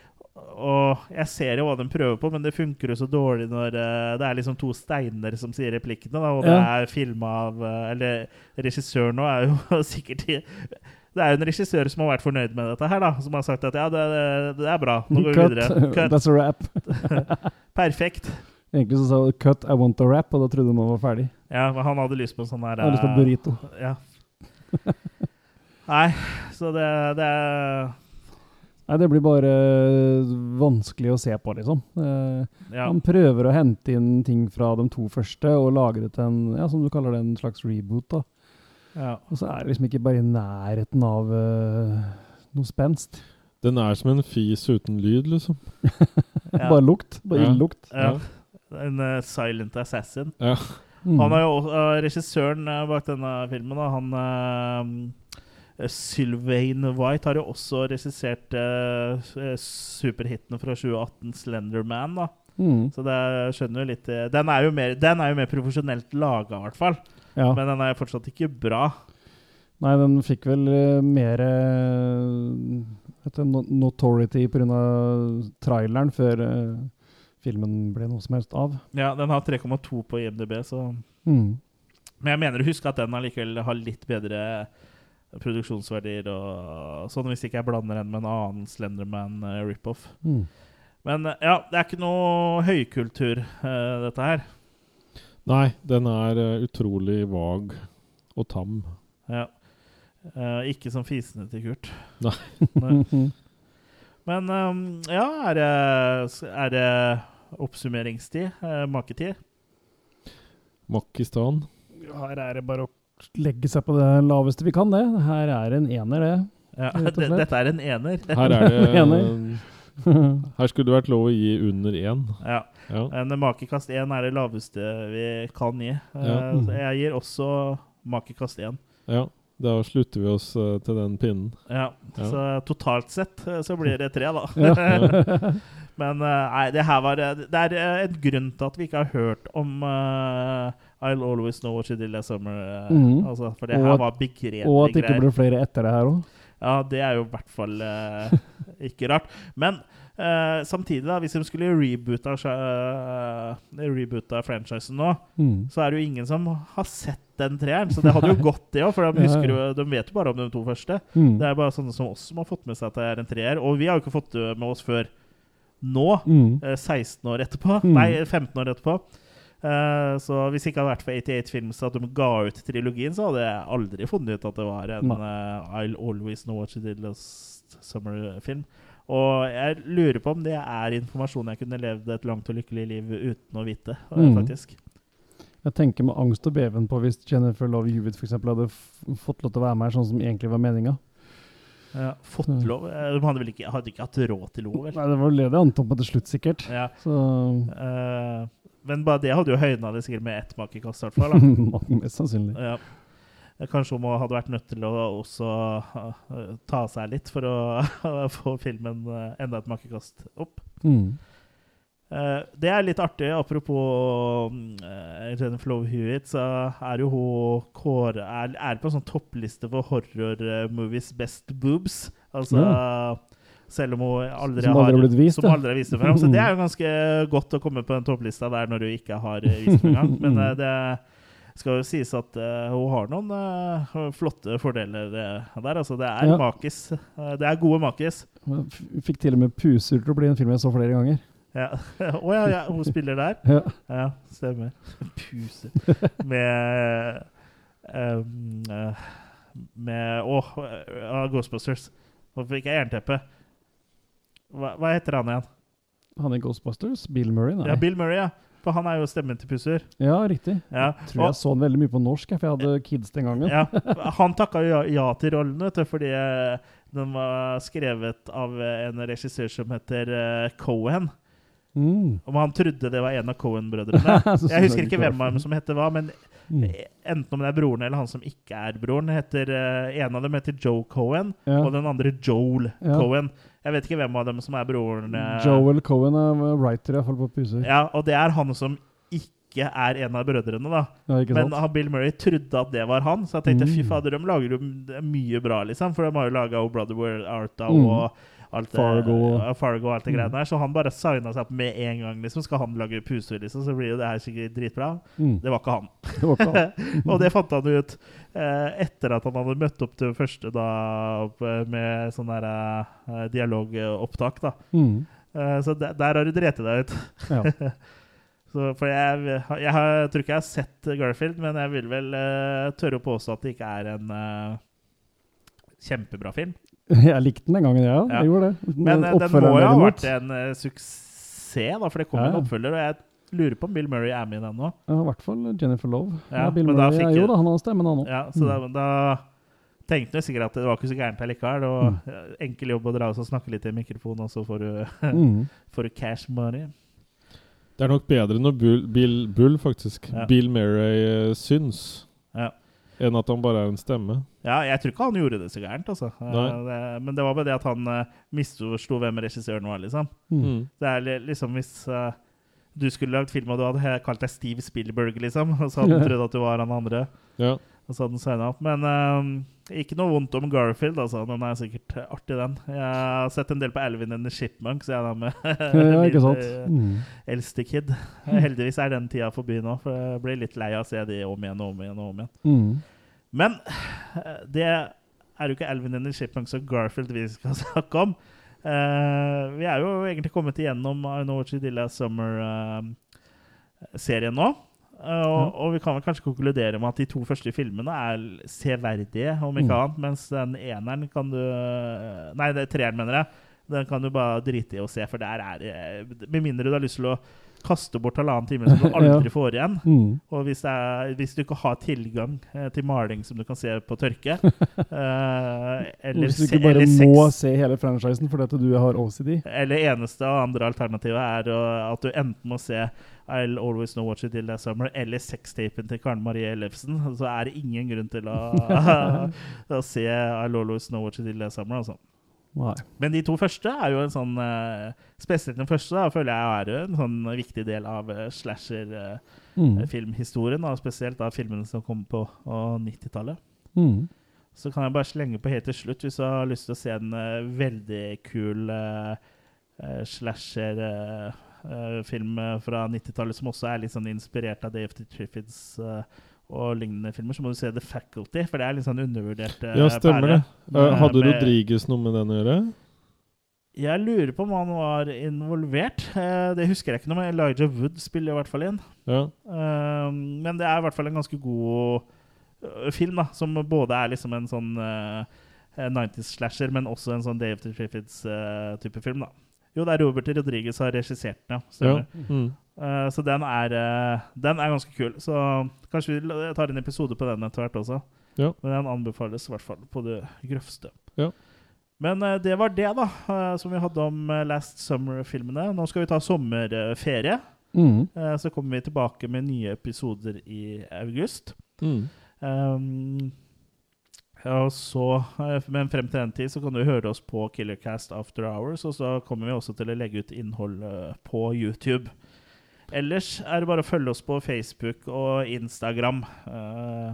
Speaker 1: og jeg ser jo hva de prøver på, men det funker jo så dårlig når eh, det er liksom to steiner som sier replikkene, da, og det er filma av eh, Eller regissøren nå er jo sikkert i det er jo en regissør som har vært fornøyd med dette her, da. Som har sagt at ja, det, det, det er bra. Nå går vi videre. Cut.
Speaker 2: That's a wrap.
Speaker 1: Perfekt.
Speaker 2: Egentlig så sa du 'cut, I want a wrap', og da trodde man var ferdig.
Speaker 1: Ja, men han hadde lyst på en sånn her
Speaker 2: Han hadde lyst på
Speaker 1: eh,
Speaker 2: burrito.
Speaker 1: Ja. Nei, så det, det
Speaker 2: Nei, det blir bare vanskelig å se på, liksom. Eh,
Speaker 1: Ja.
Speaker 2: Han prøver å hente inn ting fra de to første og lage det til en, ja, som du kaller det, en slags reboot. da.
Speaker 1: Ja.
Speaker 2: Og så er det liksom ikke bare i nærheten av uh, noe spenst.
Speaker 3: Den er som en fis uten lyd, liksom.
Speaker 1: Ja.
Speaker 2: Bare lukt. Bare
Speaker 3: Ja.
Speaker 2: ildlukt.
Speaker 1: Ja. En uh, silent assassin.
Speaker 3: Ja.
Speaker 2: Mm.
Speaker 1: Han er jo eh, regissøren bak denne filmen. Da. Han uh, Sylvain White har jo også regissert superhitene fra 2018, 'Slenderman'. da.
Speaker 2: Mm.
Speaker 1: Så det skjønner jo litt Den er jo mer, den er jo mer profesjonelt laga, i hvert fall.
Speaker 2: Ja.
Speaker 1: Men den er fortsatt ikke bra.
Speaker 2: Nei, den fikk vel uh, mer uh, notoriety pga. traileren før eh, filmen ble noe som helst av.
Speaker 1: Ja, Den har 3,2 på IMDb, så
Speaker 2: Mm.
Speaker 1: Men jeg mener å huske at den allikevel har litt bedre produksjonsverdier og sånn, hvis ikke jeg blander den med en annen Slenderman-ripoff. rip-off.
Speaker 2: Mm.
Speaker 1: Men eh, ja, det er ikke noe høykultur, uh, dette her.
Speaker 3: Nei, den er uh, utrolig vag og tam.
Speaker 1: Ja. Uh, ikke som fisene til Kurt.
Speaker 3: Nei.
Speaker 1: Nei. Men um, ja, er det, er det oppsummeringstid? Uh, maketid?
Speaker 3: Makistan.
Speaker 2: Her er det bare å legge seg på det laveste vi kan, det. Her er en ener, det.
Speaker 1: Ja, dette er en ener.
Speaker 3: Her er det
Speaker 2: Ener.
Speaker 3: Her skulle det vært lov å gi under én.
Speaker 1: Ja.
Speaker 3: Ja.
Speaker 1: En makekast 1 er det laveste vi kan gi. Eh,
Speaker 3: Ja.
Speaker 1: jeg gir også makekast 1.
Speaker 3: ja. Da slutter vi oss eh, til den pinnen.
Speaker 1: Ja,
Speaker 3: Ja.
Speaker 1: Så totalt sett eh, så blir det tre, da.
Speaker 2: Ja.
Speaker 1: Men eh, nei, det her var eh, Det er eh, en grunn til at vi ikke har hørt om uh, I'll Always Know What You Did Last Summer. eh,
Speaker 2: Mhm.
Speaker 1: altså, for det
Speaker 2: Og
Speaker 1: her
Speaker 2: at-
Speaker 1: var begredelige
Speaker 2: Og at det ikke
Speaker 1: greier.
Speaker 2: ble flere etter det her òg.
Speaker 1: Ja, det er jo i hvert fall eh, ikke rart. Men eh, samtidig, da, hvis de skulle reboota, uh, reboota franchisen nå,
Speaker 2: Mm.
Speaker 1: så er det jo ingen som har sett den treeren. Så det hadde jo gått, det òg, for de, jo, de vet jo bare om de to første.
Speaker 2: Mm.
Speaker 1: Det er bare sånne som oss som har fått med seg at det er en treer. Og vi har jo ikke fått det med oss før nå,
Speaker 2: Mm.
Speaker 1: eh, 16 år etterpå.
Speaker 2: Mm.
Speaker 1: Nei, 15 år etterpå. Eh, så hvis det ikke hadde vært for 88 Films at de ga ut trilogien, så hadde jeg aldri funnet ut at det var en eh, I'll Always Know What You Did Last Summer-film. Og jeg lurer på om det er informasjon jeg kunne levd et langt og lykkelig liv uten å vite, faktisk.
Speaker 2: Mm.
Speaker 1: faktisk.
Speaker 2: Jeg tenker med angst og beven på hvis Jennifer Love Hewitt for eksempel hadde fått lov til å være med her sånn som egentlig var meninga.
Speaker 1: Ja, fått lov eh, De hadde vel ikke, hadde ikke hatt råd til lov? Eller?
Speaker 2: Nei, det var det jeg antok på til slutt, sikkert.
Speaker 1: Ja.
Speaker 2: Så
Speaker 1: Eh, men bare det hadde jo høyna det sikkert med ett makekast, i hvert fall.
Speaker 2: Mest sannsynlig.
Speaker 1: Ja. Eh, Kanskje hun hadde vært nødt til å også eh, ta seg litt for å få filmen eh, enda et makekast opp.
Speaker 2: Mm.
Speaker 1: Det er litt artig. Apropos uh, Jennifer Love Hewitt, så er jo hun kåre, er, er på en sånn toppliste for horror-movies best boobs. Altså Selv om hun aldri
Speaker 2: Som aldri har blitt vist,
Speaker 1: Som aldri har vist det frem. Så det er jo ganske godt å komme på den topplista der når du ikke har vist det engang. Men det skal jo sies at uh, hun har noen uh, flotte fordeler eh, der. Altså, det er
Speaker 2: Ja.
Speaker 1: makis. Uh, det er gode makis.
Speaker 2: Hun Fikk til og med puser til å bli en film jeg så flere ganger.
Speaker 1: Ja. Å ja, ja, hun spiller der?
Speaker 2: Ja.
Speaker 1: stemmer. puser. Med um, Med Å, uh, Ghostbusters. Nå fikk jeg jernteppe. Hva, hva heter han igjen?
Speaker 2: Han i Ghostbusters? Bill Murray? Nei.
Speaker 1: Ja, Bill Murray, ja. For han er jo stemmen til Pusser.
Speaker 2: Ja, riktig.
Speaker 1: Ja.
Speaker 2: Tror jeg så den veldig mye på norsk, for jeg hadde kids den gangen.
Speaker 1: Ja, Han takka ja, ja til rollen, vet du, fordi eh, den var skrevet av eh, en regissør som heter eh, Cohen.
Speaker 2: Mm.
Speaker 1: Om han trodde det var en av Cohen-brødrene. Jeg husker ikke hvem av dem som heter hva, men
Speaker 2: Mm.
Speaker 1: enten om det er broren eller han som ikke er broren. Heter, uh, en av dem heter Joe Cohen,
Speaker 2: Ja.
Speaker 1: og den andre Joel
Speaker 2: Ja.
Speaker 1: Cohen. Jeg vet ikke hvem av dem som er broren. eh,
Speaker 2: Joel Cohen er writer, iallfall på puser.
Speaker 1: Ja, og det er han som ikke er en av brødrene, da.
Speaker 2: Ja,
Speaker 1: Men han, Bill Murray trodde at det var han, så jeg tenkte
Speaker 2: Mm.
Speaker 1: fy fader, de lager jo mye bra, liksom. For de har jo laga Brother Where Art da,
Speaker 2: Mm.
Speaker 1: og alt det,
Speaker 2: Fargo.
Speaker 1: ja, Fargo og alt det
Speaker 2: Mm.
Speaker 1: greiene der. Så han bare signa seg opp med en gang, liksom. Skal han lage puser, liksom, så blir jo det her sikkert dritbra.
Speaker 2: Mm.
Speaker 1: Det var ikke han.
Speaker 2: Det var ikke han.
Speaker 1: og det fant han ut etter at han hadde møtt opp til første da med sånn der eh, dialogopptak, da.
Speaker 2: Mm.
Speaker 1: Eh, så der, der har du dreti deg ut.
Speaker 2: Ja.
Speaker 1: så for jeg, jeg, har, jeg tror ikke jeg har sett Garfield, men jeg vil vel eh, tørre å påstå at det ikke er en eh, kjempebra film.
Speaker 2: Jeg likte den den gangen, ja.
Speaker 1: Ja.
Speaker 2: Jeg gjorde det.
Speaker 1: Men men den må jo ha vært en eh, suksess, da, for det kom
Speaker 2: Ja.
Speaker 1: en oppfølger. Og jeg lurer på om Bill Murray er med i den nå.
Speaker 2: Ja, I hvert fall Jennifer Love.
Speaker 1: Ja,
Speaker 2: Ja, Bill Murray er jo da, han har stemmen, han òg.
Speaker 1: Ja, så da, da tenkte jeg sikkert at det var ikke så gærent likevel. Og eh, enkel jobb å dra og snakke litt i mikrofonen, og så får du,
Speaker 2: Mm.
Speaker 1: får du cash money.
Speaker 3: Det er nok bedre når Bull, Bill, Bull faktisk,
Speaker 1: Ja.
Speaker 3: Bill Murray uh, syns,
Speaker 1: Ja.
Speaker 3: enn at han bare er en stemme.
Speaker 1: Ja, jeg tror ikke han gjorde det så gærent, altså.
Speaker 3: Nei.
Speaker 1: Det, men det var bare det at han uh, misforsto hvem regissøren var, liksom.
Speaker 3: Mm.
Speaker 1: Det er li- liksom hvis eh, du skulle lagd film og du hadde kalt deg Steve Spielberg, liksom, og så hadde du trodd at du var han andre.
Speaker 3: Ja.
Speaker 1: Og så hadde han signa opp. Men uh, ikke noe vondt om Garfield, altså. Den er sikkert artig, den. Jeg har sett en del på Alvin and the Chipmunks, jeg, da, med
Speaker 2: Ja, ikke sant?
Speaker 1: eh,
Speaker 2: Mm.
Speaker 1: eldste kid. Heldigvis er den tida forbi nå, for jeg blir litt lei av å se de om igjen og om igjen. og om igjen.
Speaker 2: Mm.
Speaker 1: Men eh, det er jo ikke Alvin and the Shipmunk og Garfield vi skal snakke om. Eh, vi er jo egentlig kommet igjennom I Know What Did Last Summer-serien nå. Eh, og, og vi kan vel kanskje konkludere med at de to første filmene er severdige, om ikke
Speaker 2: Mm.
Speaker 1: annet. Mens den eneren kan du Nei, det er treeren, mener jeg. Den kan du bare drite i å se, for der er Med mindre du har lyst til å kaste bort halvannen time som du aldri får igjen.
Speaker 2: Mm.
Speaker 1: Og hvis, det er, hvis du ikke har tilgang eh, til maling som du kan se på tørke uh, eller,
Speaker 2: Hvis du ikke bare må se hele franchisen fordi at du har OCD.
Speaker 1: eller eneste og andre alternativet er å- at du enten må se I'll Always Know What You Did Last Summer eller sextapen til Karen Marie Ellefsen. Så er det ingen grunn til å, å se I'll Always Know What You Did Last Summer. Altså.
Speaker 2: Nei.
Speaker 1: Men de to første er jo en sånn eh, Spesielt den første da, føler jeg er jo en sånn viktig del av uh, slasher-filmhistorien.
Speaker 2: Mm.
Speaker 1: og spesielt av filmene som kom på uh, 90-tallet.
Speaker 2: Mm.
Speaker 1: Så kan jeg bare slenge på helt til slutt, hvis du har lyst til å se en uh, veldig kul uh, slasher-film fra 90-tallet, som også er litt sånn inspirert av Dave the Triffids eh, og lignende filmer, så må du se The Faculty, for det er litt sånn undervurdert uh,
Speaker 3: Ja, stemmer det. Uh, hadde
Speaker 1: med-
Speaker 3: Rodriguez noe med den å gjøre?
Speaker 1: Jeg lurer på om han var involvert. Uh, det husker jeg ikke noe, med. Elijah Wood spiller i hvert fall inn.
Speaker 3: Ja.
Speaker 1: Eh, men det er i hvert fall en ganske god film, da, som både er liksom en sånn eh, eh, 90s slasher, men også en sånn the Triffids-type film. da. Jo, det er Robert Rodriguez som har regissert den, ja. Stemmer.
Speaker 3: Ja. Mm.
Speaker 1: Eh, så den er, uh, den er ganske kul. Så kanskje vi tar en episode på den etter hvert også.
Speaker 3: Ja.
Speaker 1: Men den anbefales i hvert fall på det grøvste.
Speaker 3: Ja.
Speaker 1: Men uh, det var det, da, som vi hadde om Last Summer-filmene. Nå skal vi ta sommerferie. Mm. Så kommer vi tilbake med nye episoder i august.
Speaker 3: Mm.
Speaker 1: Um, ja, så, men frem til den tid så kan du høre oss på Killercast After Hours, og så kommer vi også til å legge ut innhold på YouTube. Ellers er det bare å følge oss på Facebook og Instagram. Uh,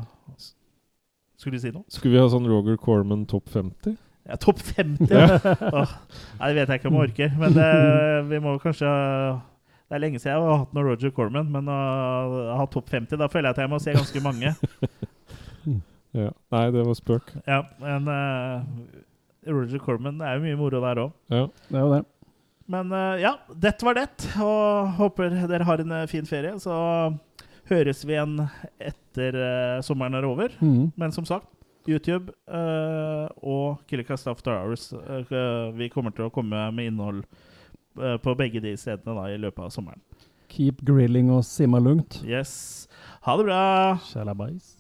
Speaker 1: skulle du si noe?
Speaker 3: Skulle vi ha sånn Roger Corman topp 50?
Speaker 1: Ja, Topp 50? Ja. oh, nei, det vet jeg ikke om jeg orker. Men det, vi må kanskje Det er lenge siden jeg har hatt noe Roger Corman, men å ha topp 50, da føler jeg at jeg må se ganske mange.
Speaker 3: Ja. Nei, det var spøk.
Speaker 1: Ja, men uh, Roger Corman det er jo mye moro der òg.
Speaker 3: Ja.
Speaker 2: Det er jo det.
Speaker 1: Men eh, ja, dette var det. Og håper dere har en eh, fin ferie. Så høres vi igjen etter uh, sommeren er over.
Speaker 2: Mm.
Speaker 1: Men som sagt, YouTube uh, og Killercast After Hours. uh, vi kommer til å komme med innhold på begge de stedene da, i løpet av sommeren.
Speaker 2: Keep grilling og simma lugnt.
Speaker 1: Yes. Ha det bra!
Speaker 2: Shalabais.